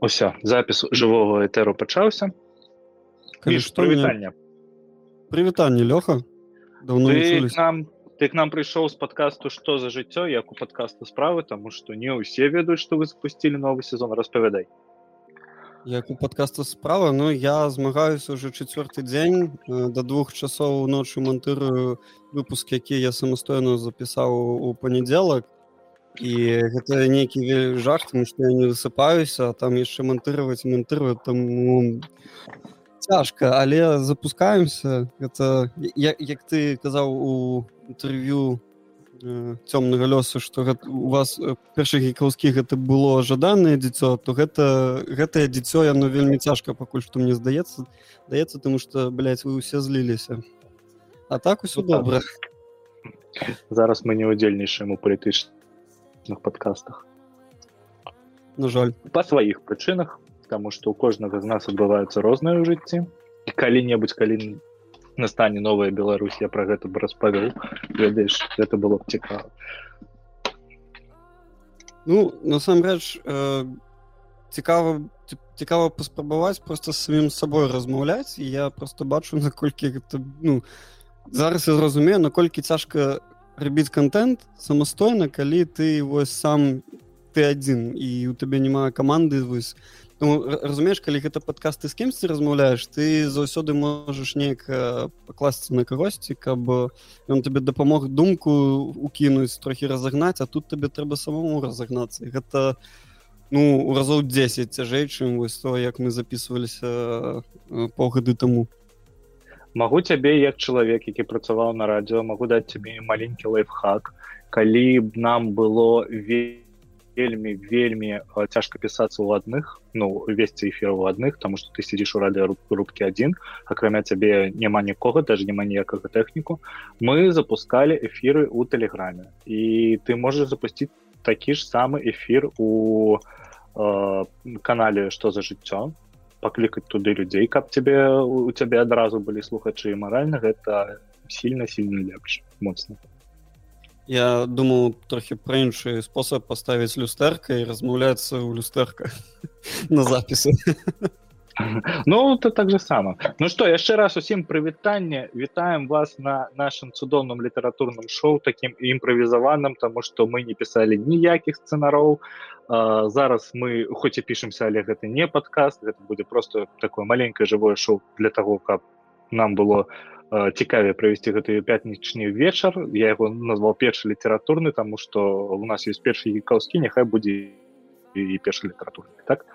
Уся запіс жывога этэру пачаўся прывітання прывітанне лёха давно нам ты к нам прыйшоў з падкасту што за жыццё як у падкаста справы таму што не ўсе ведаюць што вы запусцілі новы сезон. Распавядай як у подкаста справа Ну я змагаюся уже четвертты дзень до двух часоў ночы монтырую выпуск які я самастойна запісаў у панядзелак і гэта нейкі жах тому что я не высыпаюся там яшчэ монтировать монтырую там цяжка але запускаемся. Это як, як ты казаў у інтэрв'ю цёмнага лёсу што у вас першых гікаўскіх гэта было жаданае дзіцё то гэта гэтае дзіцё яно вельмі цяжка пакуль што мне здаецца даецца тому что блядь, вы ўсе зліліся. А так усё ну, добра. Зараз мы не удзельнічаем у палітычных падкастах на жаль. Па сваіх прычынах таму што у кожнага з нас адбываюцца розныя ў жыцці калі-небудзь калі настане новая Беларусь я про гэта бы распавёў. Ведаеш это было б цікава. Ну насамрэч э, цікава цікава паспрабаваць просто самім сабой размаўляць. І я просто бачу наколькі гэта ну зараз я зразумею наколькі цяжка рабіць контент самастойна калі ты вось сам ты адзін і у табе няма каманды вось ну, разумееш калі гэта падкасты з кімсьці размаўляеш ты заўсёды можаш неяк пакласці на кагосьці каб ён табе дапамог думку укінуць трохі разагнаць а тут табе трэба самому разагнацца гэта ну у разоў 10 цяжэй чым вось то як мы записываліся паўгады таму магу цябе як чалавек які працаваў на радіо магу даць цябе маленькі лайфхак. Калі б нам было вельмі вельмі вельмі цяжка пісацца ў адных ну весці эфір у адных тому что ты сидзіш у радыё рубкі один акрамя цябе няма нікога даже няма ніякага тэхніку мы запускалі эфиры у тэлеграме і ты можаш запусціць такі ж самы эфир у э, канале что за жыццё паклікаць туды людзей каб цябе у цябе адразу былі слухачы маральна гэта сильно сильно лепш моцна Я думаю трохі пра іншы спосаб паставіць люстэрка і размаўляецца ў люстэрка на запісы. Ну то так же сама Ну что яшчэ раз усім прывітанне вітаем вас на нашим цудоўным літаратурным шоу таким імправізаваным тому что мы не пісалі ніякіх сцэнароў зараз мы хоць і пішемся але гэта не падкаст гэта будзе просто такое маленькое жывое шоу для того каб нам было цікаве правесці гэты пятнічны вечар я яго назвал першы літаратурны тому что у нас есть першы гікаўскі няхай будзе і першы літаратурны так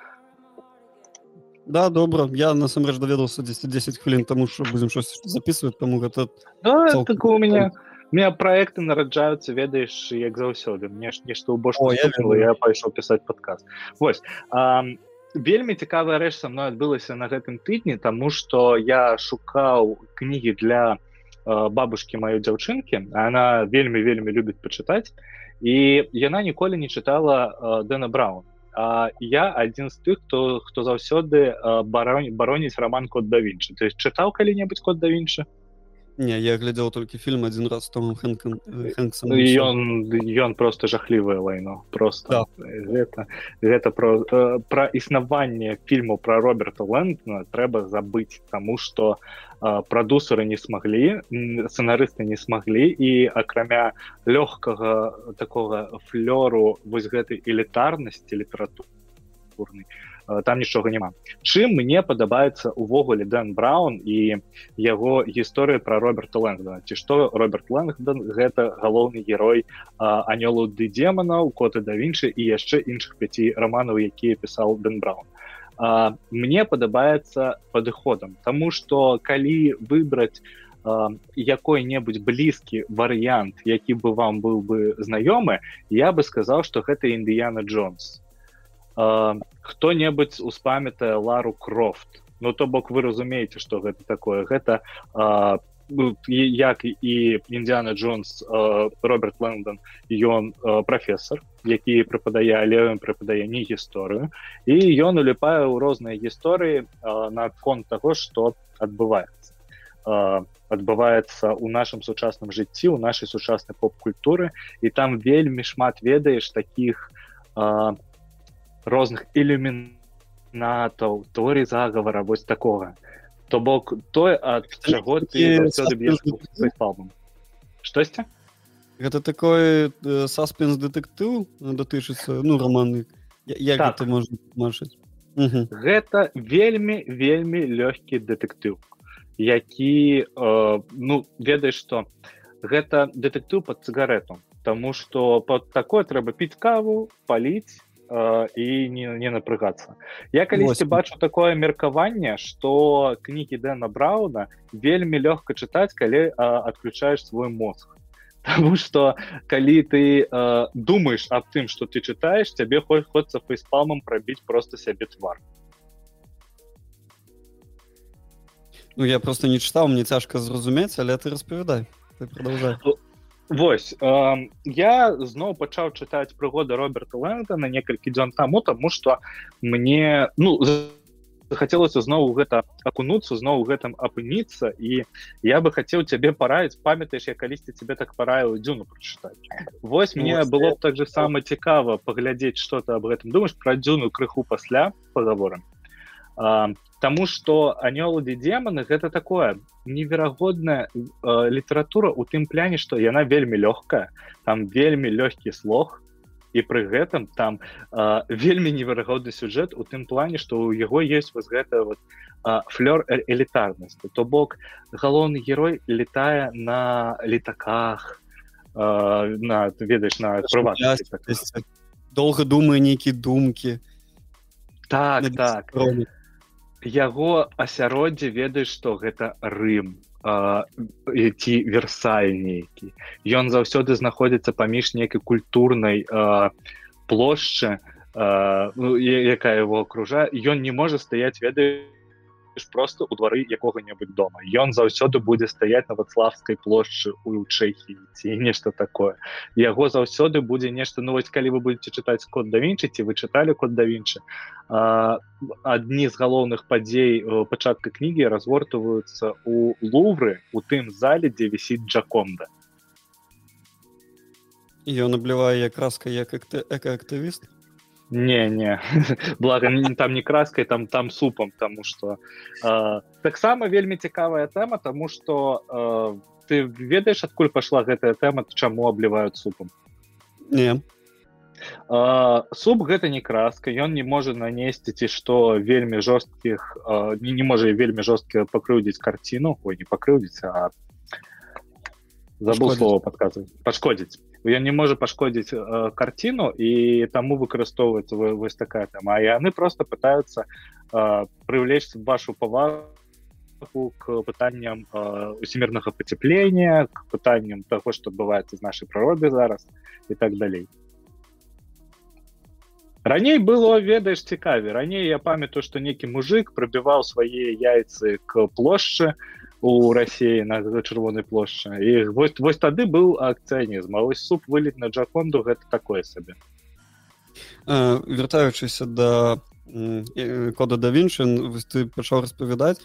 да добра я насамрэч даведаўся 10 10 хвілін тому что будзем щось записывать тому гэта да, цел... так у меня меня проекты нараджаюцца ведаеш як заўсёды мне ж нешта ў больш я, я пайшоў пісаць подкаст. Вось а, вельмі цікавая рэч са мной адбылася на гэтым тыдні тому что я шукаў кнігі для э, бабушки маёй дзяўчынкі она вельмі вельмі любіць пачытаць і яна ніколі не чытала э, дэна браун а я адзін з тых хто хто заўсёды бароні бароніць роман код да вінчы ты чытаў калі-небудзь код да вінчы Не я глядзеў толькі фільм адзін раз томом хэнкам ён ён просто жахлівае вайно просто да. гэта гэта про пра існаванне фільму про роберта лэндна трэба забыць таму что прадусеры не смаглі сцэнарысты не смаглі і акрамя лёгкага такога флёру вось гэтай элітарнасці літаратурнай Э, там нічога няма. Чым мне падабаецца увогуле дэн браун і яго гісторыя про роберта лэнгдона? Ці што роберт лэнгдон гэта галоўны герой анёлу ды демонаў коты да вінчы і яшчэ іншых пяці романаў якія пісаў дэн браун. А, мне падабаецца падыходам тому что калі выбраць якой-небудзь блізкі варыянт які бы вам быў бы знаёмы я бы сказаў что гэта індыяна джонс хто-небудзь успамятае лару крофт. Ну то бок вы разумееце что гэта такое. Гэта а, ну, як і індиана джонс роберт лэндон ён прафесор які преподае але преподае не гісторыю. І ён уліпае ў розныя гісторыі наконт того что адбываецца. Адбываецца у нашым сучасным жыцці у нашай сучаснай поп-культуры. І там вельмі шмат ведаеш таких розных ілюмінатаў теорій загавара вось такога то бок тое ад чаго ты палмом штосьці гэта такой э, саспенс дэтэктыў датычыцца ну романы. Як так. ты можна маршыць гэта вельмі вельмі лёгкі дэтэктыў які э, ну ведаеш што гэта дэтэктыў под цыгарету. Таму што под такое трэба піць каву паліць э, і не, не напрыгацца я калісьці бачу такое меркаванне што кнігі дэна брауна вельмі лёгка чытаць калі э, адключаеш свой мозг. Таму што калі ты э, думаеш аб тым што ты чытаеш цябе хоць ходцца фейспалмам прабіць просто сябе твар. Ну я просто не чытаў мне цяжка зразумець але ты распавядай продолжай Вось э, я зноў пачаў чытаць прыгоды роберта лэнда на некалькі дзён таму таму што мне ну захацелася зноў гэта акунуцца зноў гэтым апыніцца і я бы хацеў цябе параіць. Памятаеш я калісьці цябе так параіў дзюну прачытаць. Вось мне было б так же сама цікава паглядзець что ты об гэтым думаешь пра дзюну крыху пасля паговорам Таму што анёлады деманы гэта такое неверагодная э, літаратура у тым пляне што яна вельмі лёгкая там вельмі лёгкі слог і пры гэтым там э, вельмі неверагодны сюжэт у тым плане што ў яго есть вось гэта вот э, флёр элітарнасці то бок галоўны герой летае на літаках э, на ведаеш на долго думаю нейкія думкі. Так так яго асяроддзе ведаеш што гэта рым ці версаль нейкі. Ён заўсёды знаходзіцца паміж нейкай культурнай плошчы ну, якая его акружае. Ён не можа стаяць ведаеш просто у двары якога-небудзь дома. Ён заўсёды будзе стаять на вацлавскай плошчы у чэхі ці нешта такое. Яго заўсёды будзе нешта ну вось калі вы будете чытаць код да вінчы ці вы чыталі код да вінчы адні з галоўных падзей пачатка кнігі разгортваюцца у лувры у тым зале дзе вісіць джаконда. Ён аблівае якраска як экаактывіст не не благо там не краской там там супом тому что э, таксама вельмі цікавая тэма тому что э, ты ведаешь адкуль пошла гэтая тэма чаму абліваюць супом? Не. Uh, суп гэта не краска ён не можа нанесці ці што вельмі жорсткіх uh, не, не можа вельмі жорстка пакрыўдзіць карціну ой не пакрыўдзіць а забыл слово падказваць. Пашкодзіць ён не можа пашкодзіць э, карціну і таму выкарыстоўваецца вось такая там. А яны просто пытаются э, прывлечь вашу павагу к пытанням э, усімірнага пацяплення к пытанням таго што адбываецца з нашай прыроды зараз і так далей раней было ведаеш цікаве раней я памятаю што нейкі мужик прабіваў свае яйцы к плошчы у Росіі на чырвонай плошчы і вось вось тады быў акцыянізм А вось суп вылет на джаконду гэта такое сабе. Вяртаючыся да кода да віншын ты пачаў распавядаць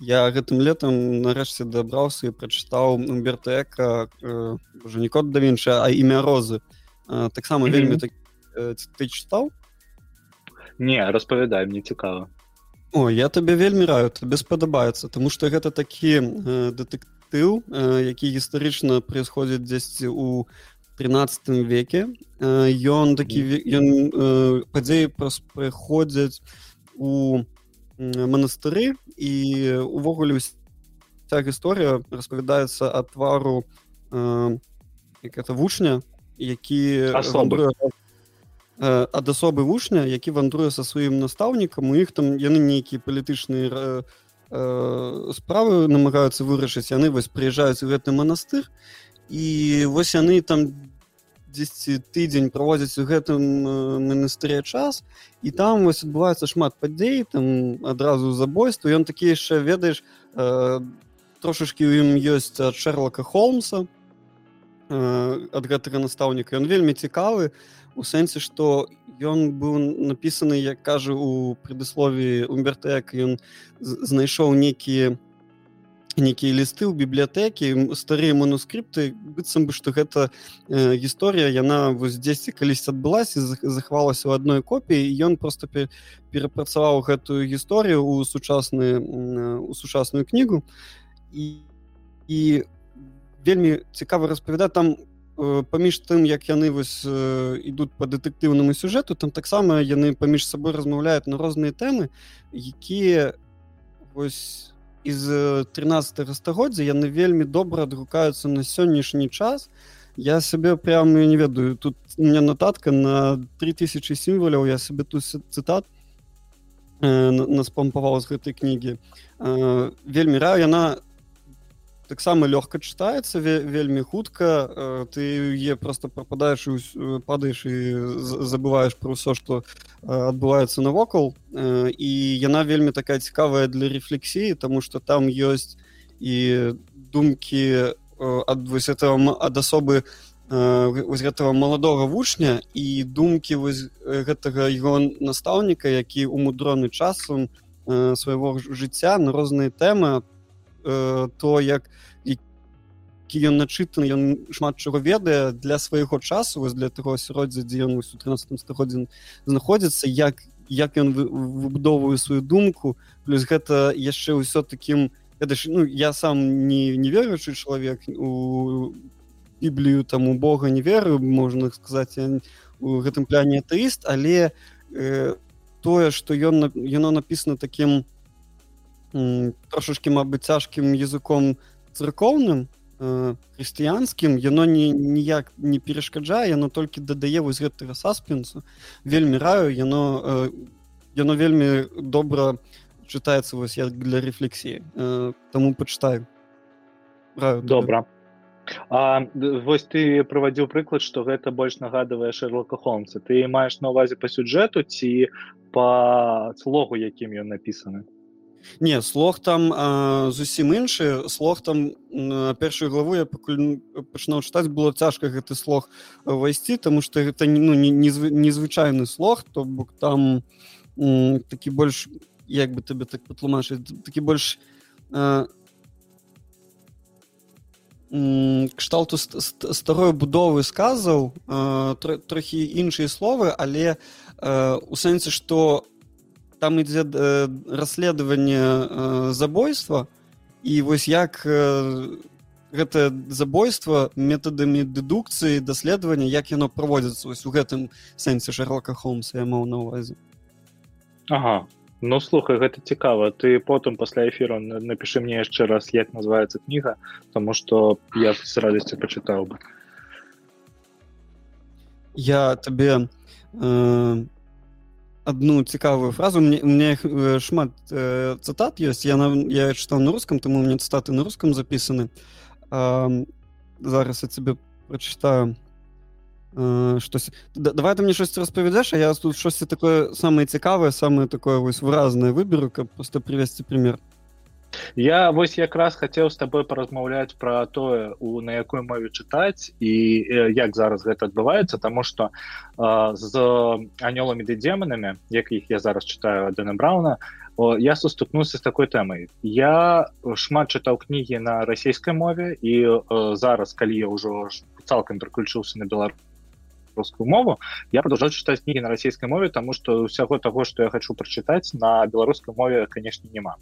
я гэтым летом нарэшце дабраўся і прачытаў бертэка уже не код да вінча а імя розы. Таксама вельмі так ты чытаў не распавядай мне цікава О я табе вельмі раю табе спадабаецца тому что гэта такі э, дэтэктыў э, які гістарычна происходит дзесьці у 13 веке. Ён э, такі ён э, падзеі прыходзяць у манастыры і увогуле вся гісторыя распавядаецца ад твару э, як это вучня які асобы ад асобы вучня які вандруе са сваім настаўнікам у іх там яны нейкія палітычныя э, справы намагаюцца вырашыць яны вось прыязджаюць у гэты манастыр і вось яны там 10 тыдзень праводзяць у гэтым манастыре час і там вось адбываецца шмат падзей там адразу забойства. Ён такі яшчэ ведаеш э, трошашкі ў ім ёсць ад шерлака холмса э, ад гэтага настаўніка. Ён вельмі цікавы і у сэнсе што ён быў напісаны як кажа у предаслові умбертэк ён знайшоў нейкія нейкія лісты ў бібліятэкі старыя манускрипты быццам бы што гэта э, гісторыя яна вось дзесьці калісь адбылася захвалася ў адной копіі ён просто перапрацаваў гэтую гісторыю ў сучасны у сучасную кнігу. І і вельмі цікава распавядаць там паміж тым як яны вось ідуць по дэтэктыўнаму сюжэту там таксама яны паміж сабой размаўляюць на розныя тэмы якія вось из 13 стагоддзя яны вельмі добра адгукаюцца на сённяшні час. Я сабе прям не ведаю. Тут у меня нотатка на 3000 сімваляў я себе тут цытат э, наспампаваў з гэтай кнігі э, вельмі раю. Яна таксама лёгка чытаецца вельмі хутка э, ты е просто прападаеш падаеш і забываеш про ўсё что адбываецца навокал. І яна вельмі такая цікавая для рефлексіі тому что там ёсць і думкі ад вось этого ад асобы вось гэтага маладога вучня і думкі вось гэтага его настаўніка які умудроны часам свайго жыцця на розныя тэмы Э, то як які ён начытаны ён шмат чаго ведае для свайго часу вось для таго асяроддзя дзе ён у 13 стагоддзін знаходзіцца як як ён выбудоўвае сваю думку. Плюс гэта яшчэ ўсё таким это ж ну я сам не не веруючы чалавек у біблію там у Бога не верую можна сказаць у гэтым пляне атеіст але э, тое што ён яно написано таким трошачки мабыць цяжкім языком царкоўным хрысціянскім яно не ніяк не перашкаджае яно толькі дадае вось гэтага саспенсу вельмі раю яно яно вельмі добра чытаецца вось як для рефлексіі таму пачытаю добра А, вось ты правадзіў прыклад што гэта больш нагадывае шерлока холмса. Ты маеш на увазе па сюджэту ці па слогу якім ён напісаны Не слог там а, зусім іншы. Слог там першую главу я пакуль пачынаў чытаць было цяжка гэты слог ўвайсці тому что гэта ну, незвычайны слог то бок там такі больш як бы табе так патлумачыць такі больш кшталту старой будовы сказаў трохі іншыя словы але у сэнсе што там ідзе э, расследаванне э, забойства і вось як э, гэта забойства метадамі дэдукцыі даследавання як яно праводзіцца вось у гэтым сэнсе шарлока холмса я маў на увазе Ага. Ну слухай гэта цікава. Ты потым пасля эфіру напішы мне яшчэ раз як называется кніга тому что я с радасцю пачытаў бы. Я табе э, одну цікавую фразу. Мне мне э, шмат э, цытат ёсць я на я чытаў на рускам тому мне цытаты на рускам запісаны зараз я тебе прочытаю штось да, давай ты мне щось распавядзеш а я тут штосьці такое самае цікавае самае такое вось выразнае выберу каб просто привесці пример Я вось якраз хацеў з табой паразмаўляць пра тое у на якой мове чытаць і як зараз гэта адбываецца таму што з анёламі ды демонамі якіх я зараз чытаю Дэна брауна я суступнуўся з такой тэмай. Я шмат чытаў кнігі на расійскай мове і зараз калі я ўжо цалкам пераключыўся на беларус рускую мову я продолжаю чытаць кнігі на расійскай мове тому что ўсяго того что я хочу прачытаць на беларускай мове конечно няма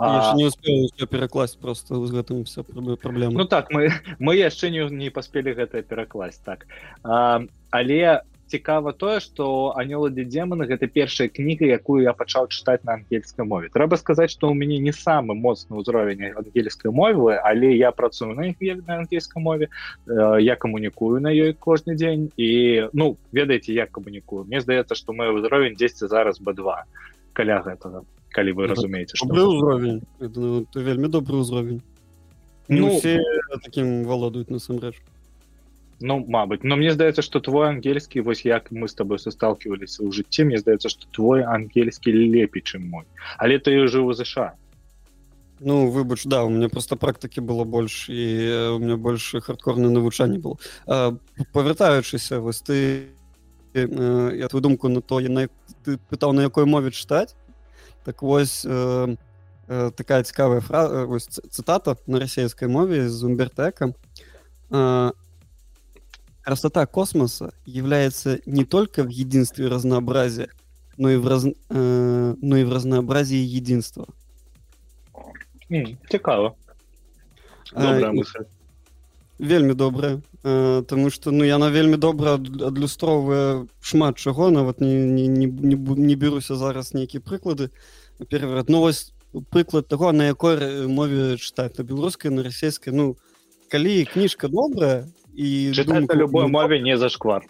а а... не успел перакласть просто з гэтым все праблема Ну так мы мы яшчэ не, не паспелі гэта перакласть так. А, але цікава тое что анёлы для демона гэта першая кніга якую я пачаў чытаць на ангельскай мове. Трэба сказаць что у мяне не самы моцны ўзровень ангельскай мовы але я працую на іх на ангельскай мове я камунікую на ёй кожны дзень і ну ведаеце як камунікую. Мне здаецца что мой ўзровень 10 зараз бы2 каля гэтага калі вы разумееце что ўзровень вельмі добры ўзровень ну, все таким валодаюць насамрэч. Ну Мабыць но мне здаецца что твой ангельскі вось як мы с тобой состалкиваліся ў жыцці мне здаецца что твой ангельскі лепей чым мой. Але ты жыў у ЗША Ну выбач да у меня просто практыкі было больш і у меня больше хардкорное навучанне было. Павяртаючыся вось ты я твою думку на то на ты пытаў на якой мове чытаць так вось э, э, такая цікавая фраза э, цытата на расійскай мове з умбертэкам э, красота космоса является не только в единстве разнообразия но и в раз э, но и в разнообразии единства цікава вельмі добрая э, тому что ну яна вельмі добра адлюстроўвае шмат чаго нават не не, не, не, не беруся зараз нейкія прыклады перад новость прыклад того на якой мове чытаць на беларускай на расійскай ну калі кніжка добрая і думка, любой мове не зашквар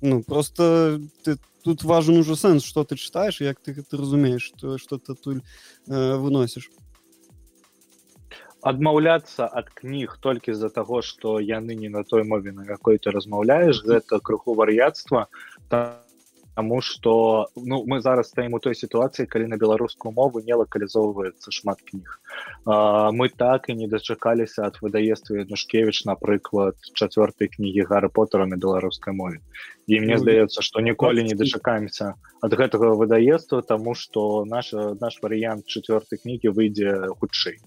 ну просто ты тут важен ужо сэнс что ты чытаеш як ты ты разумееш то что ты тут э, выносіш адмаўляцца ад кніг толькі з-за таго што яны не на той мове на якой ты размаўляеш гэта крыху вар'яцтва таму што ну мы зараз стаім у той сітуацыі калі на беларускую мову не лакалізоўваецца шмат кніг. А, мы так і не дачакаліся ад выдаества Янушкевич напрыклад чацвёртай кнігі гары потара на беларускай мове. І мне ну, здаецца што ніколі не дачакаемся ад гэтага выдаества таму што наш наш варыянт чацвёртай кнігі выйдзе хутчэй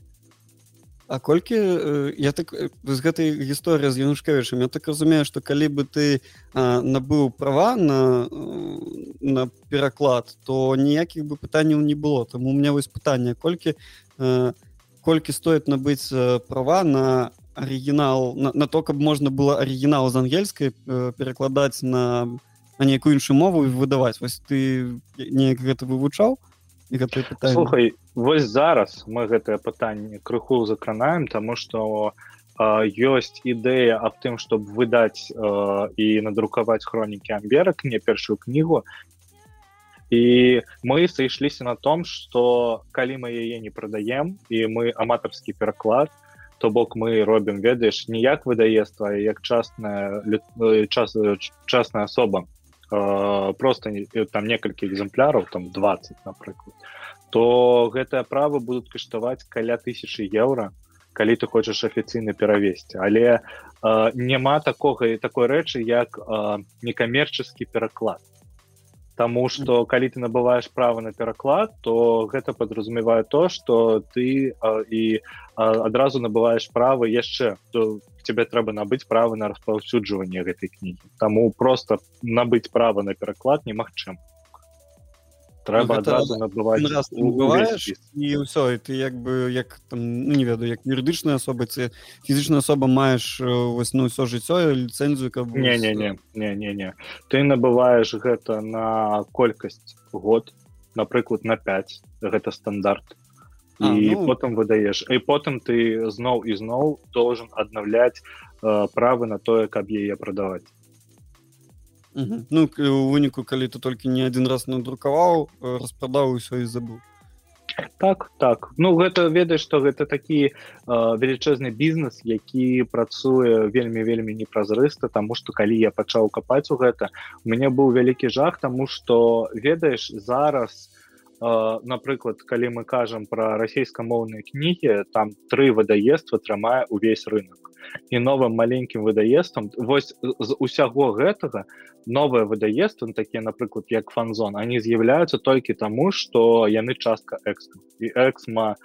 А колькі э, я так з гэтай гісторыі з янушкавічам я так разумею што калі бы ты а, набыў права на на пераклад то ніякіх бы пытанняў не было. Там у меня вось пытанне колькі а, колькі стоит набыць права на арыгінал на, на то каб можна было арыгінал з ангельскай перакладаць на на нейкую іншую мову і выдаваць. Вось ты неяк гэта вывучаў слухай вось зараз мы гэтае пытанне крыху закранаем тому что ёсць ідэя аб тым чтобы выдаць э, і надрукаваць хронікі амберак мне першую кнігу. І мы сышліся на том что калі мы яе не прадаем і мы аматарскі пераклад то бок мы робім ведаеш ніяк выдаества як частная час частная асоба. Э, просто э, там некалькі экземпляраў там 20 напрыклад то гэтыя правы будуць каштаваць каля тысячи еўра калі ты хочаш афіцыйна перавесці але э, няма такога і такой рэчы як э, некамерчаскі пераклад Таму что калі ты набываешь права на пераклад то гэта подразумевае то что ты э, і э, адразу набываешь правы яшчэ тебе трэба набыць права на распаўсюджванне гэтай кнігі Таму просто набыць права на пераклад немагчым трэба адразу набываць і ўсё і ты як бы як там ну, не ведаю як юрыдычная асоба ці фізічная асоба маеш вось ну ўсё жыццё ліцэнзію каб не не не не не не. Ты набываеш гэта на колькасць год напрыклад на 5 гэта стандарт. І ну... потым выдаеш. І потым ты зноў і зноў должен аднаўляць э, правы на тое каб яе прадаваць ну у выніку калі ты толькі не адзін раз надрукаваў распрадаў усё і забыл. Так так. Ну гэта ведаеш што гэта такі э, велічэзны бізнес які працуе вельмі вельмі непразрыста таму што калі я пачаў капаць у гэта у мяне быў вялікі жах таму што ведаеш зараз напрыклад калі мы кажам пра расійскамоўныя кнігі там тры выдаества трымае увесь рынок. І новым маленькім выдаествам вось з усяго гэтага новыя выдаества такія напрыклад як фанзон они з'яўляюцца толькі таму что яны частка эксма і эксма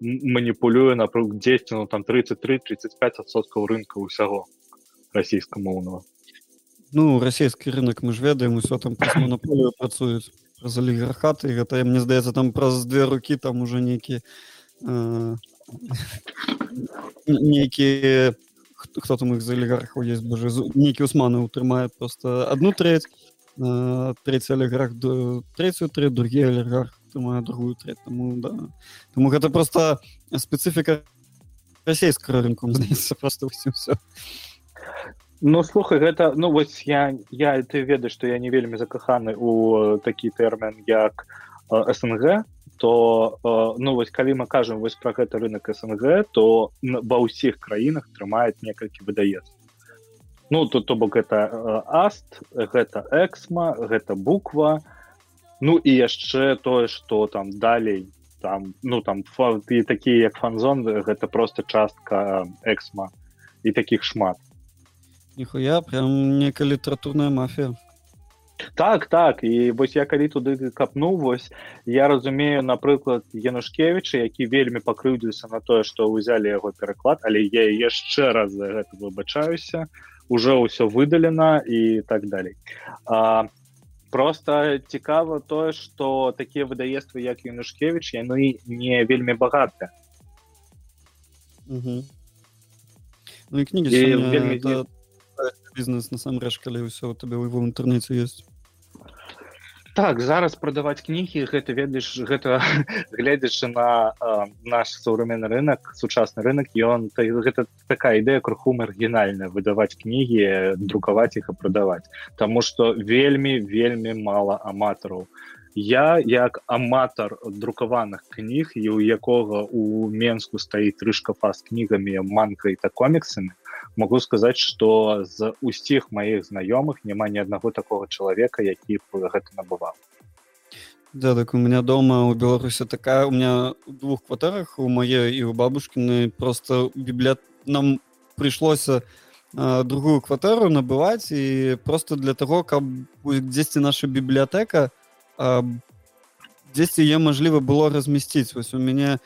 маніпулюе напрыклад 10 ну там 33 35соткаў рынка ўсяго расійскамоўного ну расійскі рынок мы ж ведаем усё там працуюць праз алігархаты гэта мне здаецца там праз две рукі там уже нейкі э, нейкі хто там іх з алігархаў есть божа нейкі усманы утрымае просто одну треть э, третий алігарх третью три другі алігарх мае другую треть тому да. Тому гэта просто спецыфіка расійскага рынку здаецца просто ўсім все Ну слухай гэта ну вось я я ты ведаю што я не вельмі закаханы у такі тэрмін як снг то ну вось калі мы кажам вось пра гэты рынок снг то ва ўсіх краінах трымаюць некалькі выдаецца ну тут то бок гэта аст гэта эксма гэта буква ну і яшчэ тое што там далей там ну там і такія як фанзон гэта просто частка эксма. І таких шмат Ніхуя прям некая літаратурная мафія так так і вось я калі туды капну вось я разумею напрыклад янушкевича які вельмі пакрыўдзіўся на тое што ўзялі яго пераклад але я яшчэ раз за гэта выбачаюся уже ўсё выдалена і так далей. А просто цікава тое что такія выдаествы як янушкевич яны не вельмі багатыя. Ну, кнігі вельмі это бізнес насамрэч калі ўсё у табе в інтэрнэце ёсць так зараз прадаваць кнігі гэта ведаеш гэта гледзячы на э, наш саўраменны рынок сучасны рынок ён та, гэта такая ідэя крыху маргінальная выдаваць кнігі друкаваць іх і прадаваць. Таму што вельмі вельмі мала аматараў. Я як аматар друкаваных кніг і у якога у менску стаіць трышка па з кнігамі манкай та коміксамі могу сказаць что з усіх маіх знаёмых няма ні аднаго такого чалавека які гэта набываў. Да так у меня дома у беларуси такая у меня у двух кватэрах у мае і у бабушкины просто бібля нам прыйшлося другую кватэру набываць і просто для того каб дзесьці наша бібліятэка дзесьці е мажліва было размясціць вось у мяне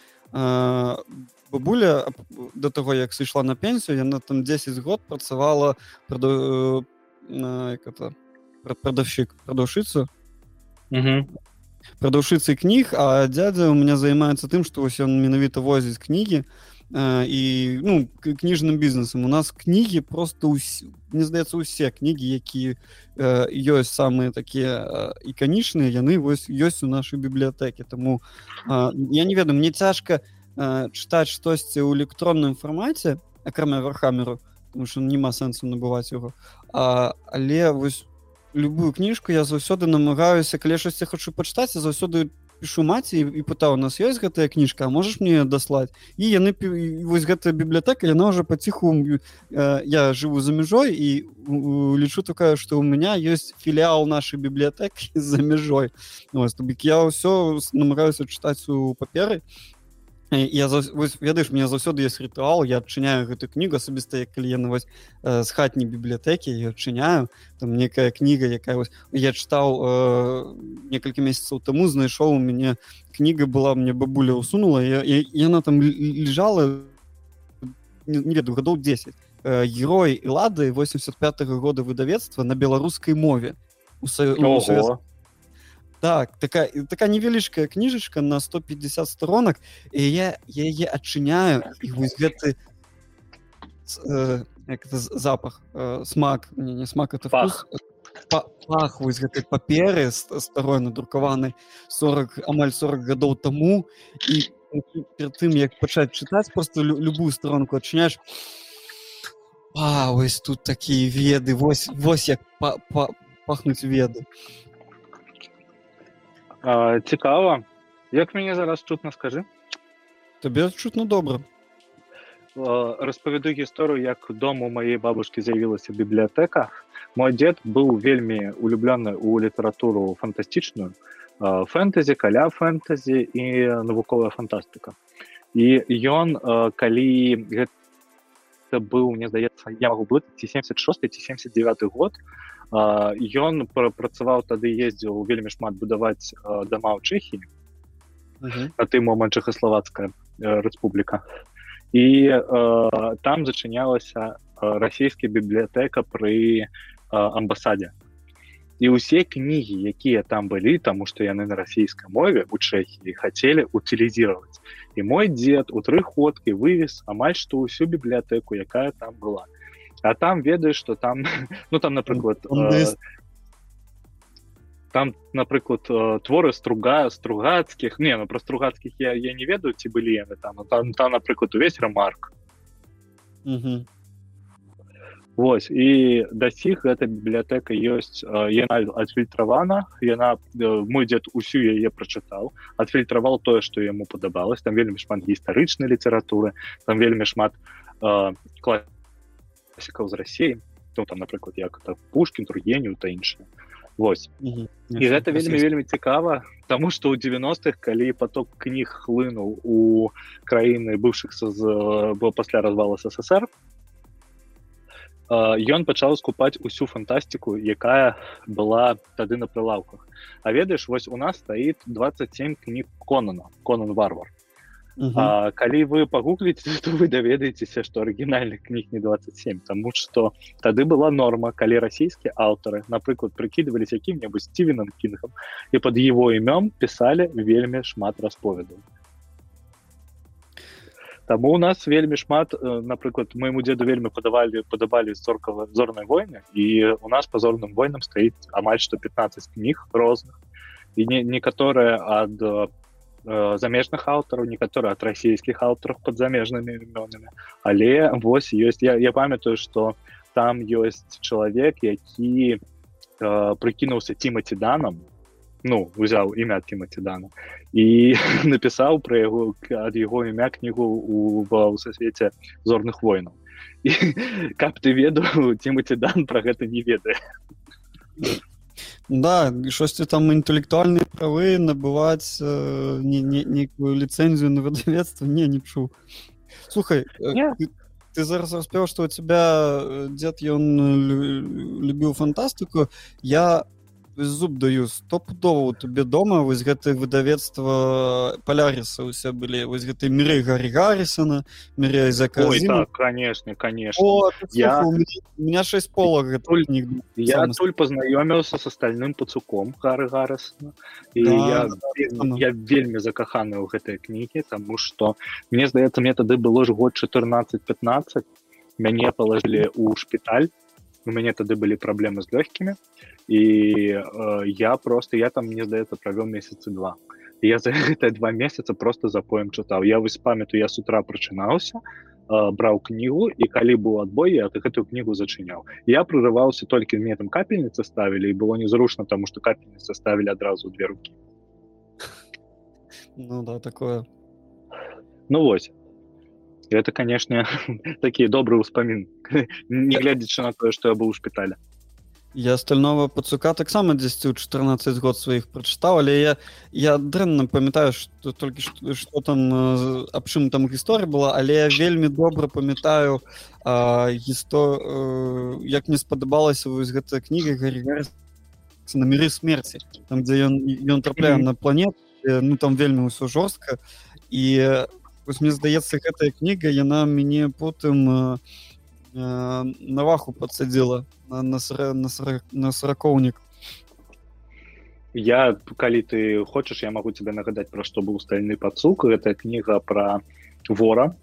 бабуля до того як сышла на пенсію яна там 10 год працавала продав... это продавщик продавшыцу продаўшыцы кніг а дядя у меня займаецца тым что вось ён менавіта возіць кнігі і ну кніжным бізнесам. У нас кнігі просто ус... не здаецца усе кнігі які ёсць самыя такія іканічныя яны вось ёсць у нашай бібліятэкі. Тому я не ведаю мне цяжка не чытаць штосьці ў электронным фармаце акрамя вархамеру потому что няма сэнсу набываць яго але вось любую кніжку я заўсёды намагаюся калі штосьці хочу пачытаць заўсёды пишу маці і пытаў у нас ёсць гэтая кніжка можешь мне даслаць? І яны вось гэтая бібліятэка яна уже паціху я жыву за мяжой і лічу такая что у меня ёсць філіал нашай бібліятэкі за мяжой. Я ўсё намагаюся чытаць у паперы я ведаеш мне заўсёды есть рытуал я адчыняю гэту кнігу асабіста як калі яны вось э, з хатняй бібліятэкі я адчыняю там некая кніга якая вось я чытаў э, некалькі месяцаў таму знайшоў у мяне кніга была мне бабуля усунула я, я, яна там лежала не, не ведаю гадоў 10 э, герой лады 85 -го года выдавецтва на беларускай мове у, са, у так такая такая невялічкая кніжачка на 150 сторонок і я яе адчыняю і вось гэты э, запах э, смак не, не смак это пах. пах вось гэтай паперы старой надрукаваны 40 амаль 40 гадоў таму і перед тым як пачаць чытаць просто любую сторонку адчыняешь вось тут такія веды вось вось як па, па, пахнуць веды цікава. Як мяне зараз чутна скажы табе чутно добра распавяду гісторыю як дому маей бабушки з'явілася бібліятэка мой дзед быў вельмі улюблены у літаратуру фантастычную фэнтэзі каля фэнтэзі і навуковая фантастыка і ён калі гэта быў мне здаецца я могу быць ці 76 ці 79 год. Ён працаваў тады ездзіў вельмі шмат будаваць дома ў чэхі на той момант чэхаславацкая рэспубліка і там зачынялася расійская бібліятэка пры амбасадзе і ўсе кнігі якія там былі таму што яны на расійскай мове у чэхі хацелі утилізировать і мой дзед у тры ходкі вывез амаль што ўсю бібліятэку якая там была. А там ведаеш что там ну там напрыклад э, там напрыклад э, творы струга стругацкіх не ну про стругацкіх я я не ведаю ці былі яны там там там напрыклад увесь рамарк Вось і дасіх гэта бібліятэка ёсць яна адфільтравана яна мой дзед усю яе прачытаў адфільтраваў тое што яму падабалось там вельмі шмат гістарычнай літаратуры там вельмі шмат клас класікаў з рассеі то там напрыклад як это пушкін тургеню та іншае Вось mm -hmm. і гэта вельмі вельмі цікава тому что ў 90-х калі поток кніг хлынуў у краіны бывшых з бо пасля развала ссср ён пачаў скупаць усю фантастыку якая была тады на прылаўках. А ведаеш вось у нас стаіць 27 кніг конана конан варвар. А, калі вы пагугліце то вы даведаецеся што арыгінальных кніг не 27 тому что тады была норма калі расійскія аўтары напрыклад прыкідывались якім-небудзь стивеном кінгам і под его імём пісалі вельмі шмат расповедаў Таму у нас вельмі шмат напрыклад майму деду вельмі падавалі падабалі зоркава зорнай войны і у нас па зорным войнам стаіць амаль што 15 кніг розных і не некаторыя ад замежных аўтараў некаторыя ад расійскіх аўтараў под замежнымі імёнамі але вось ёсць я, я памятаю што там ёсць чалавек які э, прыкінуўся тимати данам ну узяў імя тиматидана і напісаў про яго ад яго імя кнігу у у сасвеце зорных войнаў і каб ты ведаў тиматидан про гэта не ведае да штосьці там інтэлектуальныя правы набываць э, нейкую ліцэнзію на выдавецтва не не чу слухай э, ты, ты зараз распеў што у тебя дзед ён любіў фантастыку я зуб даю. Стопудова табе дома вось гэта выдавецтва палярыса усе былі вось гэты міры гарі гаррисона міря за так, конечно конечно. О, я меня шесть полок я толь познаёміўся с остальным пацуком гары гаррисона. І да, я, да, я вельмі закаханы ў гэтай кнігі тому что мне здаецца мне тады было ж год 14-15 мяне положили у шпіталь у мяне тады былі праблемы з лёгкімі і э, я просто я там мне здаецца правёў месяцы два. Я за гэтыя два месяца просто запоем чытаў я вось памятаю я с утра прачынаўся э, браў кнігу і калі быў адбой я гэтую кнігу зачыняў я прорываўся толькі мне там капельніцы ставілі і было незручна тому что капельніцы ставілі адразу две руки. Ну да такое. Ну вось это конечно такі добры ўспамін не глядзячы на тое што я быў у шпіталя я стального пацука таксама 10 у 14 год сваіх прачытаў але я я дрэнна памятаю что толькі что там аб чым там гісторыя была але я вельмі добра памятаю гісто як мне спадабалася вось гэтая кніга на міры смерці там дзе ён ён трапляе на планет ну там вельмі ўсё жорстка. І вось мне здаецца гэтая кніга яна мяне потым на Э, наваху подсадзіла на, на, на, на сорокоўнік я калі ты хочаш я могу тебе нагадаць пра што быў стальны пацук гэта кніга пра вора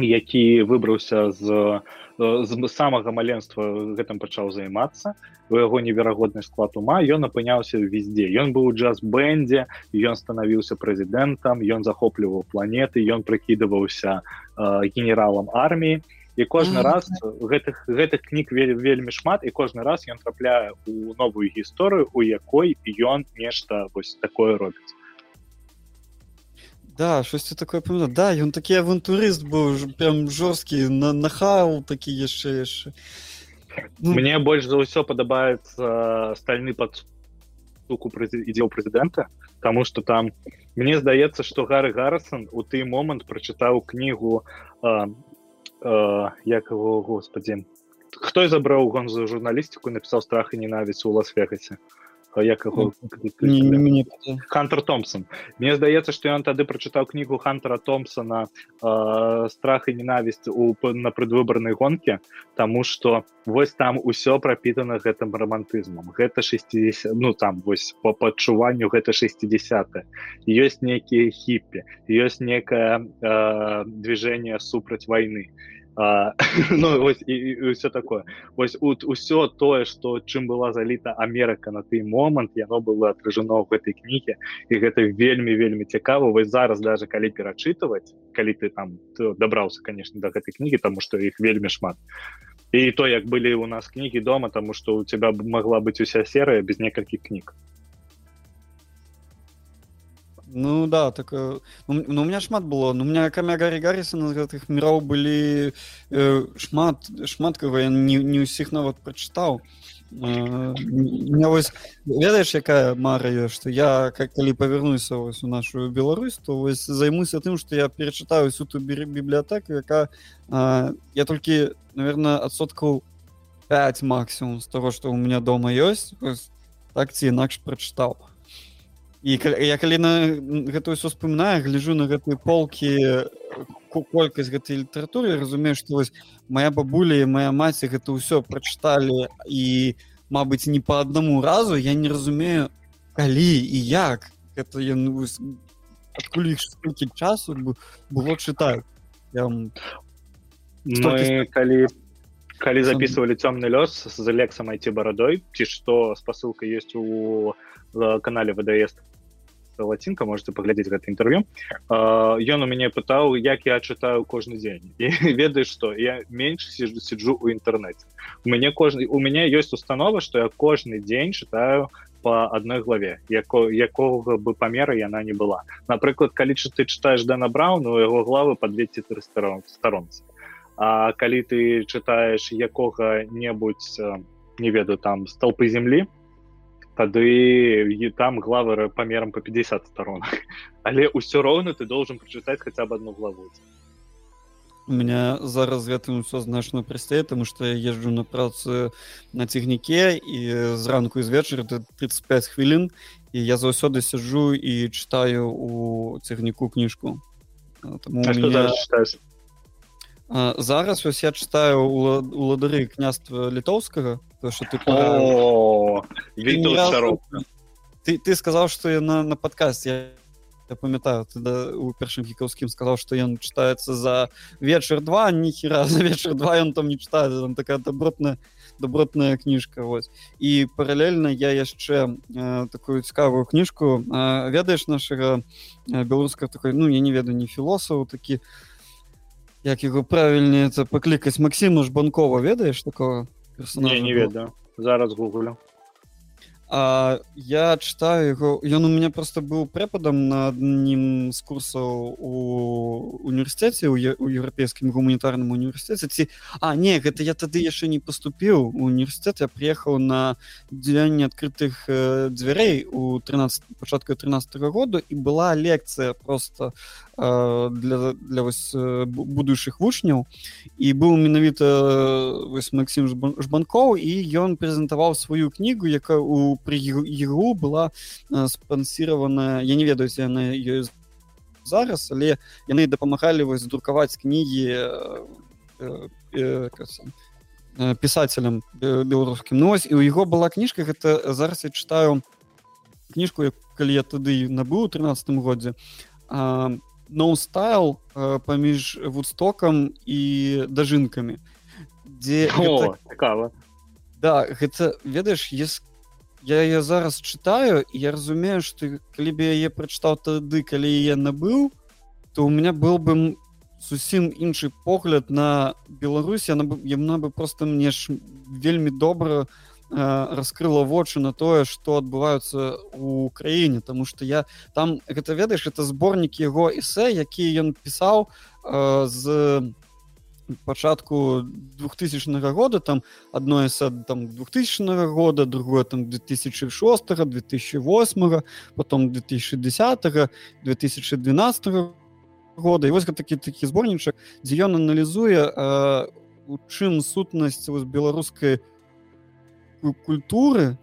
які выбраўся з з самага маленства гэтым пачаў займацца. У яго неверагодны склад ума ён апыняўся везде. Ён быў джаз-бэндзе ён станавіўся прэзідэнтам ён захопліваў планеты ён прыкідываўся э, генералам арміі. і і кожны а, раз гэтых гэтых кніг вельмі шмат і кожны раз ён трапляе у новую гісторыю у якой ён нешта вось такое робіць. Да штосьці такое памя да ён такі авантурыст быў прям жорсткі на нахал такі яшчэ яшчэ. Ну... мне больш за ўсё падабаецца стальны пад суку ідзеў прэзідэнта Таму что там мне здаецца что гары гарсон у ты момант прачытаў кнігу э, як его господи. Хто забраў гон за журналістику написал страх и ненавість у лас-вегасе як яго хантер томпсон. Мне здаецца что ён тады прочытаў кнігу хантера томпсона э, страх і ненавісць у на предвыборнай гонке тому что вось там усё пропитано гэтым романтызмом. Гэта 60 ну там вось по пачуванню гэта 60 ёсць некіе хіппі ёсць некое э, движение супраць войны і А, ну вось і, і ўсё такое. Вось от усё тое што чым была заліта Амерыка на той момант яно было отражено в гэтай кніге і гэта вельмі вельмі цікава. Вось зараз даже калі перачытваць калі ты там дабраўся конечно до гэтай кнігі тому что іх вельмі шмат. І то як былі у нас кнігі дома тому что у тебя могла быть уся серыя без некалькіх кніг Ну да так э, ну, ну, у меня шмат было. Ну, у меня камя гарі гаррисона з гэтых міраў былі э, шмат шмат кого я не, ўсіх нават прачытаў э, вось ведаеш якая ёсць што я как калі павярнуся вось у нашу Беларусь то вось займуся тым што я перачытаю всю ту бібліятэку якая э, я толькі наверное адсоткаў 5 максимум з того што у меня дома ёсць так ці інакш прачытаў і я калі на гэта ўсё успамінаю гляжу на гэтыя полкі колькасць гэтай літаратуры разумею што вось моя бабуля і моя маці гэта ўсё прачыталі і Мабыць не по аднаму разу я не разумею калі і як это ён адкуль іх столькі часу было чытаю я... Мы, калі калі записывалі цёмны лёс з алексам айці барадой ці што спасылка есть у канале вДС лацінка можете паглядзець гэта інтэрв'ю ён у мяне пытаў як я чытаю кожны дзень і ведаеш што я менш сижу сиджу у інтэрнэце у мяне кожны у мяне ёсць установа што я кожны дзень чытаю по адной главе. Яко якога бы памера яна не была. Напрыклад калі ты чытаеш дана брауну яго главы по 200 сторон старонцы А калі ты чытаеш якога-небудзь не ведаю там столпы землі тады там главы памерам по 50 сторон. Але ўсё роўна ты должен прочытаць хотя бы одну главу. У меня зараз гэтым все значна прасцей тому что я езжу на працу на цягніке і зранку з вечара 35 хвілін і я заўсёды сяджу і читаю у цягніку кніжку зараз вось я читаю у ладары княства літоўскага то что ты ты ты сказал что я на на подкасте я памятаю ты да, у першым гікаўскім сказал что ён читается за вечар два ніхера за вечар два ён там не читает там такая добротная добротная кніжка вось. І паралельна я яшчэ э, такую цікавую кніжку э, ведаеш нашага беларуска такой ну я не ведаю не філосафу такі як его правільнее это паклікаць Масіму жбанкова ведаеш такого персонажа? Не, не ведаю. Зараз гуглю А я читаю его ён у меня просто быў препадам на аднім з курсаў у універсітэце у еўрапейскім гуманітарным універсітэце ці а не гэта я тады яшчэ не поступіў у універсітэт я приехаў на дзеянне адкрытых э, дзвярэй у 13 пачатку 13 -го году і была лекцыя просто э, для для вось э, будучых вучняў і быў менавіта вось Макссім жбанкоў і ён прэзентаваў сваю кнігу якая у при ігру была спансіравана я не ведаю яна ёй зараз але яны дапамагалі вось друкаваць кнігі э, э, э, пісателям беларускім. Нось і у яго была кніжка гэта зараз я читаю кніжку калі я тады набыў у 13 годзе no стайл паміж вудстокам і дажынкамі дзе цікава. Да гэта ведаеш есть я я зараз читаю я разумею что калі бы яе прачытаў тады калі я набыў то у меня был бы зусім іншы погляд на Беларусь. Яна бы яна бы просто мне ж вельмі добра раскрыла вочы на тое что адбываюцца у краіне тому что я там гэта ведаеш это зборнік яго эсэ які ён пісаў з пачатку 2000 года там одно из там 2000 года другое там 2006 2008 потом 2010 2012 года. І вось такі такі зборнічак дзе ён аналізуе у чым сутнасць беларускай культуры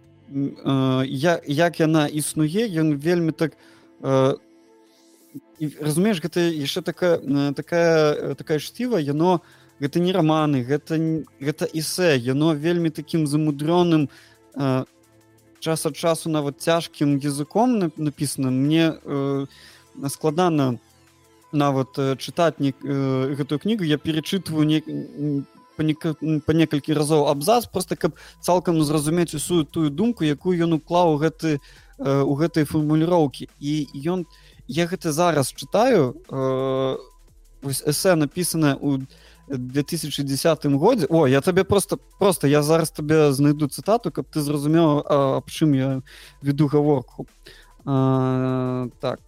я як яна існуе ён вельмі так разумееш гэта яшчэ такая такая такая штіва яно гэта не романы гэта гэта эсэ. Яно вельмі таким замудрёным час ад часу нават цяжкім языком написано мне э, складана нават чытаць не э, гэтую кнігу. Я перечытваю не па некалькі разоў абзац просто каб цалкам зразумець усую тую думку якую ён уклаў гэты у гэтай фармуліроўкі. І ён я гэта зараз чытаю э, эсэ написано у 2010 годзе о я табе просто просто я зараз табе знайду цытату каб ты зразумеў аб чым я веду гаворку так.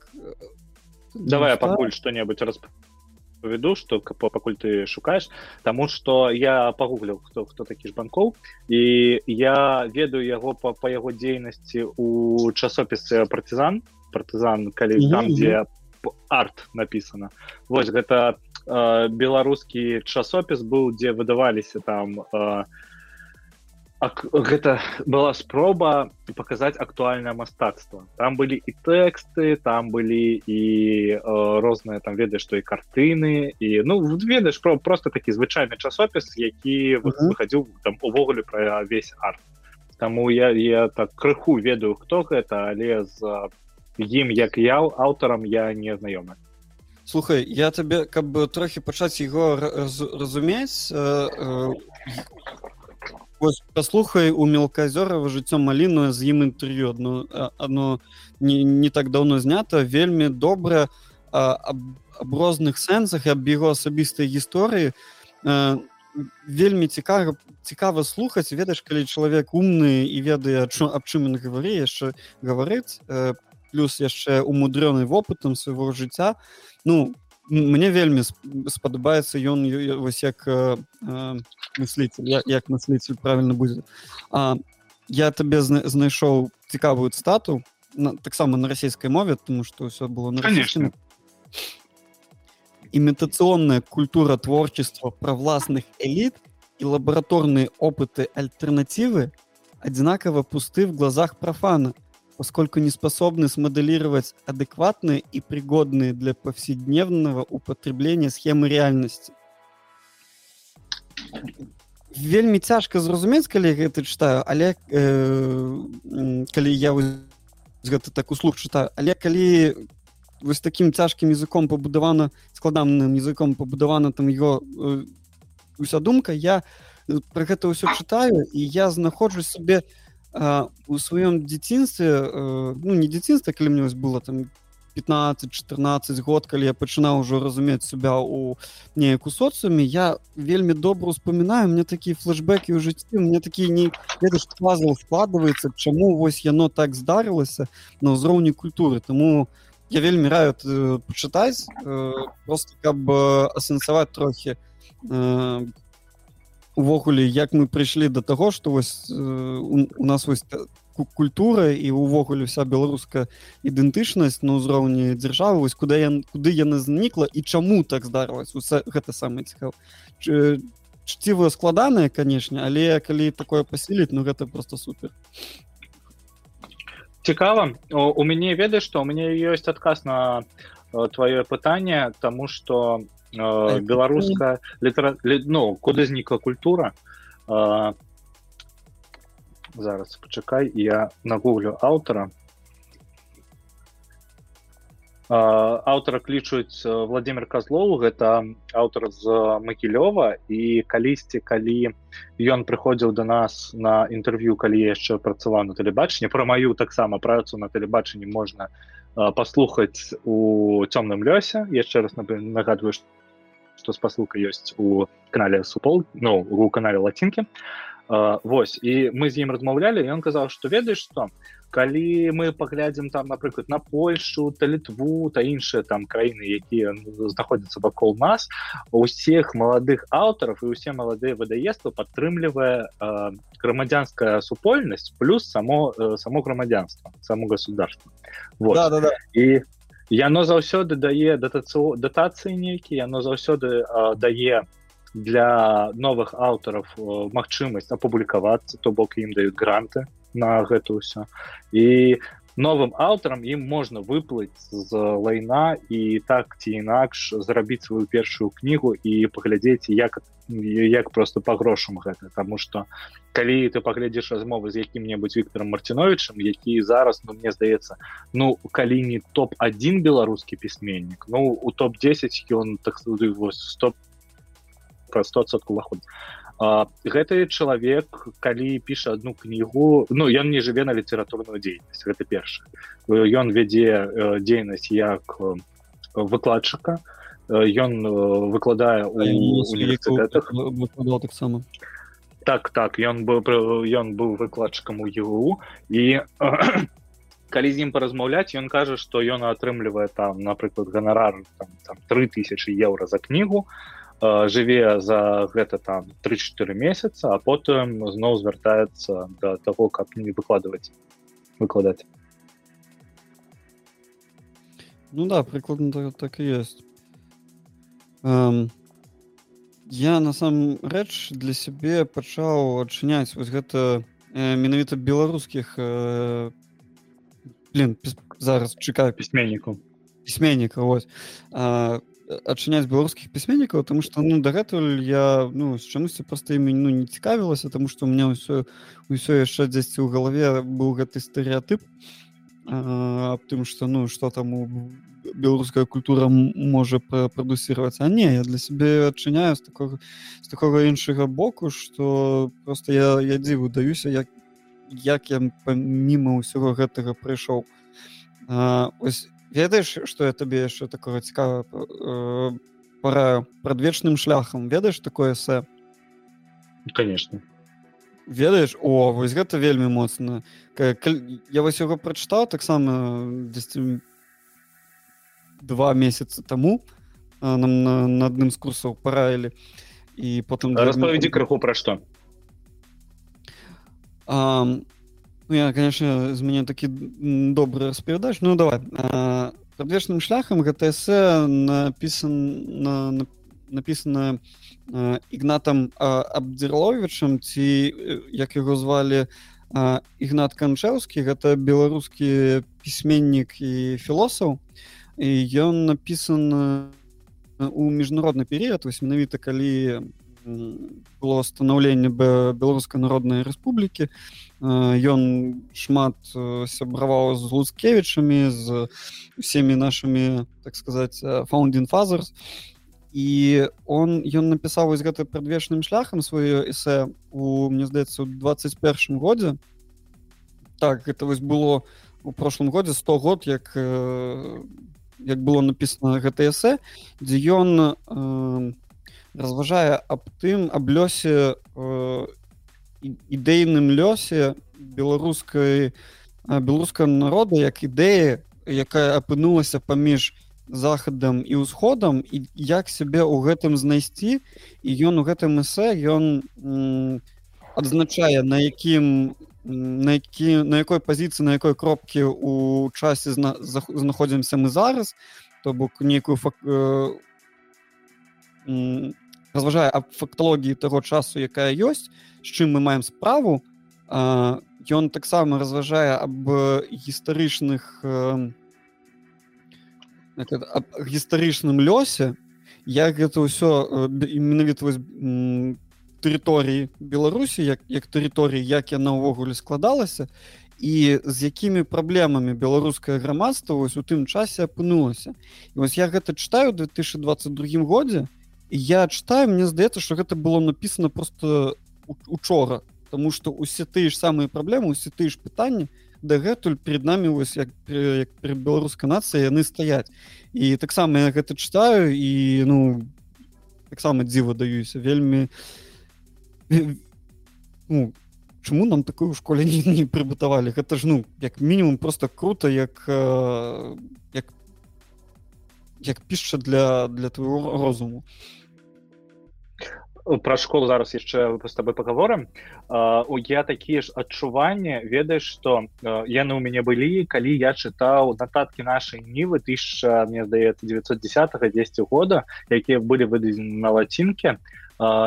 Давай пакуль что-небудзь распавяду что пакуль ты шукаеш Таму что я пагугліў хто хто такі ж банкоў і я ведаю яго па па яго дзейнасці у часопісе партызан партызан калі mm -hmm. там дзе арт написано. Вось гэта э, беларускі часопіс быў дзе выдаваліся там э, гэта была спроба паказаць актуальнае мастацтва там былі і тэксты там былі і э, розныя там ведаеш што і картыны і ну ведаеш про просто такі звычайны часопіс які выхадзіў там увогуле пра весь арт. Таму я я так крыху ведаю хто гэта але з ім як я аўтарам я не знаёмы слухай я табе каб трохі пачаць яго разумець э, э, паслухай у мелказёрава жыццё маліну з ім інтэрв'ю одно одно не, не так давно знята вельмі добра аб, аб розных сэнсах аб яго асабістай гісторыі вельмі цікава цікава слухаць ведаеш калі чалавек умны і ведае аб чым ён гавары яшчэ гаварыць плюс яшчэ умудрёны вопытам свайго жыцця. Ну мне вельмі спадабаецца ён вось як э, мыслитель як, як мыслитель правильно будзе. А я табе знайшоў цікавую стату таксама на расійскай мове тому что все было на конечно. имитационная культура творчества про властных элит и лабораторные опыты альтернативы одинаково пусты в глазах профана поскольку не способны смоделировать адекватные и пригодные для повседневного употребления схемы реальности. Вельмі цяжка зразумець, калі гэта чытаю, але э, калі я гэта так услуг чытаю, але калі вось такім цяжкім языком пабудавана складаным языком пабудавана там его э, уся думка, я пра гэта ўсё чытаю і я знаходжу сабе, у сваём дзяцінстве ну не дзяцінства калі мне было там 15-14 год калі я пачынаў ужо разумець себя у неяк у соцыуме я вельмі добра успамінаю мне такія флешбекі ў жыцці мне такі не пазл складваецца чаму вось яно так здарылася на ўзроўні культуры. Тому я вельмі раю пачытаць просто каб асэнсаваць трохі увогуле як мы прыйшлі до таго что вось э, у, нас вось культура і увогуле вся беларуская ідэнтычнасць на ўзроўні дзяржавы вось куда я куды яна знікла і чаму так здарылась гэта самае цікава чцівая складаная канешне але калі такое пасіліць ну гэта просто супер. Цікава. У мяне ведаеш што? У мяне ёсць адказ на твоё пытанне тому что э, беларуская літара ну куды знікла культура э, зараз пачакай я нагуглю аўтара аўтара клічуць владимир козлоў гэта аўтар з макілёва і калісьці калі ён прыходзіў до нас на інтэрв'ю калі яшчэ працаваў на тэлебачанні. Пра маю таксама працу на тэлебачанні можна паслухаць у цёмным лёсе. Яшчэ раз нагадваю што спасылка ёсць у канале супол ну у канале лацінкі Вось і мы з ім размаўлялі ён казаў што ведаеш што калі мы паглядзім там напрыклад на польшу та літву та іншыя там краіны якія знаходзяцца вакол нас усіх маладых аўтараў і усе маладыя выдаества падтрымлівае грамадзянская супольнасць плюс само само грамадзянства само государства вот. да, да, да. і яно заўсёды дае датацыю датацыі нейкі яно заўсёды дае для новых аўтараў магчымасць апублікавацца то бок ім даюць гранты на гэта ўсё. І новым аўтарам ім можна выплыць з лайна і так ці інакш зрабіць сваю першую кнігу і паглядзець як як просто по грошам гэта тому что калі ты паглядзіш размовы з якім-небудзь Віктором марціновичам які зараз ну мне здаецца ну калі не топ-1 беларускі пісьменнік ну у топ-10 ён так 100 про 100 уваходит гэты чалавек калі піша одну кнігу ну ён не жыве на літаратурную дзейнасць гэта перша ён вядзе дзейнасць як выкладчыка. Ён выкладае універсітэтах. таксама? Так так ён быў ён быў выкладчыкам у ЕУ і калі з ім паразмаўляць ён кажа што ён атрымлівае там напрыклад ганарар там, там 3000 еўра за кнігу. а жыве за гэта там 3-4 месяца а потым зноў звяртаецца до того каб не выкладываць выкладаць. Ну да прыкладна так, так і есть um, я насамрэч для сябе пачаў адчыняць вось гэта э, менавіта беларускіх э, блин зараз чакаю. Пісьменніку. Пісьменніка вось адчыняць беларускіх пісьменнікаў тому что ну дагэтуль я ну з чамусьці просто імі ну не цікавілася тому что у меня ўсё ўсё яшчэ дзесьці ў галаве быў гэты стэеатып аб тым что ну что там у беларуская культура можа прадусировать а не я для сябе адчыняю з такого з такого іншага боку что просто я я дзіву даюся як як я помимо ўсяго гэтага прыйшоў ось ведаеш что я табе яшчэ такого цікава э, пара прадвечным шляхам? Ведаеш такое эсэ? Конечно. Ведаеш? О вось гэта вельмі моцна. Я вось яго прачытаў таксама 10 два месяца таму нам на, на адным з курсаў параілі і потым распавядзі крыху пра што. А, ну, я конечно з мяне такі добры распавядач ну давай. Прадвечным шляхам эсэ напісан на, на написано ігнатам абдзірловичам ці як яго звалі ігнат канчэўскі гэта беларускі пісьменнік і філосаф і ён напісан у міжнародны перыяд. Вось менавіта калі было станаўленне беларускай народнай рэспублікі ён шмат сябраваў з луцкевічамі з усімі нашими так сказать фаундин фазерс і он ён напісаў вось гэта прадвечным шляхам сваё эсэ у мне здаецца у 21 годзе так это вось было у прошлом годзе 100 год як як было написано гэта эсэ дзе ён э, разважае аб тым аб лёсе э, ідэйным лёсе беларускай беларускага народа як ідэя якая апынулася паміж захадам і ўсходам і як сябе ў гэтым знайсці. І ён у гэтым эсэ ён адзначае на якім на які на якой пазіцыі на якой кропкі у часе зна, знаходзімся мы зараз. То бок нейкую фак, э, разважае аб факталогіі таго часу якая ёсць з чым мы маем справу ён таксама разважае аб гістарычных аб гістарычным лёсе. Як гэта ўсё э, менавіта тэрыторыі беларусі як як тэрыторыі як яна ўвогуле складалася і з якімі праблемамі беларускае грамадства вось у тым часе апынулася. І вось я гэта чытаю 2022 годзе я читаю мне здаецца что гэта было написано просто учора. Тому что усе тыя ж самыя праблемы усе ты ж пытанні дагэтуль перед нами вось як, як беларускай нацыя яны стаяць і таксама я гэта читаю і ну таксама дзіва даюся. Вельмі ну, чаму нам такую ў школе не, не прыбытавалі? Гэта ж ну як мінімум просто круто як як як пішча для для твоего розуму пра школу зараз яшчэ с тобой паговорым. У я такія ж адчуванні ведаеш што яны ў мяне былі калі я чытаў нататкі нашай нівы тысяча мне здаецца 910 10 года якія былі выдадзены на лацінке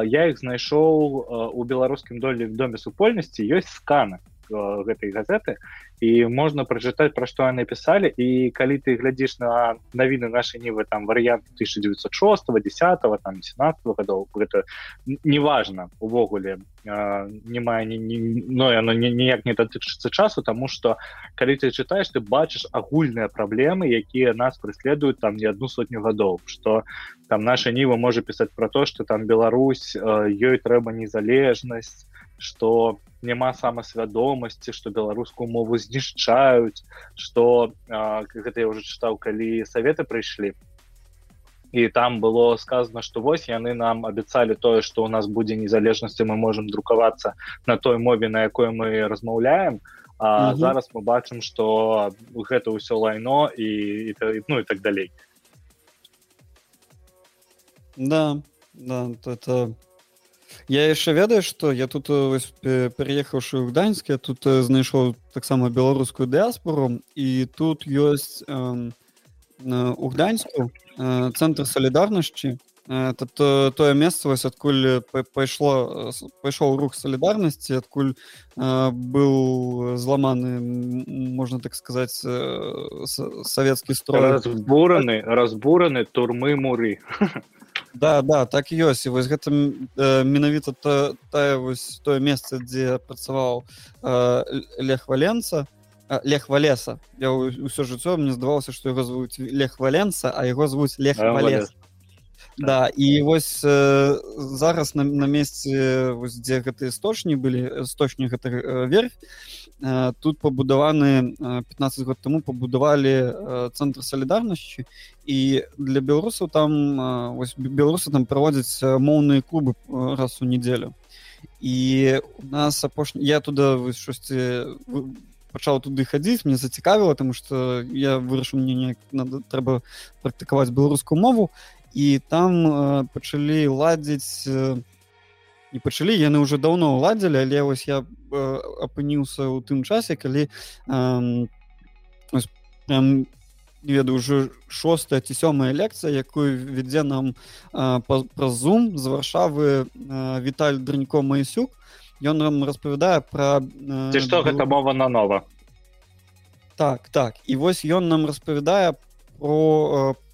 я іх знайшоў у беларускім долі доме супольнасці. Ёсць сканы гэтай газеты і можна прачытаць пра што яны пісалі і калі ты глядзіш на навіны нашай нівы там варыянт 1906 10 там 17 гадоў гэта неважна увогуле не мае но яно ніяк не датычыцца часу тому что калі ты чытаеш ты бачыш агульныя праблемы якія нас преследуюць там не одну сотню гадоў что там наша ніва можа пісаць про то что там Беларусь ёй трэба незалежнасць что няма самасвядомасці что беларускую мову знішчаюць что гэта я уже чытаў калі советы прыйшлі і там было сказано что вось яны нам абяцалі тое что у нас будзе незалежнасці мы можем друкавацца на той мове на якой мы размаўляем а угу. зараз мы бачым что гэта ўсё лайно і, і ну і так далей да да то это я яшчэ ведаю что я тут переехаўшы ў гданьск я тут знайшоў таксама беларускую дыаспору і тут ёсць э, у гданьску э, цэнтр салідарнасці. Это то, тое месца вось адкуль пайшло пайшоў рух салідарнасці адкуль э, быў зламаны можна так сказаць савецкі строй. Разбураны разбураны турмы муры да да так ёсць і вось гэта э, менавіта та, тая вось тое месца дзе працаваў э, лех валенца лех валеса. Я ўсё жыццё мне здавалася што яго звуць лех валенца а яго звуць лех валеса да і вось э, зараз на, на месцы вось, дзе гэты істочні былі істочні гэта э, верх э, тут пабудаваны э, 15 год таму пабудавалі э, цэнтр салідарнасці і для беларусаў там э, вось беларусы там праводзяць моўныя клубы раз у нядзелю і у нас апошні я туда вось штосьці пачаў туды хадзіць мне зацікавіла тому что я вырашыў мне неяк надо трэба практыкаваць беларускую мову і там э, пачалі ладзіць э, не пачалі яны ўжо даўно ладзілі але вось я э, апыніўся ў тым часе калі э, ведаю уже шостая ці сёмая лекцыя якую вядзе нам э, праз зум з варшавы э, віталь дранько маісюк ён нам распавядае пра э, што гэта мова на нова так так. І вось ён нам распавядае про э,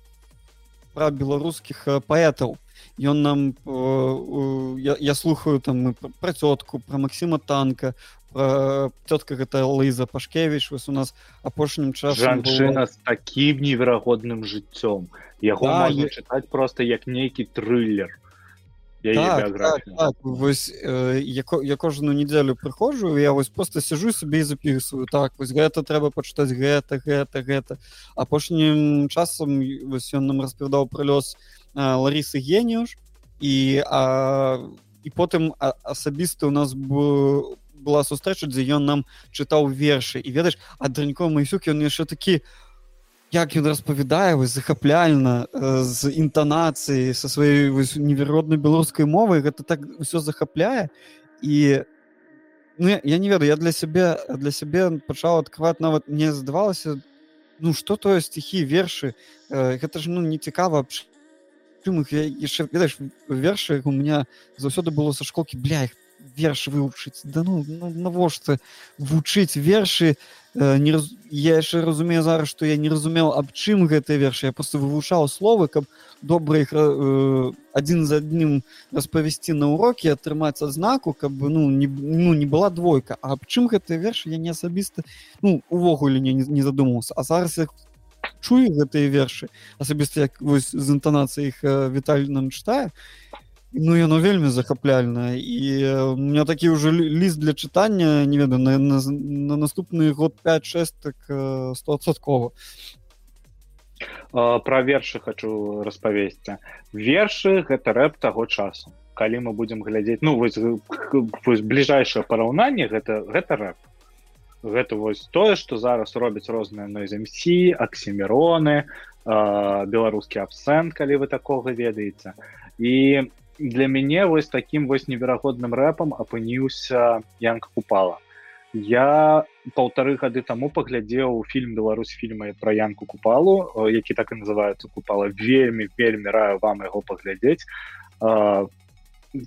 пра беларускіх паэтаў ён нам э, я, я слухаю там пра цётку пра Масіма танка цётка гэта лыза пашкевіч вось у нас апошнім час жанчына было... з такім неверагодным жыццём яго да, можна я... чытаць просто як нейкі трыллер так, так, так. вось э, я, я кожную нядзелю прыходжу я вось просто сижу сабе і записываю так вось гэта трэба пачытаць гэта гэта гэта. Апошнім часам вось ён нам распавядаў пра лёс э, ларысы геніюш і а, і потым асабісты у нас б, была сустрэча дзе ён нам чытаў вершы. І ведаеш ад дранько майсюк ён яшчэ такі у як ён распавядае вось захапляльна э, з інтанацыі са сваёй невероднай беларускай мовай гэта так усё захапляе. І ну, я, не ведаю я для сябе для сябе пачаў адкрываць нават мне здавалася ну что тое стихі вершы э, гэта ж ну не цікава чым іх яшчэ ведаеш вершы у меня заўсёды было са школкі бля их верш вывучыць. Да ну, ну навошта вучыць вершы не раз... я яшчэ разумею зараз што я не разумеў аб чым гэтыя вершы я просто вывучаў словы каб добра іх э, адзін за адным распавесці на урокі атрымаць адзнаку каб ну не ну не была двойка. А аб чым гэтыя вершы я не асабіста ну увогуле не, не задумаўся а зараз я чую гэтыя вершы асабіста як вось з інтанацыяй іх э, віталь нам чытае Ну яно вельмі захапляльна і у меня такі ўжо ліст для чытання не ведаю на, на, на наступны год 5-6 так стосоткова пра вершы хочу распавесці вершы гэта рэп таго часу калі мы будзем глядзець ну вось, вось бліжэйшае параўнанне гэта гэта рэп. Гэта вось тое што зараз робяць розныя нойземсі аксіміроны беларускі абсент калі вы такога ведаеце і для мяне вось таким вось неверагодным рэпам апыніўся янка купала. Я полторы гады таму паглядзеў фільм беларусь фільмы про янку купалу які так і называется купала вельмі вельмі раю вам яго паглядзець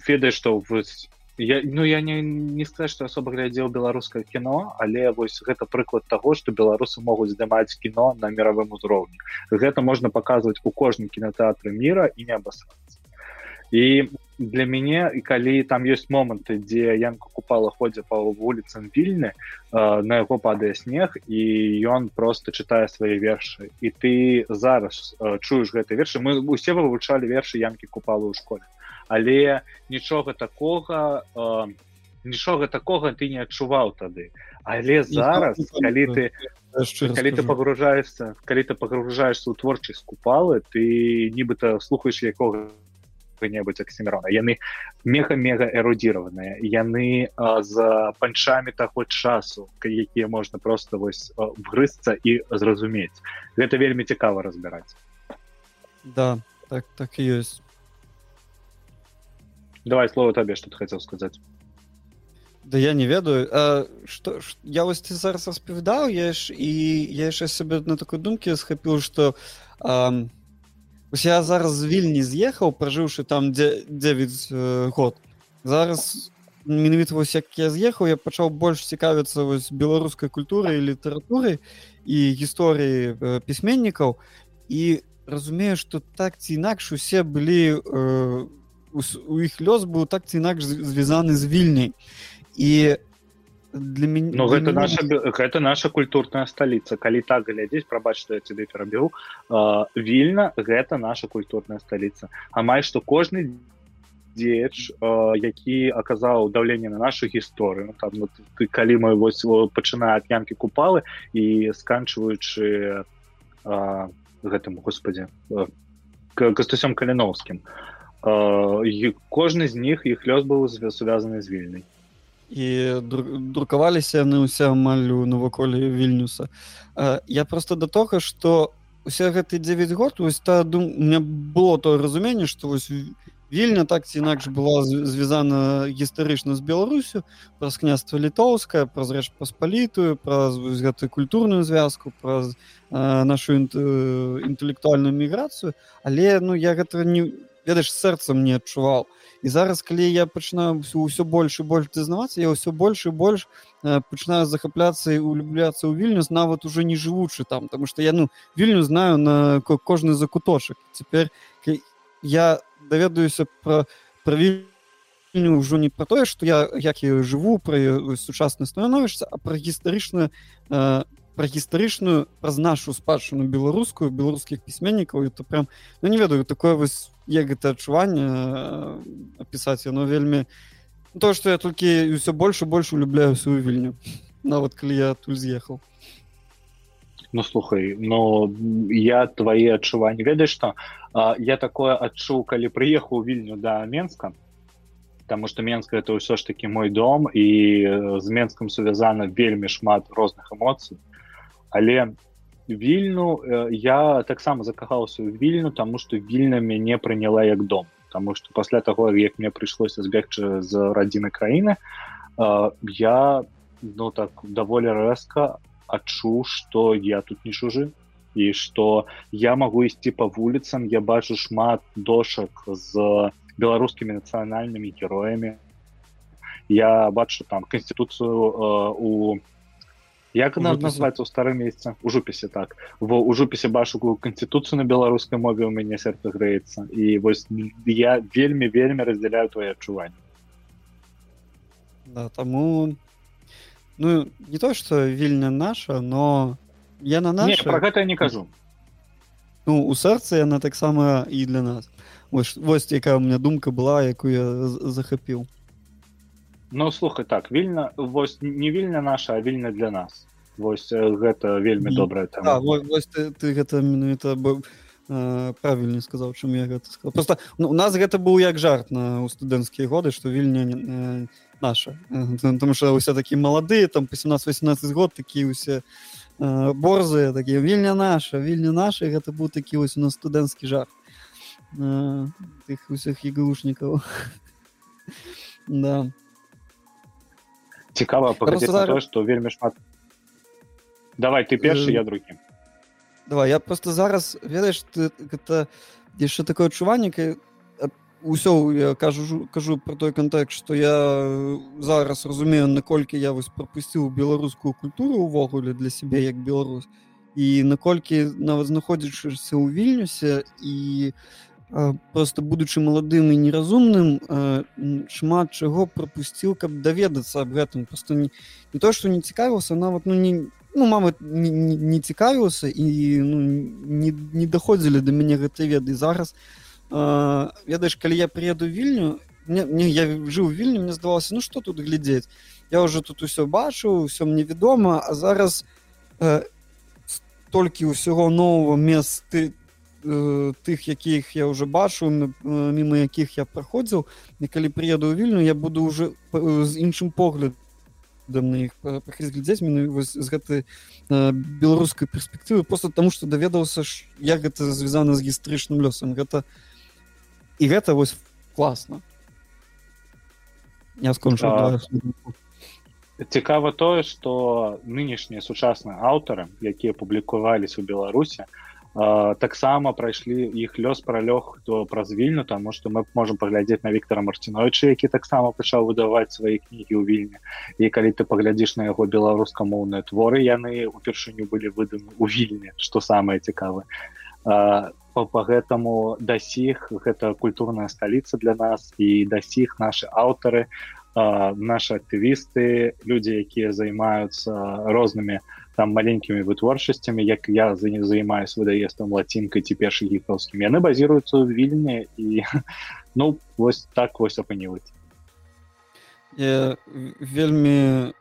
ведай что вось я ну я не не сказать что особо глядзеў беларускае кіно але вось гэта прыклад того что беларусы могуць здымаць кіно на мировым узроўні гэта можна паказваць у кожным кінотэатры мира і не абасрацца і для мяне і калі там ёсць моманты дзе янка купала ходзе па вуліцам вільны э, на яго падае снег і ён просто чытае свае вершы і ты зараз э, чуеш гэты вершы мы усе вывучалі вершы янкі купала ў школе. Але нічога такога э, нічога такога ты не адчуваў тады. Але зараз калі ты калі ты пагружаешься калі ты пагружаешься ў творчасць купалы ты нібыта слухаеш якога небудзь аксімірона яны мега мега эрудзіраваныя яны а, з панчамі таго часу якія можна просто вось вгрызцца і зразумець. Гэта вельмі цікава разбіраць. Да так так і ёсць. Давай слово табе что ты хацеў сказаць. Да я не ведаю. Что я вось ты зараз распавядаў я ж і я яшчэ сабе на такой думкі схапіў что а, ось я зараз вільні з'ехаў пражыўшы там дзе 9 э, год. Зараз менавіта вось як я з'ехаў я пачаў больш цікавіцца вось беларускай культурай літаратурай і гісторыі э, пісьменнікаў і разумею што так ці інакш усе былі э, у іх лёс быў так ці інакш звязаны з вільняй і для мяне ну, гэта мяне... наша гэта наша культурная сталіца калі так глядзець прабач што я тебе перабіў вільна гэта наша культурная сталіца амаль што кожны дзеяч які аказаў даўленне на нашу гісторыю. Там вот, ты калі мы вось пачынае ад янкі купалы і сканчваючы гэтым господі кастусём каліновскім. Кожны з них іх лёс быў звязаны з вільнай і друкаваліся яны ўсе амаль у наваколе вільнюса. Я просто да того что усе гэты 9 год вось та дум мне было то разуменне что вось вільня так ці інакш была звязана гістарычна з беларусю праз княства літоўская праз рэч паспалітую праз гэтую культурную звязку праз нашу інтэлектуальную міграцыю. Але ну я гэта не ведаеш сэрцам не адчуваў і зараз калі я пачынаю ўсё больш і больш дазнавацца я ўсё больш і больш э, пачынаю захапляцца і улюбляцца ў вільнюс нават уже не жывучы там потому что я ну вільню знаю на кожны закуточак цяпер я даведаюся про про вільню ўжо не про тое что я як я жыву про сучасна становішся а про гістарычна про пра гістарычную праз нашу спадчыну беларускую беларускіх пісьменнікаў это прям ну не ведаю такое вось як гэта адчуванне апісаць яно вельмі то што я толькі ўсё больш і больш улюбляю сваю вільню нават калі я тут з'ехаў Ну слухай но я твае адчуванні ведаеш што я такое адчуў калі прыехаў вільню да менска Таму што менска это ўсё ж такі мой дом і з менскам сувязана вельмі шмат розных эмоцый але вільну э, я таксама закахаўся ў вільну таму што вільна мяне прыняла як дом. Таму што пасля таго як мне прыйшлося збегчы з радзіны краіны э, я ну так даволі рэзка адчуў што я тут не чужы і што я магу ісці па вуліцам. Я бачу шмат дошак з беларускімі нацыянальнымі героямі. Я бачу там канституцыю э, у як она называется у старым месяца у жупісе так. Во у жупісе бачу канституцыю на беларускай мове у мяне сэрца грэецца і вось я вельмі вельмі раздзяляю твои адчуванні да, таму ну не то что вільня наша но я на нас про гэта не кажу. Ну у сэрцы яна таксама і для нас. Вось вось якая у меня думка была якую я захапіў Ну слухай так вільна вось не вільна наша а вільна для нас. Вось гэта вельмі mm. добрая там да, вось ты, ты гэта менавіта э, правільна сказаў чым я гэта сказал просто ну, у нас гэта быў як жарт на у студэнцкія годы што вільня э, наша. Там что ўсе такі маладыя там по 17-18 год такі усе э, борзыя такія вільня наша вільня наша гэта быў такі вось у нас студэнцкі жарт э, тых усіх іглушнікаў да цікава паглядзець што вельмі шмат давай ты першы я другі давай я просто зараз ведаеш ты гэта яшчэ такое адчуванне ўсё я кажу кажу про той кантэкст што я зараз разумею наколькі я вось прапусціў беларускую культуру увогуле для сябе як беларус і наколькі нават знаходзячыся ў вільнюсе і просто будучы маладым і неразумным шмат чаго прапусціў каб даведацца аб гэтым. Просто не, не то што не цікавіўся нават ну не ну мама не, не, не цікавіўся і ну, не, не даходзілі да мяне гэтай веды. Зараз ведаеш калі я прыеду вільню мне, мне я жыў вільню мне здавалася ну что тут глядзець? Я уже тут усё бачу ўсё мне вядома а зараз э, толькі ўсяго нового месты э, тых якіх я уже бачу мімо якіх я праходзіў і калі прыеду ў вільню я буду уже з іншым поглядам на іх глядзець з гэтай беларускай перспектывы просто таму што даведаўся ж як гэта звязана з гістарычным лёсам гэта і гэта вось класна. Я скончу цікава тое што нынешнія сучасныя аўтары якія публікаваліся ў беларусі таксама прайшлі іх лёс пралёг то праз вільню таму што мы можемм паглядзець на Віктора марціновича які таксама пачаў выдаваць свае кнігі ў вільні. І калі ты паглядзіш на яго беларускамоўныя творы яны упершыню былі выданы ў вільні што самае цікавае. По, по гэтаму дасіх гэта культурная сталіца для нас і дасіх наши аўтары наши актывісты людзі якія займаюцца рознымі а там маленькімі вытворчасцямі як я за не займаюсь выдаестом лацінкай ці першы гікаўскім яны базіруюцца ў вільні і ну вось так вось апыніваць вельмі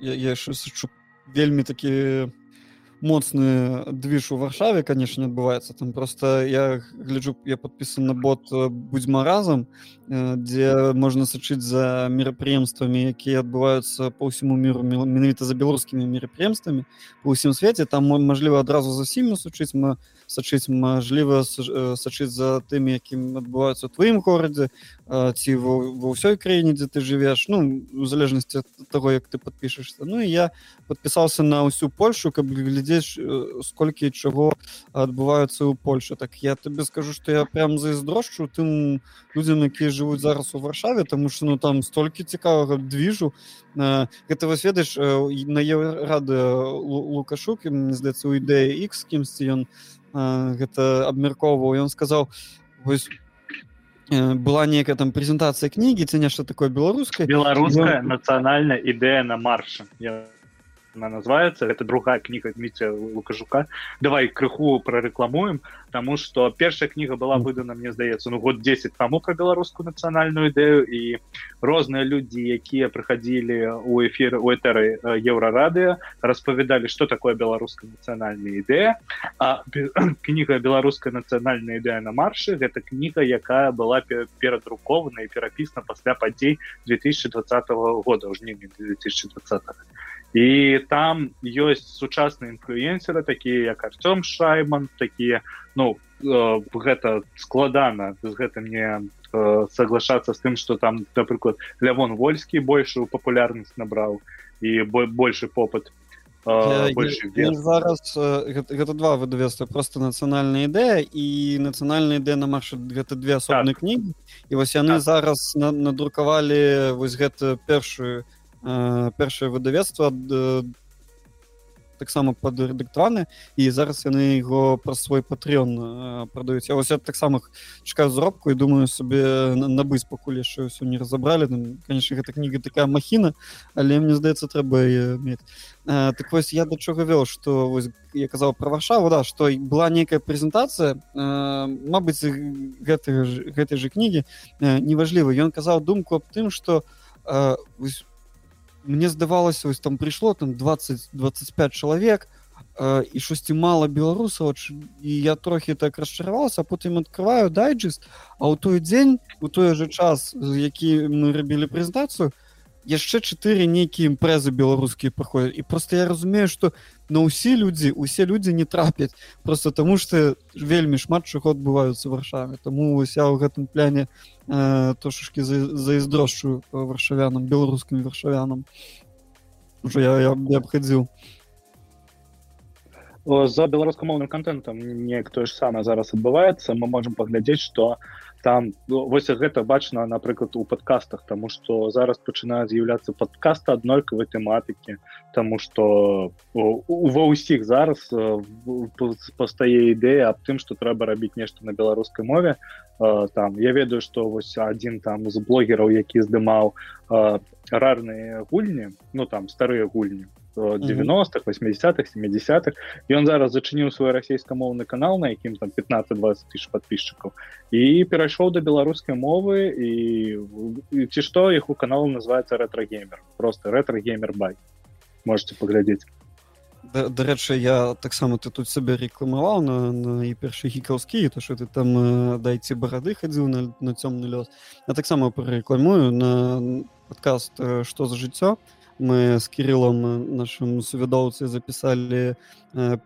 я, я сачу вельмі такі моцны движ у варшаве конечно адбываецца там просто я гляджу я подпісан на бот э, будзьма разам э, дзе можна сачыць за мерапрыемствамі якія адбываюцца по ўсяму міру менавіта за беларускімі мерапрыемствамі по ўсім свеце там мажліва адразу за сімі сучыць мы сачыць мажліва э, сачыць за тымі якім адбываюцца у тваім горадзе ці ва ўсёй краіне дзе ты жывеш ну у залежнасці ад таго як ты подпішешься ну і я подпісаўся на ўсю польшу каб глядзець сколькі чаго адбываюцца ў польше так я табе скажу что я прям зайздрошчу тым людзям якія жывуць зараз у варшаве тому что ну там столькі цікавага движу. Гэта вас ведаеш на рады лукашук мне здаецца у ідэі x кімсьці ён гэта абмяркоўваў ён сказаў вось была некая там прэзентацыя кнігі ці нешта такое беларускае беларуская нацыянальная ідэя на марше. Я она называется. Это другая книга Дмитрия лукажука давай крыху прорэкламуем тому что першая книга была выдана мне здаецца ну год 10 тому про беларускую нацыянальную ідэю і розныя люди якія прыходили у эфир у этары еўрарадыо распавядали что такое беларуская нацыянальная ідэя а кніга беларуская нацыянальная ідэя на марше гэта кніга якая была перадрукованая і перапісана пасля падзей 2020 года ў жніні 2020 і там ёсць сучасныя інфлюенсеры такія як артём шайман такія ну э, гэта складана з гэтым не э, соглашацца з тым что там напрыклад лявон вольскі большую папулярнасць набраў і больше попыт э, зараз гэта, гэта два выдавецтва просто нацыянальная ідэя і нацыянальная ідэя на марш гэта две асобныя так. кнігі і вось яны так. зараз на, надрукавалі вось гэта першую першае выдавецтва таксама падрэдыктаваны і зараз яны яго праз свой патрыён прадаюць. Я вось таксама чакаю зробку і думаю сабе набыць пакуль яшчэ ўсё не разабралі. Конечно гэта кніга такая махіна але мне здаецца трэба мець. Так вось я да чога вёў што вось я казаў пра варшаву да што была нейкая прэзентацыя Мабыць гэтай гэтай же кнігі. Неважліва ён казаў думку аб тым што мне здавалася ось там прыйшло там 20 25 чалавек э, і штосьці мала беларусаў і я трохі так расчараваўся потым открываю дайджест а ў той дзень у той же час які мы рабілі прэзентацыю яшчэ чатыры нейкія імпрэзы беларускія праходят і просто я разумею что на ўсе людзі усе людзі не трапяць просто тому что вельмі шмат чаго адбываюцца варшаве тому ось я ў гэтым пляне э, трошашки заіздрошчую варшавянам беларускім варшавянам. Уже я, я, я абхадзіў за беларускамоўным контентам неяк тое ж самае зараз адбываецца мы можемм паглядзець что у там ну, вось гэта бачна напрыклад у падкастах тому что зараз пачынаюць з'яўляцца падкаста аднолькавай тэматыкі тому что ва ўсіх зараз пастае ідэя аб тым что трэба рабіць нешта на беларускай мове. Там я ведаю что вось один там з блогераў які здымаў рарныя гульні ну там старыя гульні 90-х 80-х 70-х і он зараз зачыніў свой расійскамоўны канал на якім там 15-20 тысяч подписчиков і перайшоў до беларускай мовы і ці што іх у каналу называется рэтрагеймер просто рэтрагеймер бай можете паглядзець дарэчы я таксама ты тут сабе рэкламаваў на, на і першы гікаўскі то что ты там дайце барады хадзіў на, на цёмны лёс я таксама прарэкламую на подкаст что за жыццё то мы с Кириллом, нашим суведоўцы, записали э,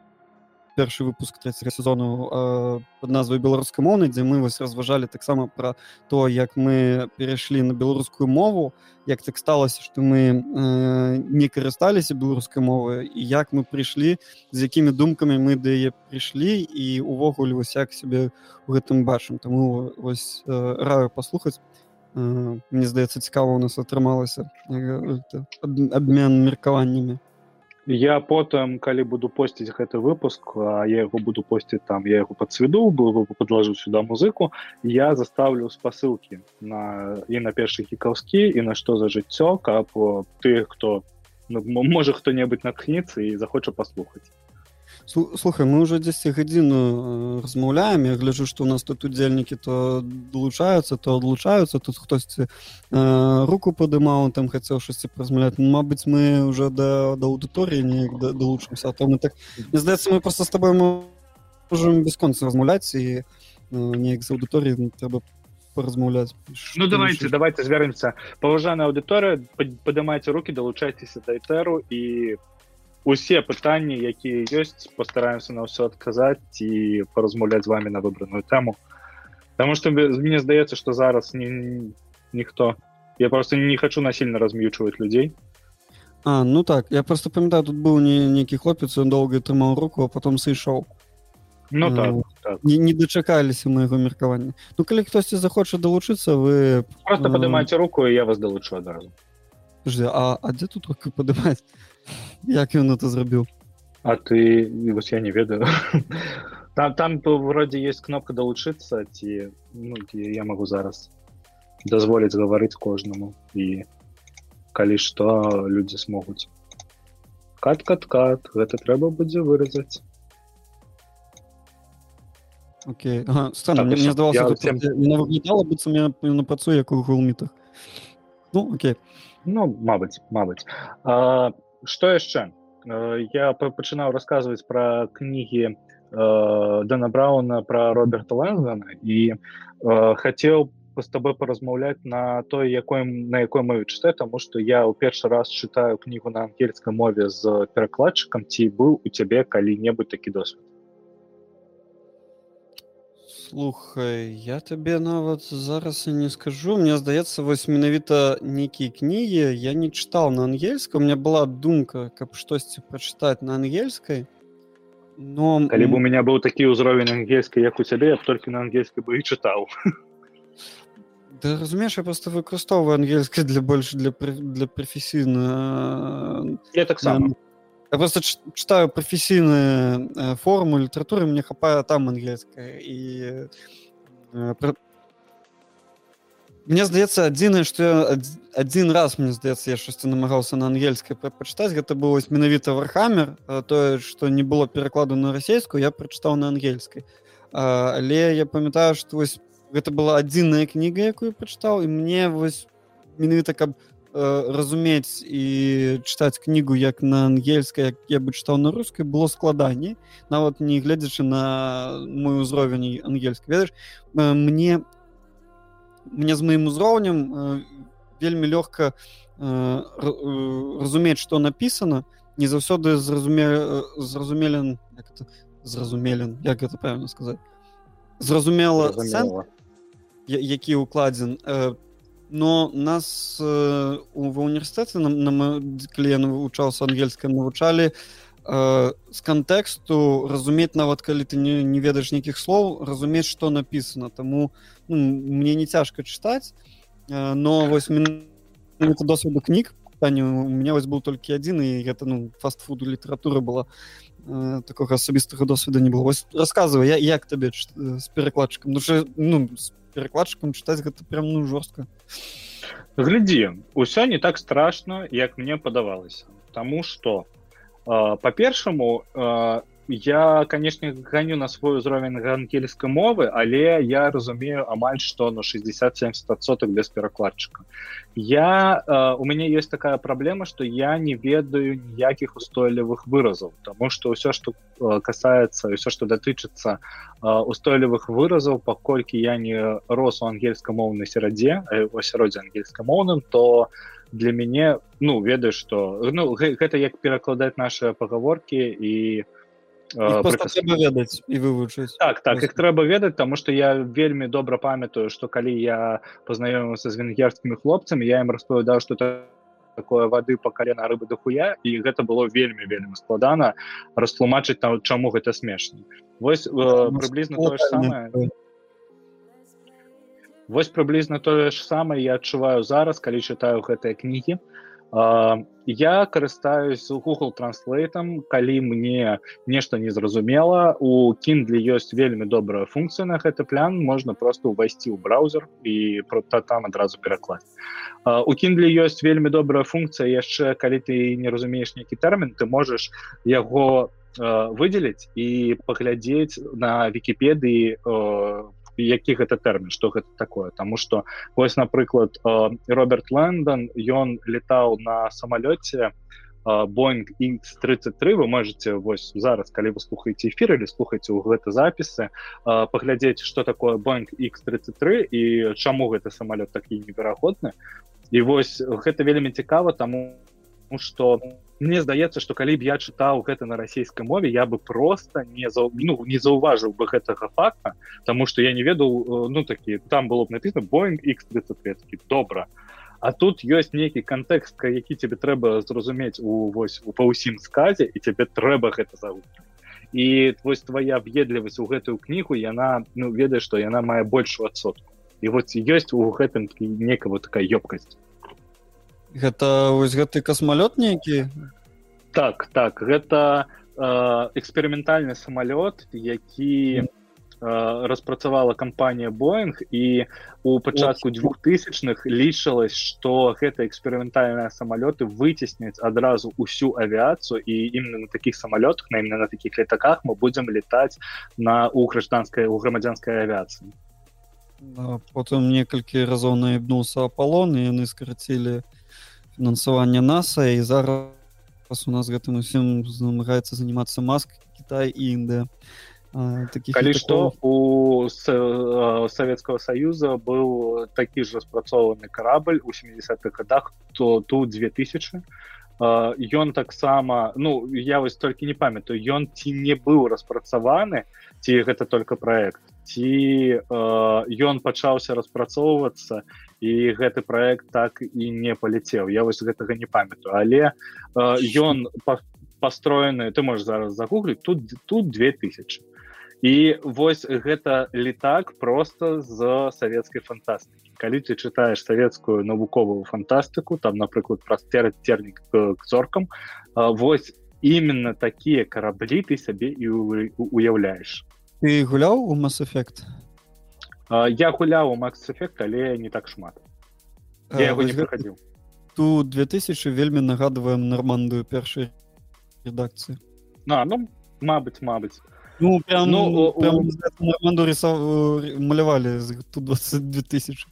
першы выпуск третьего сезону э, под назвай беларускамоўны дзе мы вось разважалі таксама пра то як мы перайшлі на беларускую мову як так сталася што мы э, не карысталіся беларускай мовы і як мы прыйшлі з якімі думкамі мы да яе прыйшлі і увогуле вось як сябе у гэтым бачым таму вось э, раю паслухаць э, мне здаецца цікава у нас атрымалася э, абмен меркаваннямі я потым калі буду посціць гэты выпуск а я яго буду посціць там я яго подсведу был подложу сюда музыку я заставлю спасылки на і на першы хікаўскі і на што за жыццё каб ты хто ну, можа хто-небудзь натхніцца і захоча паслухаць слухай мы уже 10 гадзіну размаўляем я гляжу что у нас тут удзельнікі то долучаются то одлучаются. Тут хтосьці э, руку падымаў там хацеў штосьці размаўляць ну, Мабыць мы уже да да аўдыторыі неяк долучымся а то мы так не здаецца мы просто с тобой можем бесконца размаўляць і неяк з аўдыторыі трэба поразмаўляць ну давайте давайте звернемся. Паважаная аўдыторыя падымайце руки далучайцеся да этеру і по усе пытанні якія ёсць постараемся на ўсё адказаць і паразмаўляць з вами на выбраную тэму. Потому что мне здаецца что зараз не ніхто. Я просто не хочу насильно разм'ючваць людзей. А ну так я просто памятаю тут быў не нейкі хлопец он долго трымаў руку а потом сышоў. Ну так, так. не, не дачакаліся моего меркавання. Ну калі хтосьці захоча далучыцца вы просто падымаце руку і я вас далучу адразу. А, а дзе тут руку падымаць як ён это зрабіў а ты вось я не ведаю там там вроде есть кнопка далучыцца ці ну, я могу зараз дазволіць гаварыць кожнаму і калі што людзі смогуць кат кат кат гэта трэба будзе выразаць Окей. Ага, так, мне, мне здавалося, всем... не выглядала, быццам я на працую, як у гулмітах. Ну, окей. Ну, мабыць, мабыць. А, что яшчэ? Я пачынаў расказваць пра кнігі Дэна брауна пра роберта лэнгана і хацеў з табой паразмаўляць на той якой на якой мове чытаю таму што я ў першы раз чытаю кнігу на ангельскай мове з перакладчыкам ці быў у цябе калі-небудзь такі досвед слухай я табе нават зараз і не скажу. Мне здаецца вось менавіта нейкія кнігі я не чытаў на ангельска у меня была думка каб штосьці прачытаць на ангельскай но калі б у меня быў такі ўзровень ангельскай як у цябе я толькі на ангельскай бы і чытаў. Да, разумееш я просто выкарыстоўваю ангельскай для больш для для прафесійна я таксама Я просто читаю професійныя э, форумы літаратуры мне хапае там ангельская і э, мне здаецца адзінае што адзін раз мне здаецца я штосьці намагаўся на ангельскай пачытаць гэта было менавіта вархамер тое што не было перакладу на расійскую я прачытаў на ангельскай але я памятаю што вось гэта была адзіная кніга якую прачытаў і мне вось менавіта каб разумець і чытаць кнігу як на ангельскай як я бы чытаў на рускай было складаней. Нават не гледзячы на мой узровень ангельскай ведаеш мне мне з маім узроўнем вельмі лёгка разумець што напісана не заўсёды зразуме зразумелен зразумелен як гэта правильно сказаць зразумела які укладзен по но нас э, ва універсітэце на, на калі я навучаўся ангельскай навучалі э, з кантэксту разумець нават калі ты не, не ведаеш нейкіх слоў разумець што напісана таму ну, мне не цяжка чытаць э, но вось досведу кніг пытанне у меня вось быў толькі адзін і гэта ну фастфуду літаратура была э, такога асабістага досведа не было. Вось расказвай я як табе з перакладчыкам ну, ну перакладчыкам чытаць гэта прям ну жорстка глядзі ўсё не так страшно як мне падавалася. Таму что па-першаму я конечно ганю на свой узровень ангельскай мовы але я разумею амаль что на 60-70соток без перакладчыка я э, у мяне есть такая праблема что я не ведаю ніякіх устойлівых выразаў тому что ўсё что э, касается все что датычыцца э, устойлівых выразаў паколькі я не рос у ангельскамоўнай серадзе асяроддзе ангельскамоўным то для мяне ну ведаю что ну гэта як перакладаць наши пагаворки і у ведаць і вывучыць так так их трэба ведаць тому что я вельмі добра памятаю что калі я познаёмился з венгерскімі хлопцамі я ім распавядаў что это такое воды по колена рыбы дохуя і гэта было вельмі вельмі складана растлумачыць там чаму гэта смешна вось э, прыблізна тое ж самое. вось прыблізна тое ж самае я адчуваю зараз калі чытаю гэтыя кнігі я карыстаюсь google транслейтам калі мне нешта незразумела у kindle ёсць вельмі добрая функцыя на гэты план можна просто увайсці ў браузер і про там адразу пераклаць у kindle ёсць вельмі добрая функцыя яшчэ калі ты не разумееш нейкі тэрмін ты можаш яго выдзеліць і паглядзець на вкіпедыі по які гэта тэрмін что гэта такое? Тому что вось напрыклад роберт лэндон ён летаў на самалёце Боинг X33 вы можете вось зараз калі вы слухаеце эфир или слухаце ў гэта запісы паглядзець что такое Боинг X33 і чаму гэты самолет такі неверагодны і вось гэта вельмі цікава тому что мне здаецца что калі б я чытаў гэта на расійскай мове я бы просто не за ну, не заўважыў бы гэтага факта тому что я не ведаў э, ну такі там было б написано боинг x33 добра а тут ёсць нейкі кантэкст які тебе трэба зразумець у вось па ўсім сказе і тебе трэба гэта за і вось твоя аб'едлівасць у гэтую кнігу яна ну ведаеш что яна мае большую адсотку і вот ёсць у гэтым некого такая ёбкасць гэта вось гэты касмалёт нейкі? Так так гэта э, эксперыментальны самалёт які э, распрацавала кампанія боинг і у пачатку двухтысячных лічылась что гэта эксперыментальныя самалёты выцесняць адразу усю авіяцыю і именно на таких самалётах на именно на таких летаках мы будзем летаць на у гражданской у грамадзянской авіяцыі. Потым некалькі разоў наебнулся аполлон і яны скарацілі фінансаванне наса і зараз у нас гэтым усім намагаецца занимацца маск Кітай і Індыя. Таких калі што у Савецкого союза быў такі ж распрацоўаны карабль у 70-х годах то тут 2000 ён таксама ну я вось толькі не памятаю ён ці не быў распрацаваны ці гэта только проект ці ён пачаўся распрацоўвацца і гэты проект так і не паляцеў я вось гэтага не памятаю. Але ён пастроены ты можешь зараз загугліць тут тут 2000 і вось гэта летак просто з савецкай фантастыкі. Калі ты чытаеш савецкую навуковую фантастыку там напрыклад праз цернік к зоркам вось именно такія караблі ты сабе і уяўляеш ты гуляў у масс-эфект я гуляў у макс-эфект але не так шмат. Я яго не прыхадзіў тут 2000 вельмі нагадваем нармандую першай редакцыі на ну мабыць мабыць ну, прям, ну, прям, прям малявалі тут 22 тысяч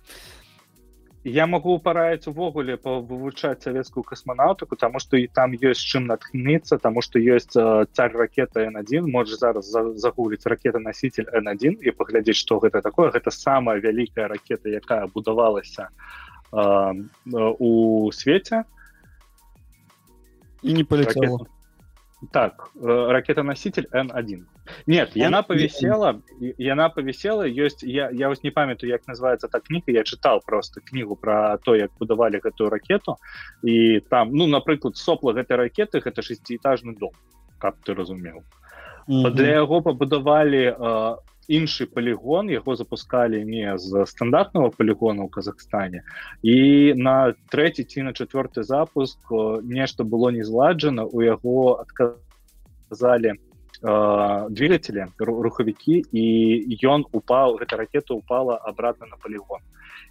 я могу параіць увогуле вывучаць савецкую касманаўтыку тому что і там ёсць чым натхніцца тому что ёсць царь ракета n1 можа зараз загуліць ракета носитель n1 і паглядзець что гэта такое. Гэта самая вялікая ракета якая будавалася э, у свеце. І не полетела так ракета носитель n1 нет яна повесела яна повесела ёсць я я вось не памятаю як называется так кніга я чытаў просто кнігу про то як будавалі гэтую ракету і там ну напрыклад сопла гэтай ракеты гэта шестиэтажны дом каб ты разумеў mm -hmm. для яго пабудавалі іншы полигон яго запускалі не з стандартного полигона ў казахстане і на третий ці на четверты запуск нешта было не зладжана у яго адказалі на э, двигатели рухавікі і ён упал гэта ракета упала обратно на полигон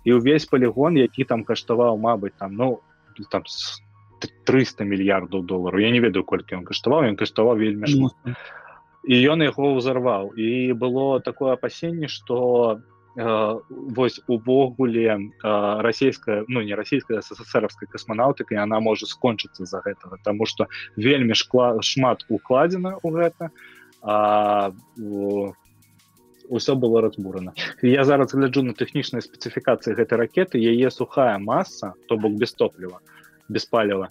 і увесь полигон які там каштаваў Мабыць там ну там 300 мільярдаў долларов я не ведаю колькі он каштаваў ён каштаваў вельмі і ён яго ўзарваў. І было такое апасенне что вось увогуле расійская ну не расійская сссровская касманаўтыка она можа скончыцца з-за гэтага. Тому что вельмі шкла шмат укладзена у гэта а ўсё было разбурана. Я зараз гляджу на тэхнічнай спецыфікацыі гэтай ракеты. Яе сухая масса то бок без топліва без паліва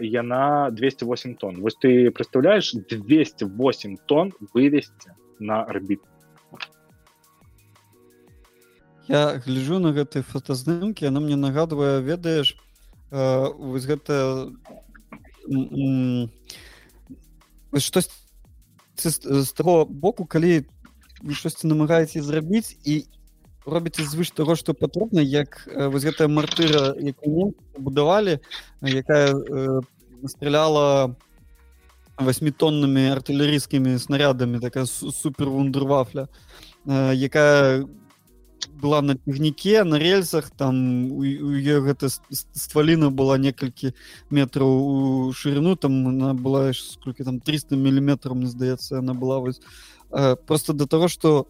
яна 208 тонн. Вось ты представляешь 208 тонн вывесці на арбіт я гляжу на гэтай фотаздымкі она мне нагадвае ведаеш вось гэта штось з таго боку калі вы штосьці намагаеце зрабіць і робіце звыш таго што патрэбна як вось гэтая мартыра будавалі якая стреляла восьмітоннымі артылерійскімі снарядамі такая супер вундервафля якая была на пігніке на рельсах там у ее гэта стваліна была некалькі метраў у шырину там она была сколько там 300 миллиметров мне здаецца она была вось просто до того что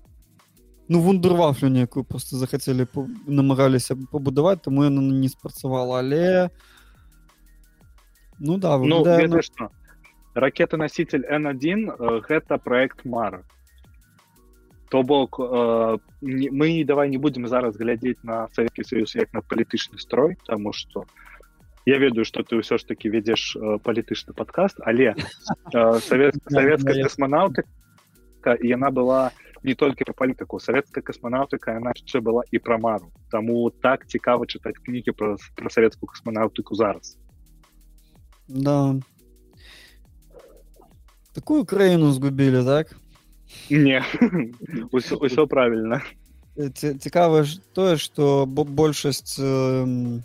ну вундервафлю некую просто захацелі намагаліся пабудаваць таму яна не спрацавала але ну да ну, на... ракета носитель n1 гэта проект мара то бок э, мы давай не будем зараз глядзець на Савецкі союз як на палітычны строй тому что я ведаю что ты ўсё ж таки ведзеш э, палітычны подкаст але э, совет советская космонаўтыка яна была не толькі про палітыку савецкая космонаўтыка она яшчэ была і пра мару. Таму так цікава чытаць кнігі про про савецкую космонаўтыку зараз. Да. Такую краіну згубілі так? Не ўсё, ўсё правильно. Цікава ж тое что большасць э,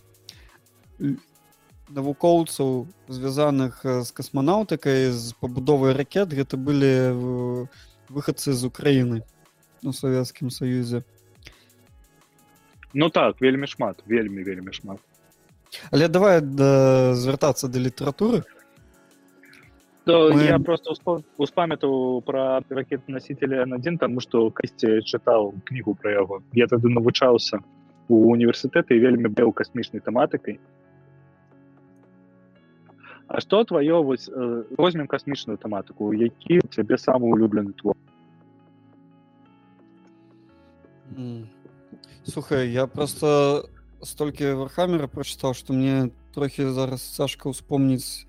навукоўцаў звязаных з касманаўтыкай з пабудовай ракет гэта былі выхадцы з Украіны у савецкім саюзе Ну так вельмі шмат вельмі вельмі шмат. Але давай да, звяртацца да літаратуры то Мы... я просто успамятаў про ракет носителя n1 тому что касці чытаў кнігу про яго я тады навучаўся у універсітэты вельмі быў касмічнай тэматыкай А что твоё вось э, возьмем касмічную тэматыку які цябе самы улюблены твор? Слухай я просто столькі вархамера прочытаў что мне трохі зараз цяжка ўспомніць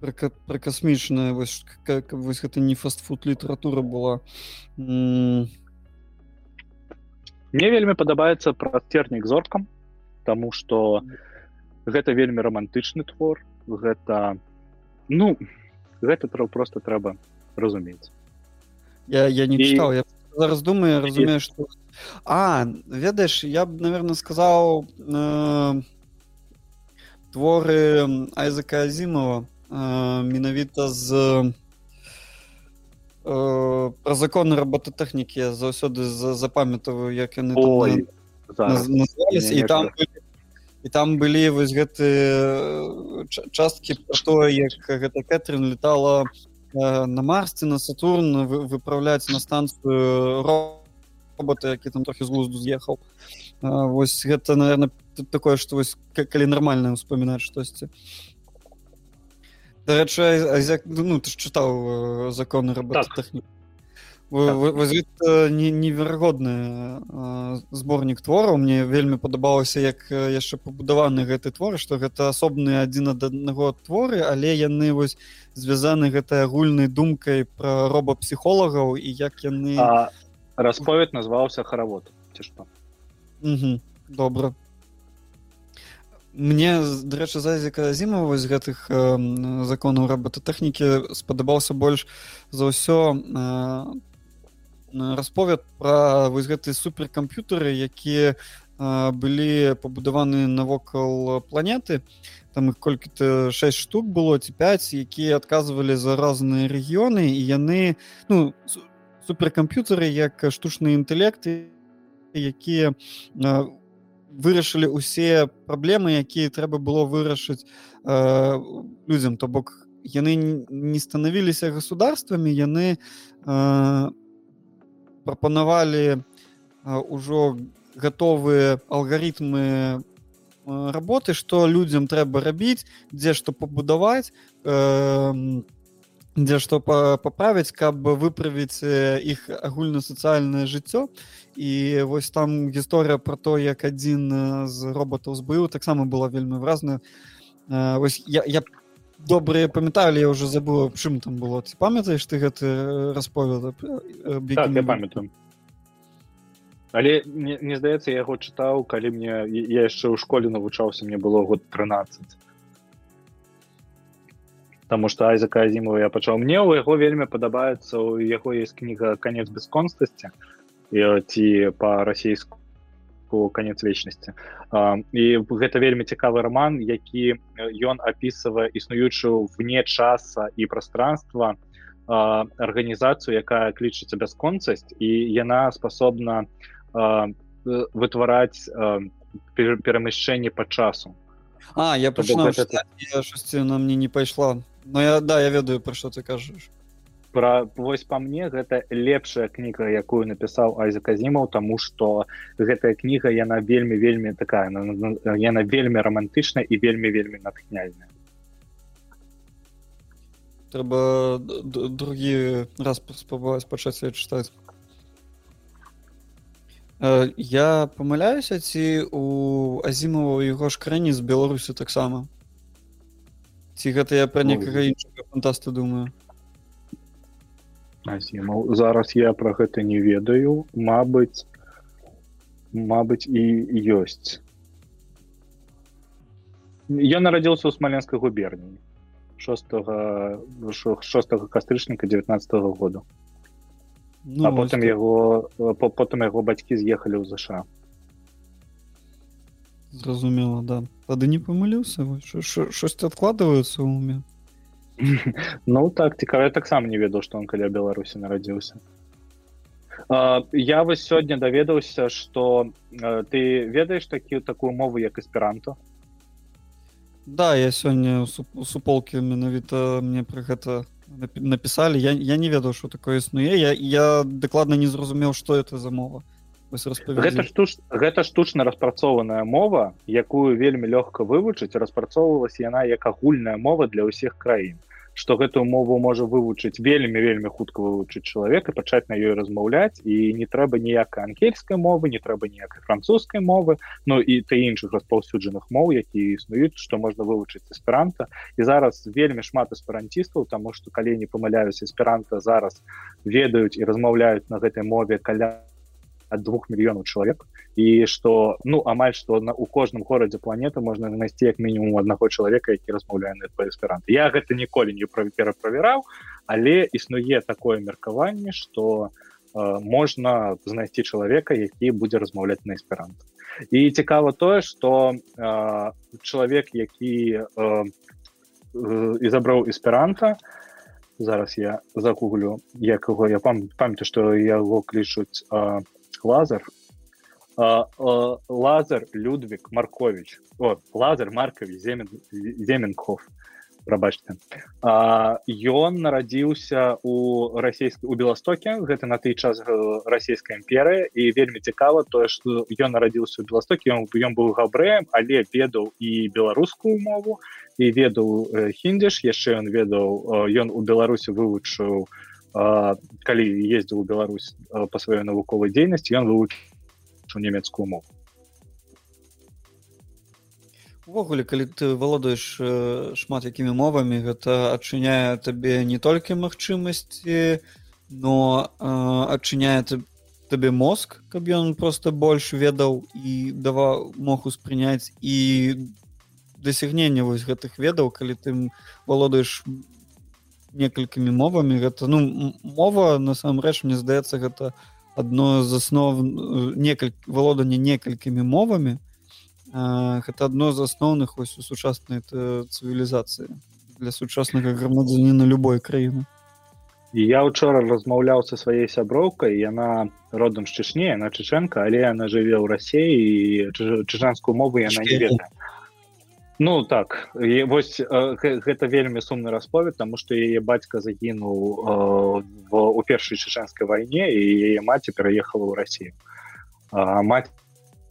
пра, пра касмічная вось как вось гэта не фастфуд літаратура была. Мне вельмі падабаецца прасцернік зоркам тому что гэта вельмі романтычны твор гэта ну гэта просто трэба разумець. Я я не читал я зараз думаю разумею что а ведаеш я б наверное сказаў э, творы айзака азімова менавіта з э, пра законы робототэхнікі заўсёды запамятаваю як яны і там і там былі вось гэты часткі то як гэта кэтрын летала на марсці на сатурн выправляць на станцыю робота які там трохі з глузду з'ехаў вось гэта наверное такое што вось калі нармальна успамінаць штосьці Дарэчы, ну, ты ж чытаў э, законы робототехнікі. Так. Неверагодны зборнік твораў мне вельмі падабалася як яшчэ пабудаваны гэты твор што гэта асобны адзін ад аднаго творы але яны вось звязаны гэтай агульнай думкай пра робапсіхолагаў і як яны расповед назваўся харавод ці што? Добра. Мне дарэчы зазіка зіма вось гэтых э, законаў робототэхнікі спадабаўся больш за ўсё э, расповед пра вось гэты суперкамп'ютары якія э, былі пабудаваны навокал планеты. Там их колькі-то 6 штук было ці 5 якія адказвалі за разныя рэгіёны і яны ну суперкамп'ютары як штучныя інтэлекты якія у вырашылі ўсе праблемы якія трэба было вырашыць э, людзям. То бок яны не станавіліся государствамі яны э, прапанавалі ўжо гатовыя алгарытмы работы што людзям трэба рабіць дзе што пабудаваць э, дзе што паправіць каб выправіць іх агульна-сацыяльнае жыццё. І вось там гісторыя про то як адзін з роботаў збыў таксама была вельмі выразная. Вось я, я добрыя памяталі я уже забыла чым там было. Ты памятаеш ты гэты расповед так, памятаю. Але не, не здаецца яго чытаў калі мне я яшчэ ў школе навучаўся мне было год 13 Таму што айзака азімова я пачаў. Мне ў яго вельмі падабаецца у яго есть кніга конец бясконстасці ці па-расійску конец вечнасці і гэта вельмі цікавы роман які ён опісывае існуючую вне часа і пространства арганізацыю якая клічыцца бясконцасць і яна спасобна вытвараць перамяшчэнне па часу. А я пачынаў шасці на мне не пайшла. Но я да я ведаю пра што ты кажаш пра вось па мне гэта лепшая кніга якую напісаў айза казімаў таму што гэтая кніга яна вельмі вельмі такая яна вельмі романтычная і вельмі вельмі натхняльная. Трэба другі раз спрабаваць пачаць я чытаць. Э, я памыляюся ці у азімова яго ж крані з беларусі таксама? Ці гэта я пра некага іншага фантаста думаю Азімаў. зараз я пра гэта не ведаю. Мабыць Мабыць і ёсць. Я нарадзіўся ў смаленскай губерніі 6 6 кастрычніка 19 -го году ну, а потым яго потым яго бацькі з'ехалі ў ЗША зразумела да. Тады не памыліўся? Штось адкладваюцца ў уме ну так цікава таксама не ведаў што он каля беларусі нарадзіўся я вось сёння даведаўся што ты ведаеш такі такую мову як эсперанто? Да я сёння суполкі менавіта мне пра гэта написали. Я, я не ведаў что такое існуе я я дакладна не зразумеў что это за мова. Гэта штуч гэта штучна распрацоўваная мова якую вельмі лёгка вывучыць распрацоўвалась яна як агульная мова для ўсіх краін што гэтую мову можа вывучыць вельмі вельмі хутка вывучыць чалавека пачаць на ёй размаўляць і не трэба ніякай ангельскай мовы не трэба ніякай французскай мовы Ну і ты іншых распаўсюджаных моў якія існуюць што можна вывучыць эсперанта і зараз вельмі шмат эсперантістаў таму што калі не памыляюсь эсперанта зараз ведаюць і размаўляюць на гэтай мове каля ад двух мільёнаў чалавек і што ну амаль што на у кожным горадзе планеты можна знайсці як мінімум аднаго чалавека які размаўляе на твой эсперант я гэта ніколі не пераправяраў але існуе такое меркаванне что э, можна знайсці чалавека які будзе размаўляць на эсперант і цікава тое что э, чалавек які э, э, і забраў эсперанта зараз я загуглю якого я пам памятаю что яго клічуць э, лазер лазер людвиг маркович. Вот лазер маркович земен земенков прабачьте ён нарадзіўся у расійск у беластоке гэта на той час расійская імперыя і вельмі цікава тое что ён нарадзіўся у беластоке ён ён быў габрэем але ведаў і беларускую мову і ведаў хіндзіш яшчэ ён ведаў ён у беларусі вывучыў у калі ездзіў у Беларусь па сваёй навуковай дзейнасці ён вывучыў нямецкую мову. Увогуле калі ты валодаеш шмат якімі мовамі гэта адчыняе табе не толькі магчымасці но адчыняе табе мозг каб ён просто больш ведаў і даваў мог успрыняць і дасягнення вось гэтых ведаў калі ты валодаеш некалькімі мовамі гэта ну мова насамрэч мне здаецца гэта адно з аснов некалькі валодання некалькімі мовамі. Гэта адно з асноўных ось у сучаснай цывілізацыі для сучаснага грамадзяніна любой краіны. Я учора размаўляў са сваёй сяброўкай яна родам з чышне на чычэнка але яна жыве ў рассіі і чыжанскую мову яна не ведае Ну так. І вось гэта вельмі сумны расповед тому что яе бацька загінуў у першай чачанскай вайне і яе маці пераехала ў Росію маці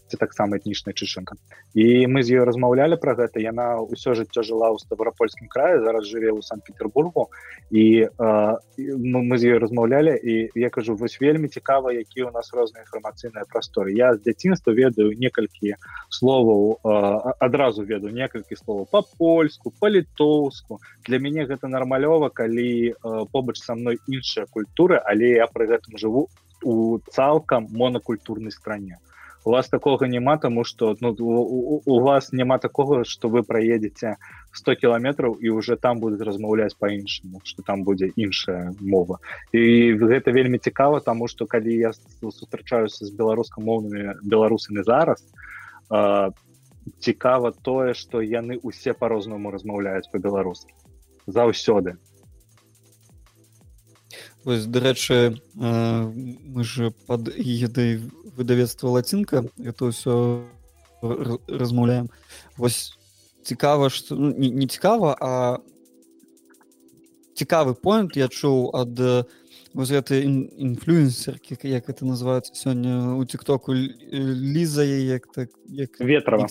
ці таксама этнічная чычынка і мы з ёй размаўлялі пра гэта яна ўсё жыццё жыла ў ставропольскім краі зараз жыве ў санкт-петербургу. І э, мы з ёй размаўлялі і я кажу вось вельмі цікава які у нас розныя інфармацыйныя прасторы я з дзяцінства ведаю некалькі словаў э, адразу веду некалькі словаў. По-польску па-літоўску. Для мяне гэта нармалёва калі э, побач са мной іншыя культуры але я пры гэтым жыву у цалкам монакультурнай стране у вас такого няма тому что ну, у, у вас няма такого что вы проедете 100 кіламетраў і уже там будуць размаўляць по-іншаму что там будзе іншая мова. І гэта вельмі цікава тому что калі я сустрачаюся з беларускамоўнымі беларусамі зараз э, цікава тое что яны усе по-рознаму размаўляюць по-беларуску заўсёды Вось, дарэчы мы же под едай выдавецтва лацінка это ўсё размаўляем вось цікава что ну, не, не цікава а цікавы point я чуў ад вось гэты інфлюенсеркі як это называется сёння у тиктоку ліза як так як ветрова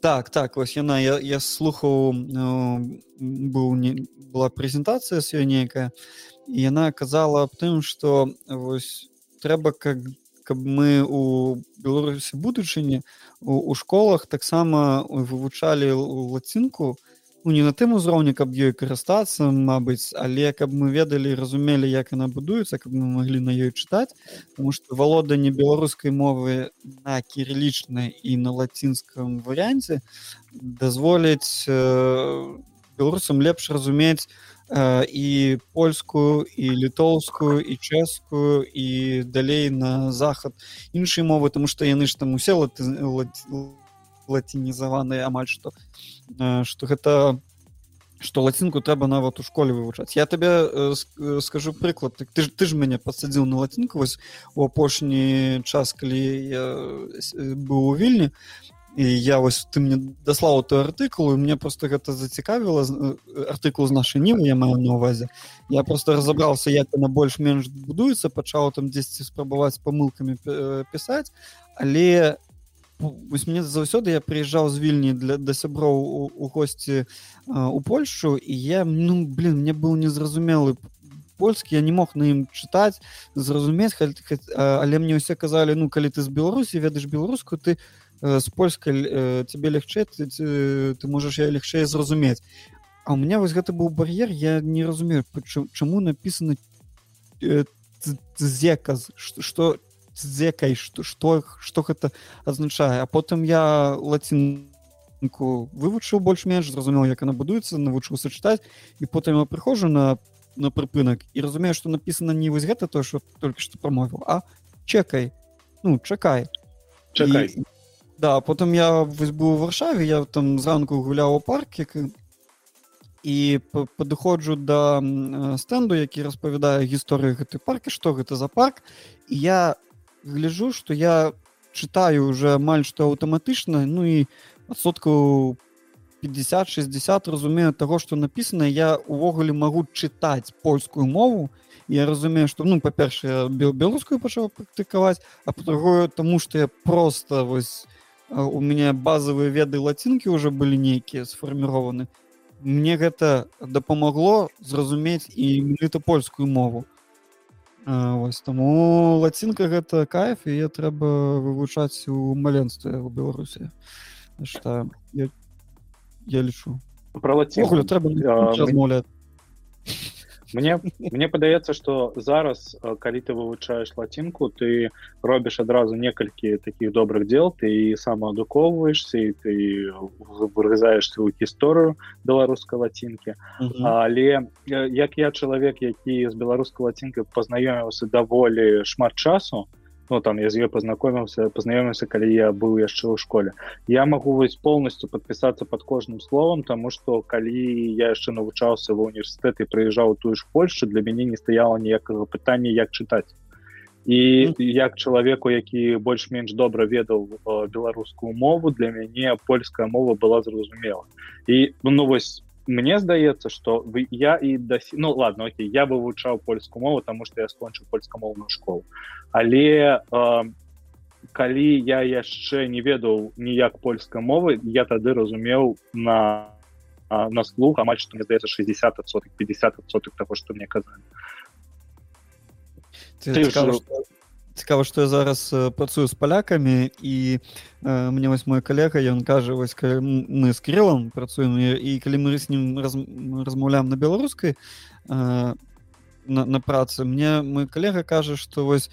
так так вось яна я, я слухаў ну, быў не была прэзентацыя сё нейкая і яна казала аб тым што вось трэба как каб мы у беларусі будучыні у, у школах таксама вывучалі лацінку ну, не на тым узроўні каб ёй карыстацца Мабыць але каб мы ведалі разумелі як яна будуецца каб мы маглі на ёй чытаць потому что валоданне беларускай мовы на кірылічнай і на лацінском варыянце дазволіць э, беларусам лепш разумець і польскую і літоўскую і чэшскую і далей на захад іншай мовы тому что яны ж там усе латы, латы, латінізаваныя амаль што што гэта что лацінку трэба нават у школе вывучаць я табе скажу прыклад так ты ж ты ж мяне пасадзіў на лацінку вось у апошні час калі я быў у вільні і я вось ты мне даслаў той артыкул мне просто гэта зацікавіла артыкул з нашай нівы я маю на увазе. Я просто разабрался як на больш-менш будуецца пачаў там дзесьці спрабаваць памылкамі пісаць але вось мне заўсёды я прыязджаў з вільні для да сяброў у, госці у польшу і я ну блин мне быў незразумелы польскі я не мог на ім чытаць зразумець але мне ўсе казалі ну калі ты з беларусі ведаеш беларускую ты з польскай тебе лягчэй ты, ты, ты можаш я лягчэй зразумець. А у меня вось гэта быў бар'ер я не разумею чаму написано зеказ что зекай что что что гэта азначае а потым я лацінку вывучыў больш-менш зразумеў як она будуецца навучыўся чытаць і потым я прыхожу на на прыпынак і разумею что написано не вось гэта то что только что промовіў а чекай. Ну чакай чакай і да потым я вось быў у варшаве я там зранку гуляў у парке і падыходжу да стэнду які распавядае гісторыю гэтай паркі што гэта за парк. І я гляжу што я чытаю уже амаль што аўтаматычна ну і адсоткаў 50-60 разумею таго што напісана я увогуле магу чытаць польскую мову. Я разумею што ну па-першае беларускую пачаў практыкаваць а па-другое таму што я просто вось у мяне базовые веды лацінкі уже былі нейкія сфармірованы мне гэта дапамагло зразумець і менавіта польскую мову вось таму лацінка гэта кайф і я трэба вывучаць у маленстве у беларусі что я, я лічу про лацінку трэба размаўляць мне мне падаецца что зараз калі ты вывучаешь лацінку ты робіш адразу некалькі таких добрых дел ты самаадукоўваешься і ты вырызаешь свою гісторыю беларускай лацінкі але як я чалавек які з беларускай лацінкай пазнаёміўся даволі шмат часу то ну там я з ёй познакомился познаёмился калі я быў яшчэ ў школе. Я могу вось полностью подпісацца под кожным словом тому что калі я яшчэ навучаўся ва універсітэт і прыязджаў тую ж польшу для мяне не стаяла ніякага пытання як чытаць. І як чалавеку які больш-менш добра ведаў беларускую мову для мяне польская мова была зразумела. І ну вось мне здаецца что вы я і да ну ладно окей я вывучаў польскую мову тому что я скончыў польскамоўную школу. Але э, калі я яшчэ не ведаў ніяк польскай мовы я тады разумеў на на слух амаль што мне здаецца 60 соток 50 соток того што мне казалі цікава што я зараз працую з палякамі і э, мне вось мой калега ён кажа вось мы з крылам працуем і калі мы з ним раз, размаўляем на беларускай э, на, на працы мне мой калега кажа што вось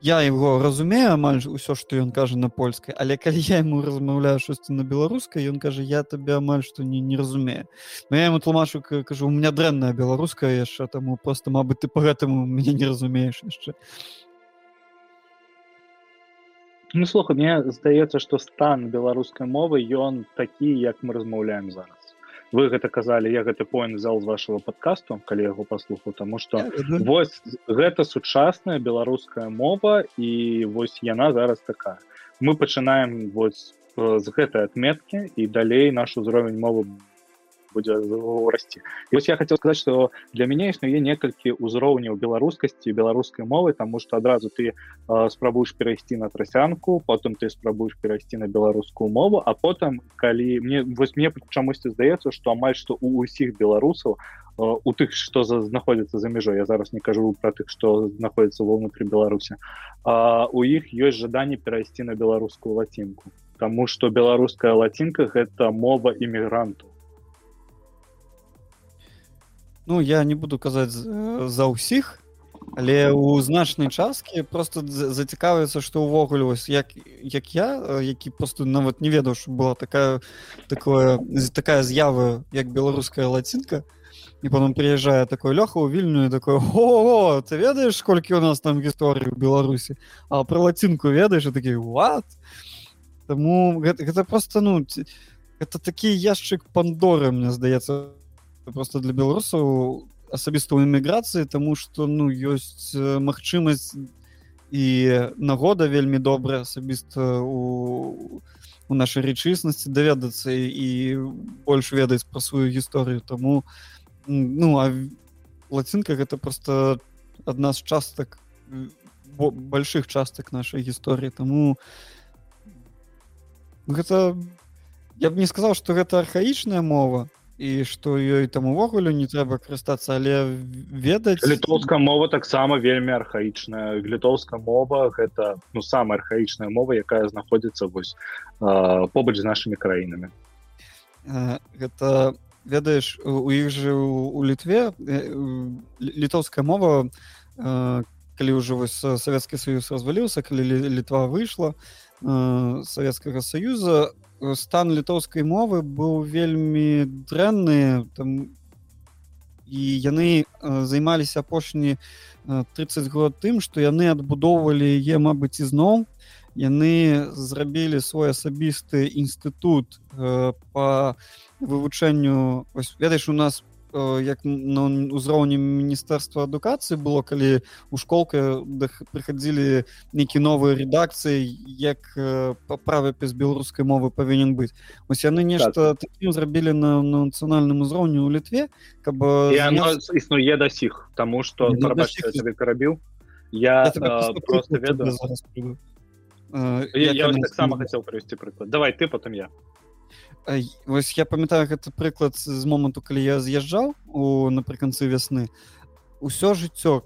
я его разумею амаль ўсё што ён кажа на польскай але калі я ему размаўляю штосьці на беларускай ён кажа я табе амаль што не не разумею но я ему тлумачу кажу у меня дрэнная беларуская яшчэ таму просто Мабыць ты по гэтаму мяне не разумееш яшчэ ну слуха мне здаецца што стан беларускай мовы ён такі як мы размаўляем зараз вы гэта казалі я гэты поинт взял з вашего подкасту калі яго паслухаў тому что вось гэта сучасная беларуская мова і вось яна зараз такая. Мы пачынаем вось з гэтай адметкі і далей наш узровень мовы будзе расці вось я хотел сказать что для мяне існуе некалькі ўзроўняў беларускасці беларускай мовы тому что адразу ты э, спрабуеш перайсці на трасянку потым ты спрабуеш перайсці на беларускую мову а потым калі мне вось мне чамусьці здаецца что амаль што у усіх беларусаў у тых что знаходзіцца за мяжой я зараз не кажу про тых что знаходіцца ва ўнутры беларусі у іх ёсць жаданне перайсці на беларускую лацінку Таму что беларуская лацінка гэта мова іммігранту Ну я не буду казаць за ўсіх але у значнай часткі просто зацікавіцца што ўвогуле вось як як я які просто нават не ведаў што была такая такое такая з'ява як беларуская лацінка. І потом приязджае такой лёха ў вільную такое о ты ведаеш колькі у нас там гісторыі ў беларусі? А про лацінку ведаеш? Такі what? Таму гэта, гэта просто ну это такі яшчык пандоры мне здаецца просто для беларусаў асабіста ў эміграцыі тому что ну ёсць магчымасць і нагода вельмі добрая асабіста у у нашай рэчыснасці даведацца і больш ведаць пра сваю гісторыю тому ну а лацінка гэта просто адна з частак больших частак нашай гісторыі тому гэта я б не сказаў что гэта архаічная мова і што ёй там увогуле не трэба карыстацца але ведаць літоўская мова таксама вельмі архаічная. Літоўская мова гэта ну самая архаічная мова якая знаходзіцца вось э, побач з нашими краінамі. Гэта ведаеш у іх же у літве літоўская мова калі ўжо вось савецкі саюз разваліўся калі літва выйшла савецкага саюза у стан літоўскай мовы быў вельмі дрэнны там і яны займаліся апошні 30 год тым што яны адбудоўвалі е мабыць ізноў яны зрабілі свой асабісты інстытут по вывучэнню ведаеш у нас Э, як на ўзроўні міністэрства адукацыі было калі у школка прыходзілі нейкі новыя рэдакцыі як э, па правапіс беларускай мовы павінен быць. Ось яны нешта так. такім зрабілі на, на нацыянальным узроўні ў літве каб зняць... існуе да сіх тому что карабіў я, я просто ведаю. я, я таксама хацеў прывесці прыклад давай ты потом я вось я памятаю гэты прыклад з моманту калі я з'язджаў у напрыканцы вясны усё жыццё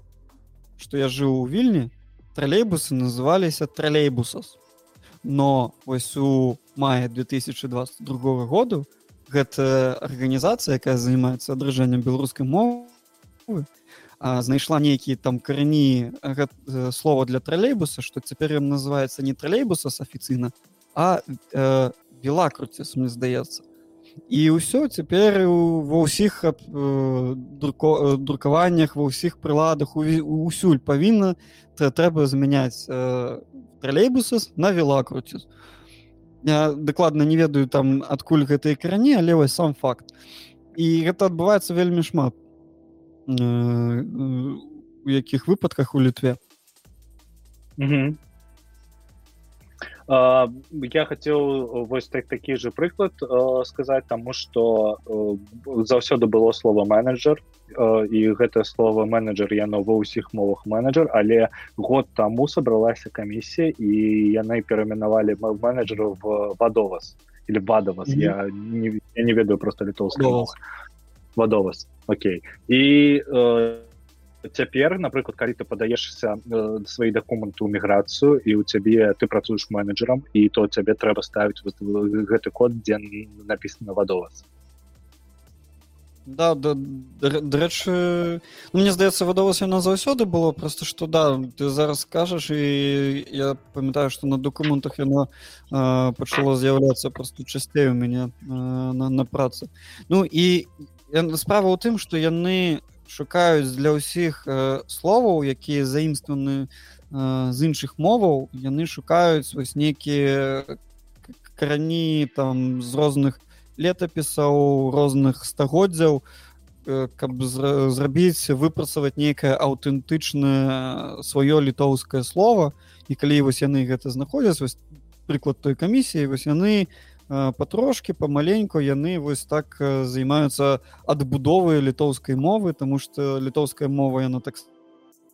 што я жыў у вільні тралейбусы называліся тралейбусас но вось у мае 2022 году гэта арганізацыя якая занимается адражэннем беларускай мовы знайшла нейкія там карані слова для тралейбуса што цяпер ён называется не тралейбусас афіцыйна а э, белакруціс мне здаецца і ўсё цяпер ва ўсіх э, друко, э, друкаваннях ва ўсіх прыладах усюль павінна трэба змяняць э, тралейбусас на велакруціс я дакладна не ведаю там адкуль гэтыя крані але вось сам факт. І гэта адбываецца вельмі шмат у якіх выпадках у літве -hmm. Я хотел вось так такі же прыклад сказаць тому что заўсёды было слово менеджер і гэтае слово менеджер яно ва ўсіх мовах менеджер але год таму сабралася камісія і яны перамінавалі менеджеру в вадовас или вадавас mm -hmm. я, не, я не ведаю просто літоўска вадовас Окей. І э, цяпер напрыклад калі ты падаешся э, свае дакументы ў міграцыю і у цябе ты працуеш менеджерам і то цябе трэба ставіць гэты код дзе написано вадовас да да дарэчы ну, мне здаецца вадовас яна заўсёды было просто что да ты зараз скажаш і я памятаю что на документах яно пачало з'яўляцца просто часцей у мяне на, на працы. Ну і справа ў тым что яны шукаюць для ўсіх э, словаў якія заімстваны э, з іншых моваў. Яны шукаюць вось нейкія карані там з розных летапісаў розных стагоддзяў э, каб зрабіць выпрацаваць нейкае аўтэнтычнае сваё літоўскае слово і калі вось яны гэта знаходзяць прыклад той камісіі вось яны не патрошки памаленьку яны вось так займаюцца адбудовы літоўскай мовы тому что літоўская мова яна так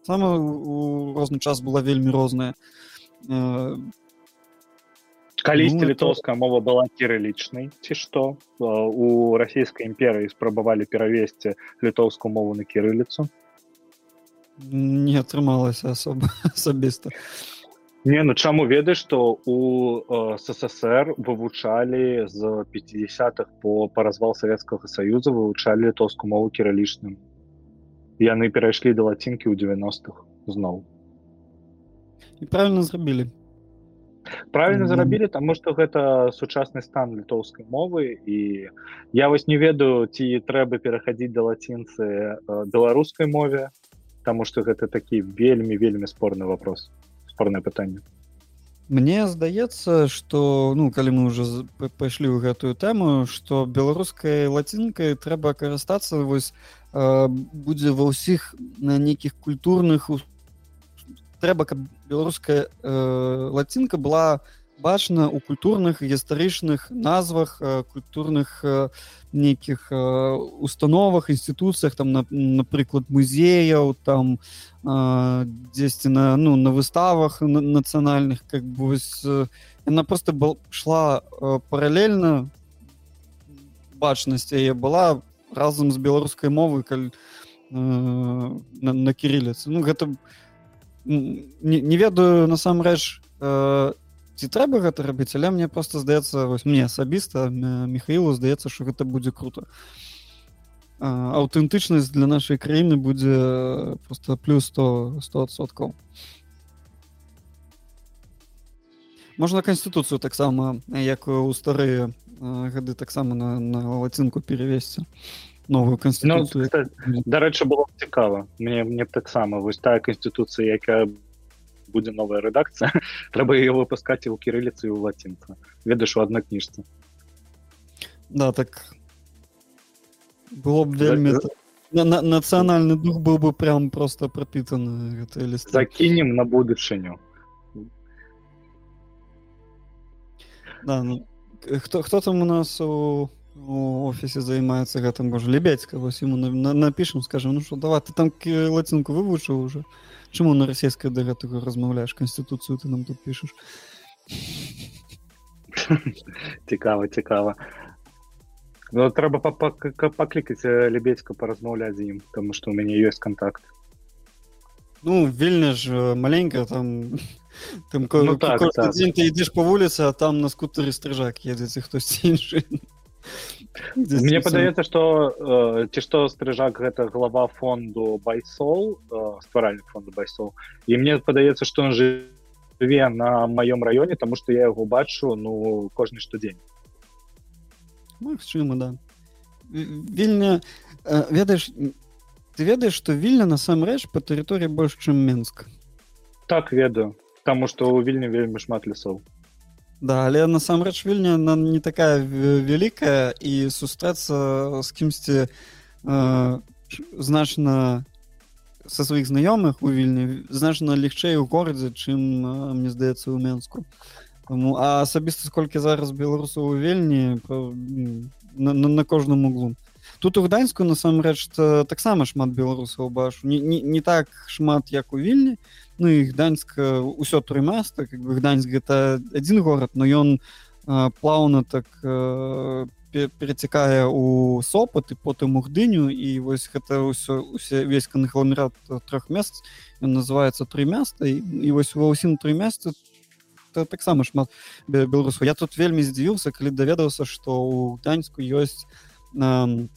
сама у розны час была вельмі розная. Калісьці ну, літоўская то... мова была кірылічнай ці што у расійскай імперыі спрабавалі перавесці літоўскую мову на кірыліцу не атрымалася асоба асабіста а Не ну чаму ведаеш што у э, ссср вывучалі з 50-х по па развал савецкага саюза вывучалі літоўскую мову кіралічным яны перайшлі да лацінкі ў 90-х зноў. І правильно зрабілі. Правильно mm -hmm. зрабілі таму што гэта сучасны стан літоўскай мовы. І я вось не ведаю ці трэба перахадзіць да лацінцы э, беларускай мове таму што гэта такі вельмі вельмі спорны вопрос спорное пытанне Мне здаецца что ну калі мы уже пайшлі ў гэтую тэму что беларускай лацінкай трэба карыстацца вось э, будзе ва ўсіх на нейкіх культурных трэба каб беларуская э, лацінка была бачна у культурных гістарычных назвах э, культурных э, нейкіх э, установах інстытуцыях там на, напрыклад музеяў там дзесьці на ну на выставах на, нацыянальных как бы вось, яна просто был шла паралельна бачнасць яе была разам з беларускай мовы каль на, на кірыліцы ну гэта не, не ведаю насамрэч ці трэба гэта рабіць але мне просто здаецца вось мне асабіста михаилу здаецца что гэта будзе круто. Аўтэнтычнасць для нашай краіны будзе просто плюс 100 100соткаў можна канстытуцыю таксама як у старыя гады таксама на, на лацінку перевесці. Новую канстытуцыю. ну, дарэчы было цікава. Мне мне таксама вось тая канстытуцыя якая была будзе новая рэдакцыя трэба ее выпускать і ў кірыліцы у лацінца. Ведаеш у адной кніжцы да так. Было б вельмі так, на, на, нацыянальны дух быў бы прям просто пропітаны закінем на будучыню. Да, ну, хто хто там у нас у у офісе займаецца гэтым? Можа лебедька вось ему на, на, напішам скажем ну что давай ты там лацінку вывучыў уже чаму на расійскай да гэтага размаўляеш канстытуцыю ты нам тут пішаш цікава цікава ну, трэба паклікаць лебедька паразмаўляць з ім тому что у мяне ёсць контакт. Ну вельмі ж маленька там там ну, так, так. ты ідзеш по вуліцы а там на скутары стрыжак едзеце хтось іншы мне падаецца что э, ці што стрыжак гэта глава фонду байсол э, стваральны фонду байсол і мне падаецца что он жыве на маём раёне тому что я яго бачу ну кожны штодзень Магчыма да. Вільня э, ведаеш ты ведаеш что вільня насамрэч по тэрыторыі больш чым менск так ведаю таму что у вільні вельмі шмат лесоў Да, але насамрэч вільня она не такая вялікая і сустрэцца з кімсьці э, значна са сваіх знаёмых у вільні значна лягчэй у горадзе чым э, мне здаецца ў менску Таму а асабіста колькі зараз беларусаў у вельні на, на, на кожным углу тут у гданьску насамрэч таксама шмат беларусаў бачу. Не, не, не так шмат як у вільні. Ну і гданьска ўсё тры места как бы гданьск гэта адзін горад но ён плаўна так перацікае у сопат і потым у гдыню. І вось гэта ўсё усе весь кангламерат трох месяц ён называется тры места і, і вось ва ўсім тры месяцы таксама шмат беларусу я тут вельмі здзівіўся калі даведаўся што ў гданьску ёсць на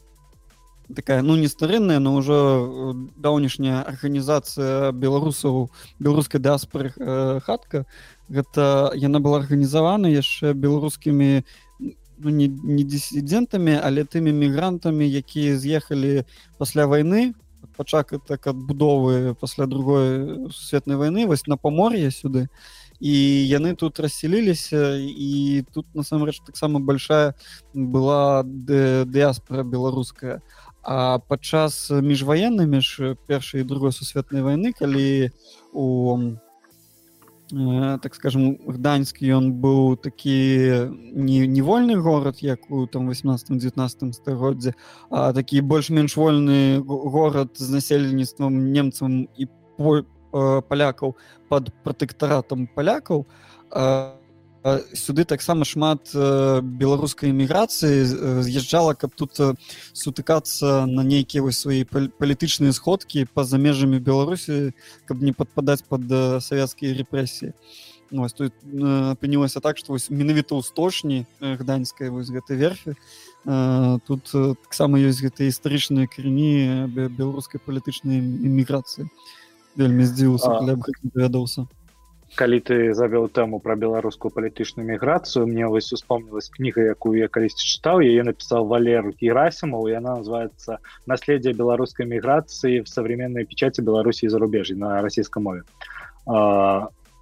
такая ну не старынная но ўжо даўнішняя арганізацыя беларусаў беларускай дыаспоры э, хатка. Гэта яна была арганізавана яшчэ беларускімі ну, не, не дысідэнтамі але тымі мігрантамі якія з'ехалі пасля войны пачак так адбудовы пасля другой сусветнай войны вось на памор'е сюды. І яны тут рассселіліся і тут насамрэч таксама большая была дыаспора беларуская а падчас міжваенны між першай і другой сусветнай войны калі у э, так скажем гданьскі ён быў такі не невольны горад як у там 18-19 стагоддзе а такі больш-менш вольны горад з насельніцтвам немцам і по, э, палякаў под пратэктаратам палякаў а сюды таксама шмат беларускай эміграцыі з'язджала каб тут сутыкацца на нейкія вось свае палітычныя сходкі па-за межамі беларусі каб не падпадаць под савецкія рэпрэсіі. Вось тут апынілася так што вось менавіта ў стошні гданьскай вось гэтай верфі тут таксама ёсць гэтыя гістарычныя крыні беларускай палітычнай эміграцыі. Вельмі здзіўся вядаўся калі ты завёў тэму пра беларускую палітычную міграцыю мне вось успомнілась кніга якую я калісьці чытаў яе напісаў валер герасимов яна называется наследие беларускай міграцыі в современной печати беларусі зарубежжа на расійскай мове.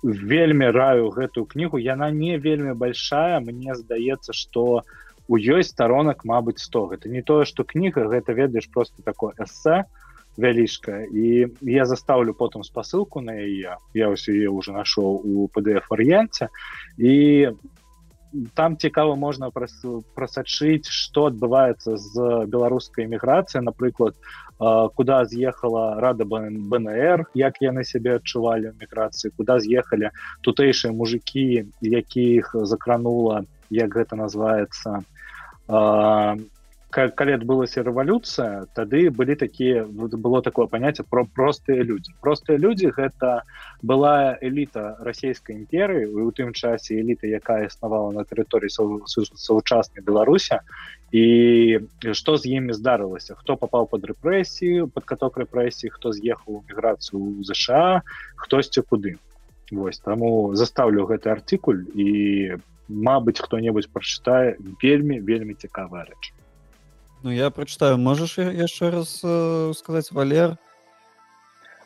Вельмі раю гэтую кнігу. Яна не вельмі большая. Мне здаецца что у ёй сторонок Мабыць 100 гэта не тое что кніга гэта ведаеш просто такое эссе то вялічка і я заставлю потым спасылку на яе. Я ось яе уже нашел у pdf варыянце і там цікава можна прасачыць что адбываецца з беларускай эміграцыя напрыклад куда з'ехала рада бнр як яны сябе адчувалі міграцыі куда з'ехалі тутэйшыя мужикі якіх закранула як гэта называется а, калі адбылася рэвалюцыя тады былі такія было такое паняцце про простыя людзі простыя людзі гэта была эліта расійскай імперыі у тым часе эліта якая існавала на тэрыторыі сучаснай беларуся і што з імі здарылася хто попал под рэпрэсію под каток рэпрэсій хто з'ехаў міграцыю ў ЗША хтосьці куды. Вось таму заставлю гэты артыкуль і Мабыць хто-небудзь прачытае вельмі вельмі цікавая рэч Ну я прочитаю. Можешь яшчэ раз э, сказать валер?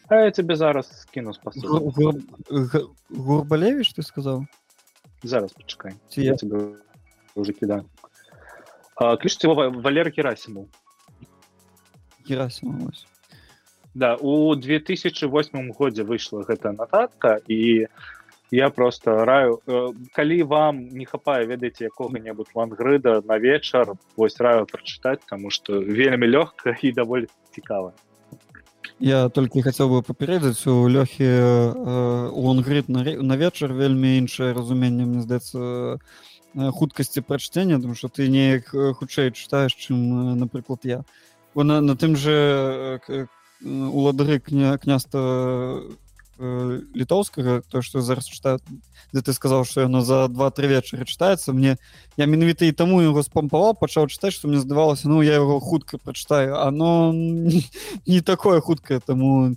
А я тебе зараз скину гурбалевич ты сказал? Зараз почакай я тебе уже кида кліш валер герасиму герасиму да у 2008 годзе выйшла гэта нататка і я просто раю э, калі вам не хапае ведаеце якога-небудзь лангрыда на вечар вось раю прачытаць тому что вельмі лёгка і даволі цікава. Я толькі хацеў бы папярэдзаць у лёхі э, лонгрид на, на вечар вельмі іншае разуменне мне здаецца э, хуткасці прачтення тому что ты неяк хутчэй чытаеш чым напрыклад я. На, на тым же уладары кня княста Э, літоўскага то что зараз чытаю дзе ты сказаў что яно за два-тры вечары чытаецца мне я менавіта і таму яго спампаваў пачаў чытаць что мне здавалася ну я яго хутка прачытаю оно не такое хуткае таму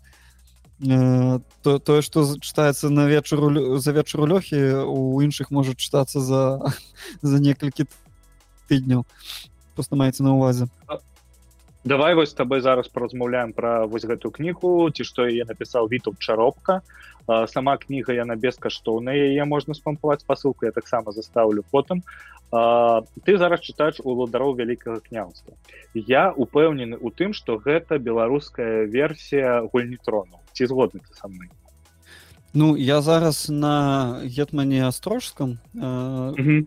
э, то тое что чытаецца на вечару за вечару лёхі у іншых можа чытацца за за некалькі тыдняў просто маецца на увазе. А давай вось с тобой зараз паразмаўляем про вось гэтую кнігу ці што я напісаў віту чаропка. Сама кніга яна бескаштоўная яе можна спампаваць спасылку я таксама заставлю потым. А, ты зараз чытаеш уладароў вялікага княўства я упэўнены у тым что гэта беларуская версія гульнітрону ці згодны ты са мной? Ну я зараз на гетмане астрожском э,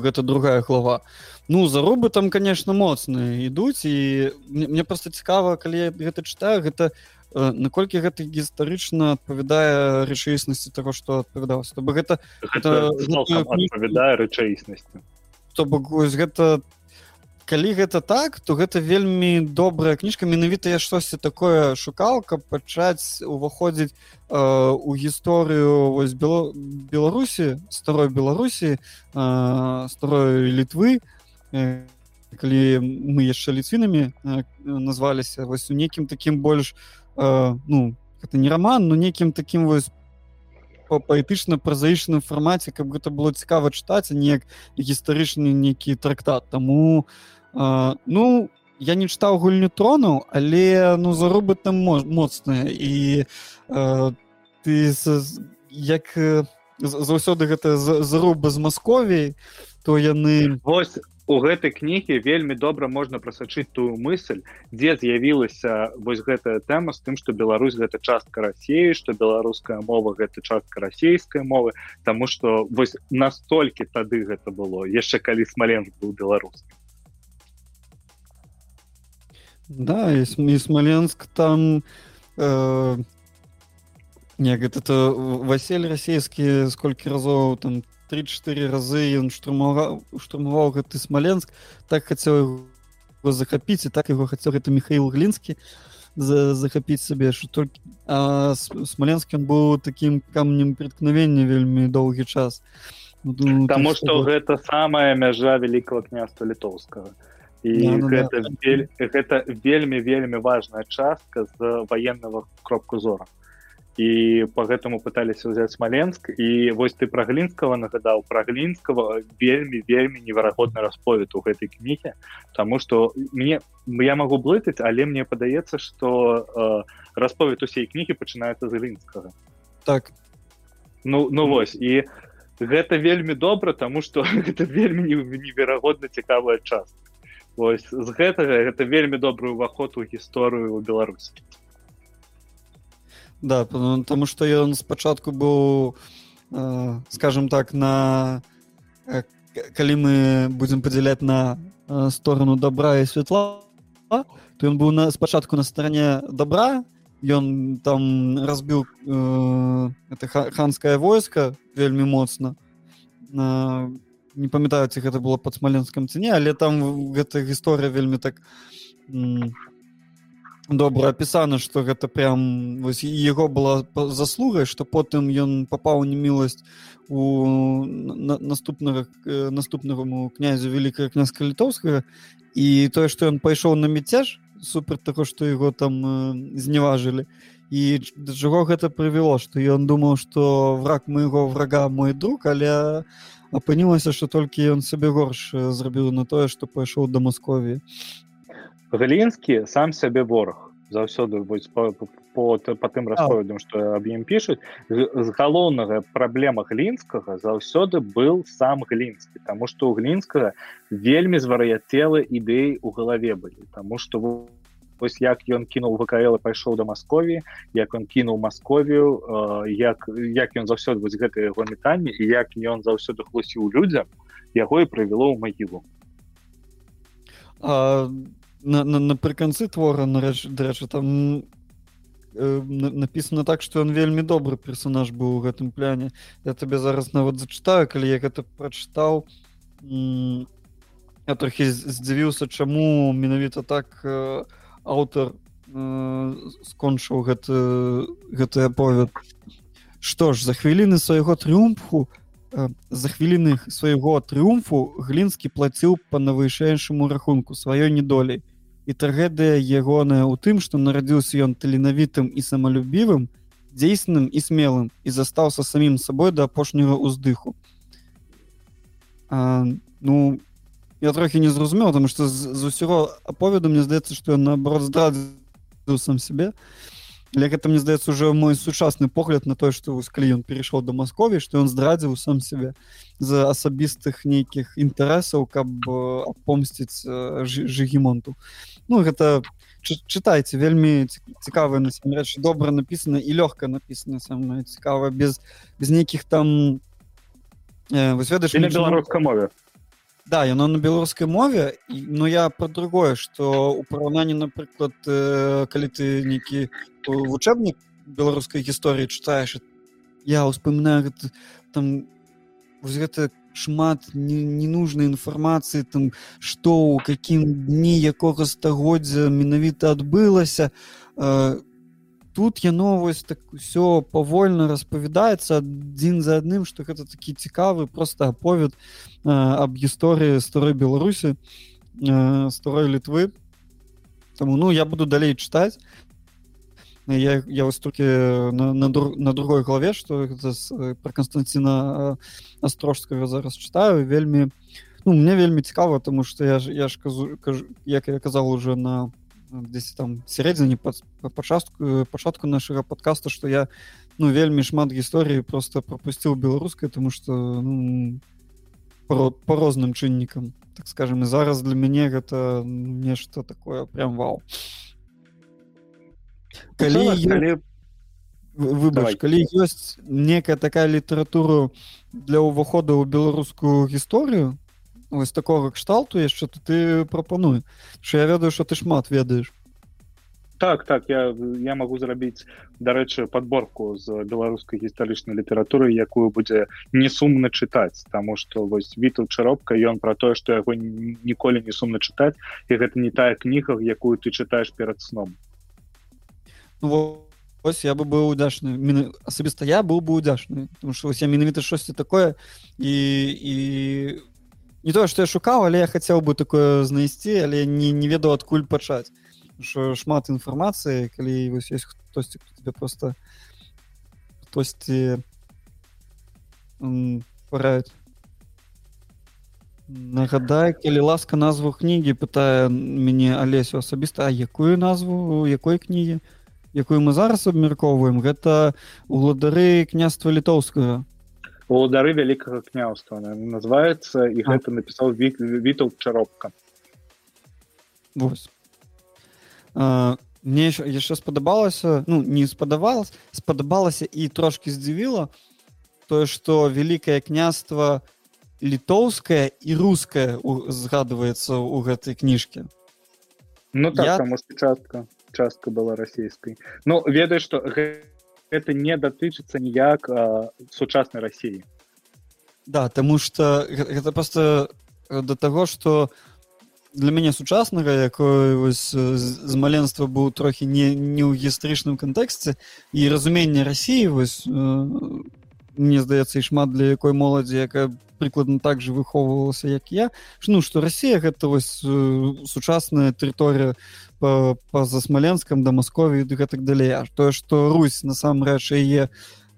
гэта другая глава. Ну заробы там конечно моцныя ідуць і мне, мне просто цікава калі я гэта чытаю гэта э, наколькі гэта гістарычна адпавядае рэчаіснасці того что адпавядалася. То бок гэта адпавядае рэчаіснасці. То бок гэта калі гэта так то гэта вельмі добрая кніжка. Менавіта я штосьці такое шукал каб пачаць уваходзіць э, у гісторыю вось бело беларусі старой беларусі э, старой літвы. Э, калі мы яшчэ ліцвінамі э, назваліся вось у нейкім такім больш э, ну это не роман но нейкім такім вось по паэтычна празаічным фармаце каб гэта было цікава чытаць неяк гістарычны нейкі трактат. Таму ну я не чытаў гульню трону але ну зарубы там моцныя і а, ты як заўсёды гэта заруба з масковій то яны вось у гэтай кнігі вельмі добра можна прасачыць тую мысль дзе з'явілася вось гэтая тэма з тым што Беларусь гэта частка рассеі што беларуская мова гэта частка расійскай мовы Таму што вось настолькі тады гэта было яшчэ калі смаленск быў беларускі Да, и, и Смоленск там... Э, не, говорит, это Василь Российский сколько разов, там, 3-4 разы он штурмовал, штурмовал гэты Смоленск, так хотел его захопить, и так его хотел это Михаил Глинский за, захопить себе, что только... А Смоленск он был таким камнем преткновения вельми долгий час. Что вот... это самая межа Великого княжества Литовского і да, ну, гэта, да. Вель, гэта вельмі вельмі важная частка з военного кропку зора і по гэтаму пыталіся ўзяць смаленск і вось ты пра глінскага нагадаў. Пра глінскага вельмі вельмі неверагодны расповед у гэтай кнігі тому что мне я могу блытаць але мне падаецца что э, расповед усей кнігі пачынаецца з глінскага. Так. Ну ну вось і гэта вельмі добра тому что это вельмі неверагодна цікавая частка Вось з гэтага гэта вельмі добрый уваход у гісторыю ў Беларусі. Да, потому что ён спачатку быў э, скажем так на э, калі мы будзем падзяляць на э, сторону добра і святла то ён быў на спачатку на стороне добра ён там разбіў э, это ханское войска вельмі моцна на не памятаю ці гэта было под смаленском цене але там гэта гісторыя вельмі так добра опісана что гэта прям вось его была заслугай что потым ён попаў неміласць у на, наступнага наступнаму князю великкае князька літоўскага. І тое что ён пайшоў на мяцеж супер таго что его там зневажылі. І да чаго гэта прывяло что ён думаў что враг моего врага мой друг але апынілася что толькі ён сабе горш зрабіў на тое что пайшоў да маскові галінскі сам сябе вораг заўсёды по, по, по, по тым расповедам что аб ім пишутць з галоўнага праблема глінскага заўсёды был сам глінскі тому что у глінскага вельмі звар'яцелы ідэй у галаве былі тому что вы вось як ён кінуў вКл пайшоў да Маскові як он кінуў Масковію э, як як ён заўсёды вось гэта яго метанне і як ён заўсёды хлусіў людзям яго і прывяло ў магілу. Напрыканцы твора нарэч дарэчы там э, написано так что он вельмі добры персонаж быў у гэтым пляне. Я табе зараз нават зачытаю калі я гэта прачытаў. Я трохі здзівіўся чаму менавіта так э, аўтар э, скончыў гэты гэты аповед. Што ж за хвіліны свайго трыумфу э, за хвіліны свайго трыумфу глінскі плаціў па навышэйшаму рахунку сваёй недолей і трагедыя ягоная ў тым што нарадзіўся ён таленавітым і самалюбівым дзейсным і смелым і застаўся самім сабой да апошняга ўздыху. А, ну я трохі не зразумеў тому что з, з усяго аповеду мне здаецца что ён наоборот здрадзіў сам себе. Але гэта мне здаецца уже мой сучасны погляд на тое што калі ён перайшоў да Маскові што ён здрадзіў сам сябе за асабістых нейкіх інтарэсаў каб помсціць жыгімонту ну гэта чытайце вельмі цікавыя насамрэч добра напісана і лёгка напісана самае цікава без без нейкіх там э, ведаеш беларускай мове да яно на беларускай мове но я про другое что у параўнанні напрыклад э, калі ты нейкі вучэбнік беларускай гісторыі чытаеш я успамінаю гэта, там вось гэта шмат ненужнай інфармацыі там што ў какім дні якога стагоддзя менавіта адбылася э, тут яно вось так усё павольна распавядаецца адзін за адным што гэта такі цікавы просто аповед аб гісторыі старой беларусі старой літвы Таму ну я буду далей чытаць я, я вось толькі на, на, на другой главе што пра Канстанціна астрожскага зараз чытаю вельмі ну, мне вельмі цікава тому што я ж я ж кажу, кажу як я казал уже на дзесь там сярэдзіне пачатку пачатку нашага подкаста что я ну вельмі шмат гісторыі просто пропусціў беларускай тому что ну, по, по розным чыннікам так скажем. І зараз для мяне гэта нешта такое прям вау. Калі калі... выбач калі ёсць некая такая літаратура для ўвахода ў беларускую гісторыю ось такого кшталту яшчэ то ты прапануй що я ведаю что ты шмат ведаеш так так я я могу зрабіць дарэчы подборку з беларускай гістарычнай літаратуры якую будзе не сумна чытаць тому что вось віту чаропка ён про тое что яго ніколі не сумна чытаць і гэта не тая кніга якую ты чытаешь перад сном. Ну, ось я бы быў удачны асабіста я быў бы удачны потому что я менавіта штосьці такое і і не тое што я шукаў але я хацеў бы такое знайсці але не не ведаў адкуль пачаць. Що шмат інфармацыі калі вось ёсць хтосьці тебе просто хтосьці параіць. Нагадай калі ласка назву кнігі пытае мяне алесю асабіста якую назву якой кнігі? Якую мы зараз абмяркоўваем? Гэта уладары княства літоўскага уладары вялікага княўства называется і гэта напісаў вітал чаропка мне яшчэ спадабалася ну не спадавалось спадабалася і трошки здзівіла тое что вялікае княства літоўская і руская згадваецца ў гэтай кніжке ну так, Я... частка частка была расійскай Ну ведаю что гэта это не датычыцца ніяк сучаснай рассіі да тому что гэта просто до таго что для мяне сучаснага якое вось з маленства быў трохі не не ў гістарычным кантэксце і разуменне рассіі вось мне здаецца і шмат для якой моладзі якая прыкладна так же выхоўвалася як я ну что Росія гэта вось сучасная тэрыторыя па-за смаленскам да Маскові і гэтак далей аж тое што Русь насамрэч яе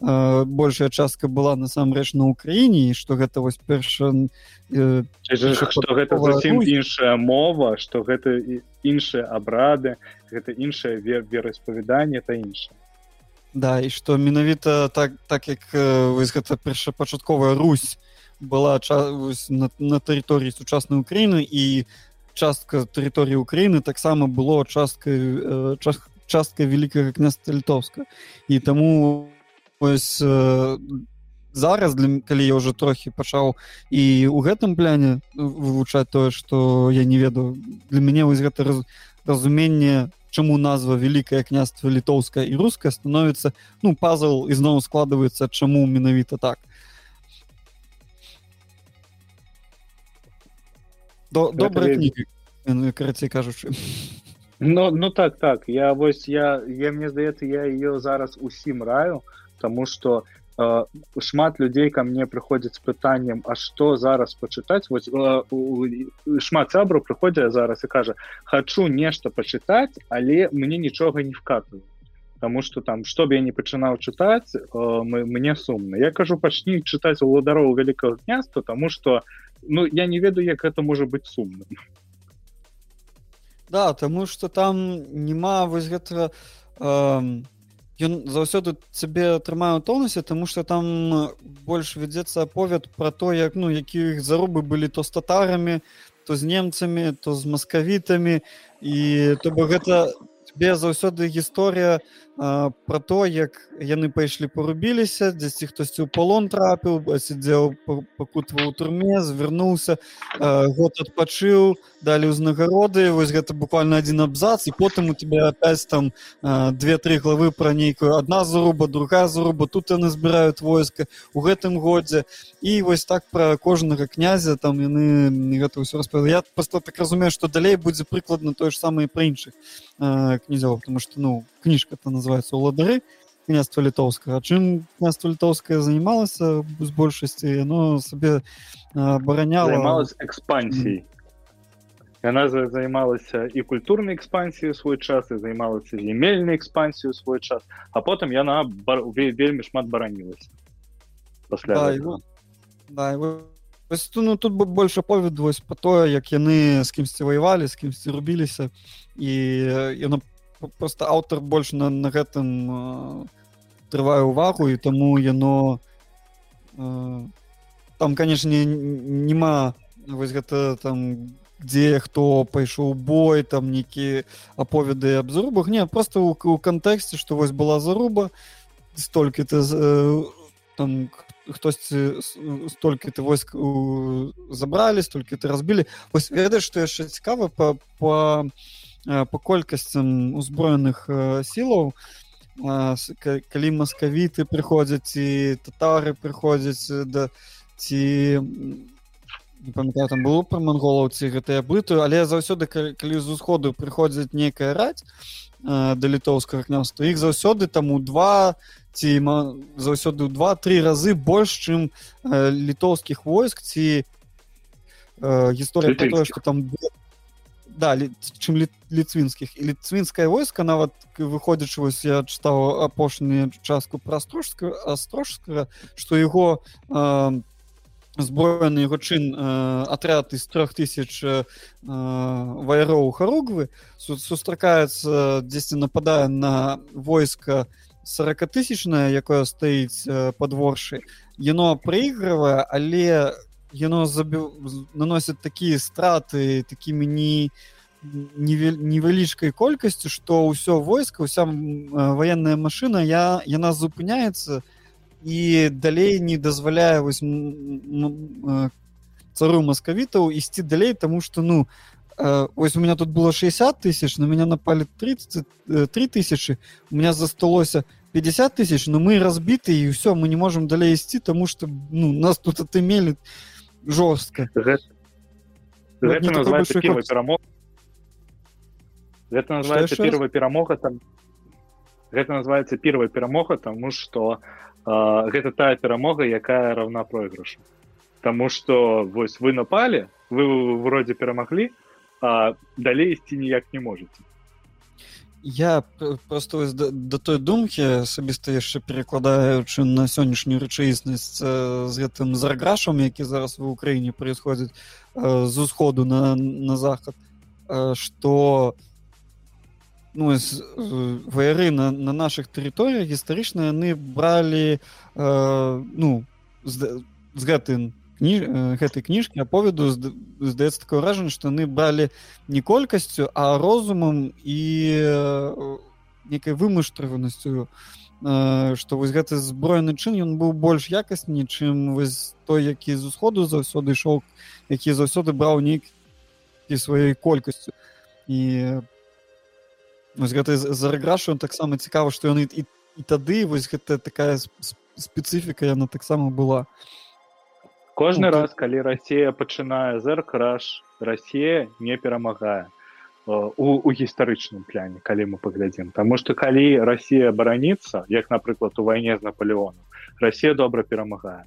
большая частка была насамрэч на ўкраіне што гэта вось перша э, што гэта зусім іншая мова што гэта іншыя абрады гэта іншае вераспавяданне та іншае Да і што менавіта так так як вось гэта першапачатковая Русь была на, на тэрыторыі сучаснай Україніны і частка тэрыторыі Україніны таксама было часткай э, част, часткай вялікага княства літоўска і таму ось э, зараз для калі я уже трохі пачаў і у гэтым пляне вывучаць тое што я не ведаю для мяне вось гэта раз, разуменне чаму назва вялікае княства літоўская і руская становіцца ну пазл ізноў складваецца чаму менавіта так добрая кніга карацей кажучы ну ну так так я вось я я мне здаецца я ее зараз усім раю тому что э, шмат людзей ко мне прыходзяць з пытанням А что зараз пачытаць вось э, шмат сябру прыходзя зараз і кажа хочу нешта пачытаць але мне нічога не вкатываю Таму что там што б я не пачынаў чытаць э, мне сумна я кажу пачні чытаць уладароў вялікага княства тому что ну я не ведаю як это можа быть сумным да тому что там няма вось гэтага э, ён заўсёды цябе трымаю тонусе тому что там больш вядзецца аповед про то як ну якіх зарубы былі то с татарамі то з немцамі то з маскавітамі. І то бы гэта тебе заўсёды гісторыя про то як яны пайшлі порубіліся дзесьці хтосьці ў полон трапіў сидзеў пакутваў у турме звярнуўся год адпачыў далі ўзнагароды вось гэта буквально один абзац і потым у тебя опять там две-тры главы про нейкую одна заруба другая заруба тут яны збіраюць войска у гэтым годзе. І вось так про кожнага князя там яны гэта ўсё распавя я просто так разумею что далей будзе прыкладна тое ж самае про іншых князёў потому что ну кніжка то называется называется уладары княства літоўскага чым княства літоўская занималася з большасці оно сабе абараняла экспансій яна займалася і культурнай экспансію свой час і займалася земельнай экспансію свой час. А потым яна бар... вельмі шмат баранілася пасля да, его... да, его... ну тут бы больше повед вось по тое як яны з кімсьці ваявалі з кімсьці рубіліся і яна просто аўтар больш на, на гэтым э, трывае увагу і таму яно э, там канешне няма вось гэта там дзе хто пайшоў бой там нейкі аповеды аб зарубах не просто у, у кантэксце што вось была заруба столькі ты э, там хтосьці столькі ты войск забралі столькі ты разбілі. Вось ведаеш што яшчэ цікава па па по колькасцям узброеных сілаў. Калі маскавіты прыходзяць і татары прыходзяць да ці не памятаю там было пра манголаў ці гэтыя блытую але заўсёды калі з усходу прыходзіць некая раць да літоўскага княства іх заўсёды там у два ці заўсёды ў два-тры разы больш чым літоўскіх войск ці гісторыя тое што там да чым лі, ліцвінскіх і ліцвінскае войска нават выходзячы вось я чытаў апошнюю частку пра астрожска астрожскага што яго э, зброены яго чын э, атряд з трох тысяч э, ваяроў харугвы сустракаецца дзесьці нападае на войска сорокатысячнае якое стаіць э, падворшай яно прыйгрывае але яно забі... наносят такія страты такімі не невялічкай колькасцю что ўсё войска уся военная машина я яна зупыняецца і далей не дазваляе вось цару маскавітаў ісці далей тому что ну ось у меня тут было 60 тысяч на меня напали 33 тысячи у меня засталося 50 тысяч но мы разбіты і все мы не можем далей ісці тому что ну нас тут отымелі то жорстка гэта, гэта называется первая перамога гэта называется что, первая перамога там гэта называется первая перамога тому что э, гэта тая перамога якая равна проигрышу. Тому что вось вы напали вы вроде перамаглі а далей ісці ніяк не можете я просто да, да той думкі асабіста яшчэ перакладаючы на сённяшнюю рэчаіснасць з гэтым зарграшам які зараз в украіне происходит з усходу на на захад что ну ваяры на, на наших тэрыторыях гістарычна яны бралі ну з, з гэтым кні... гэтай кніжкі аповеду здаецца такое ўражанне што яны бралі не колькасцю а розумам і некай вымуштраванасцю што вось гэты зброены чын ён быў больш якасні чым вось той які з усходу заўсёды ішоў які заўсёды браў нейк і сваёй колькасцю і вось гэты зараграшу таксама цікава што яны і, і тады вось гэта такая спецыфіка яна таксама была. і кожны раз калі Росія пачынае зеркраш Росія не перамагае у, у гістарычным пляне калі мы паглядзім. Таму што калі Росія бараніцца як напрыклад у вайне з наполеону Росія добра перамагае.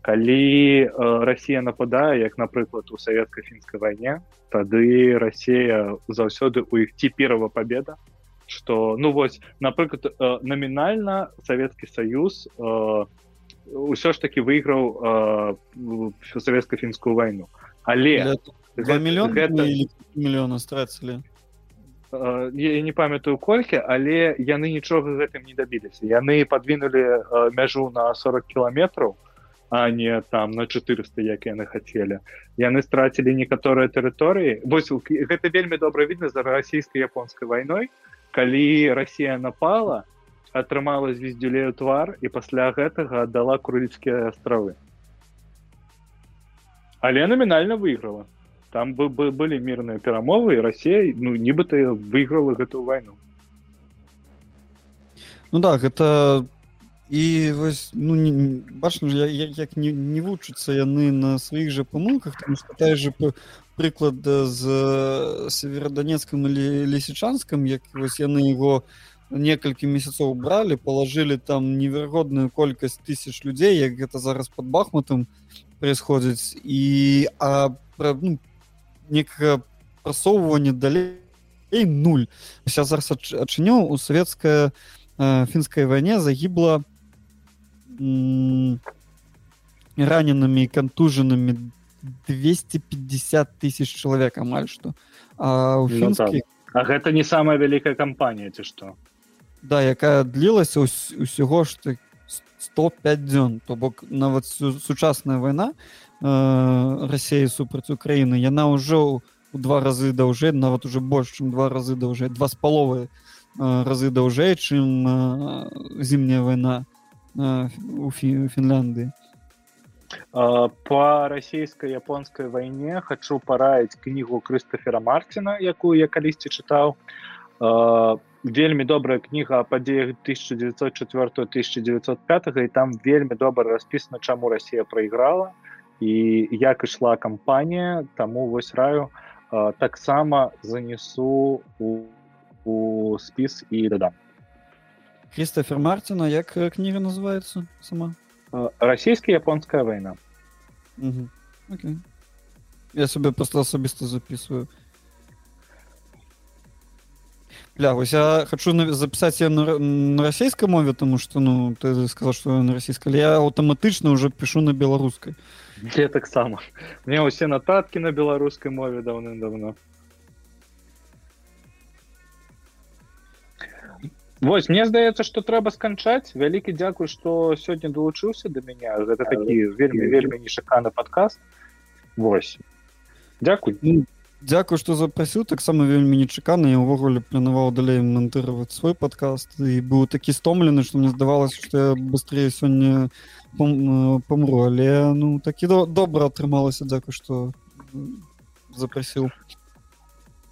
Калі э, Росія нападае як напрыклад у савецка-фінскай вайне тады Росія заўсёды у іх ціпірова победа что ну вось напрыклад э, номінальна Савецкі Саюз у э, ўсё ж таки выйграў э, савецка-фінскую вайну. Але мільён мільёна страцілі я не памятаю колькі але яны нічога гэтым не дабіліся. Яны подвинули мяжу на 40 кіламетраў а не там на 400 як яны хацелі. Яны страцілі некаторыя тэрыторыі. Вось гэта вельмі добра відна за расійскай японскай вайной калі Росія напала атрымала звездюлею твар і пасля гэтага аддала крыльцкія астравы. Але номінальна выйграла. Там бы бы былі мірныя перамовы і Росія ну нібыта выйграла гэтую вайну. Ну да гэта і вось ну бачна я, я, як не, не вучацца яны на сваіх жа памылках там та же прыклад з североданецкам или лесічанскам як вось яны его некалькі месяцоў бралі палажылі там неверагодную колькасць тысяч людзей як гэта зараз под бахматам происходзіць і а пра, ну, некага прасоўвання далей нуль. Сейчас зараз адчыню у савецкая э, фінскай вайне загібла раненымі кантужанымі 250 тысяч чалавек амаль што а у фінскі... ну, А гэта не самая вялікая кампанія ці што да якая длілася ўсяго ж ты 105 дзён. То бок нават сучасная вайна Э, рассеі супраць Україніны яна ўжо у два разы даўжэй нават уже больш чым два разы даўжэй два з паловы э, разы даўжэй чым э, зімняя вайна у Фінляндыі. По расійска-японскай вайне хачу параіць кнігу Крыстафера Марціна якую я калісьці чытаў вельмі добрая кніга падзеях 1904 1905 і там вельмі добра распісана чаму Росія прайграла і як ішла кампанія. Таму вось раю таксама занесу у, у спіс і дадам. Крістофер Мартина як кніга называется сама? Расійскі японская вайна я сабе просто асабіста записываю Бля, вось я хочу записать я на, на расійскай мове тому что ну ты сказал что на расійскай я аўтаматычна уже пишу на беларускай. Я таксама. Мне ўсе нататкі на беларускай мове даўным-давно Вось мне здаецца што трэба сканчаць. Вялікі дзякуй што сёння далучыўся да мяне. Гэта такі вельмі вельмі нешаканы падкаст. Вось. Дзякуй. Ну, Дзякую што запрасіў таксама вельмі нечакана я ўвогуле планаваў далей монтыраваць свой падкаст і быў такі стомлены што мне здавалася што я быстрее сёння памру але ну такі добра атрымалася дзякуй што запрасіў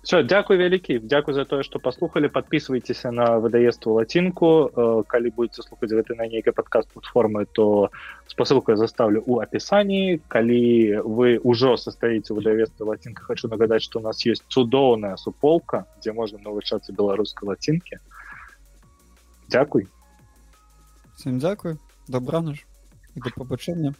все дзякуй вялікі дзякуй за тое што паслухали подписывайтеся на выдаество лацінку калі будете слухаць гэты на нейкай падкаст платформы то спасылку я заставлю у опісанні калі вы ўжо состаіце выдавецтва лацінка хочу нагадаць что у нас есть цудоўная суполка дзе можна навучацца беларускай лацінкі дзякуй всем дзякуй добра наш до побачення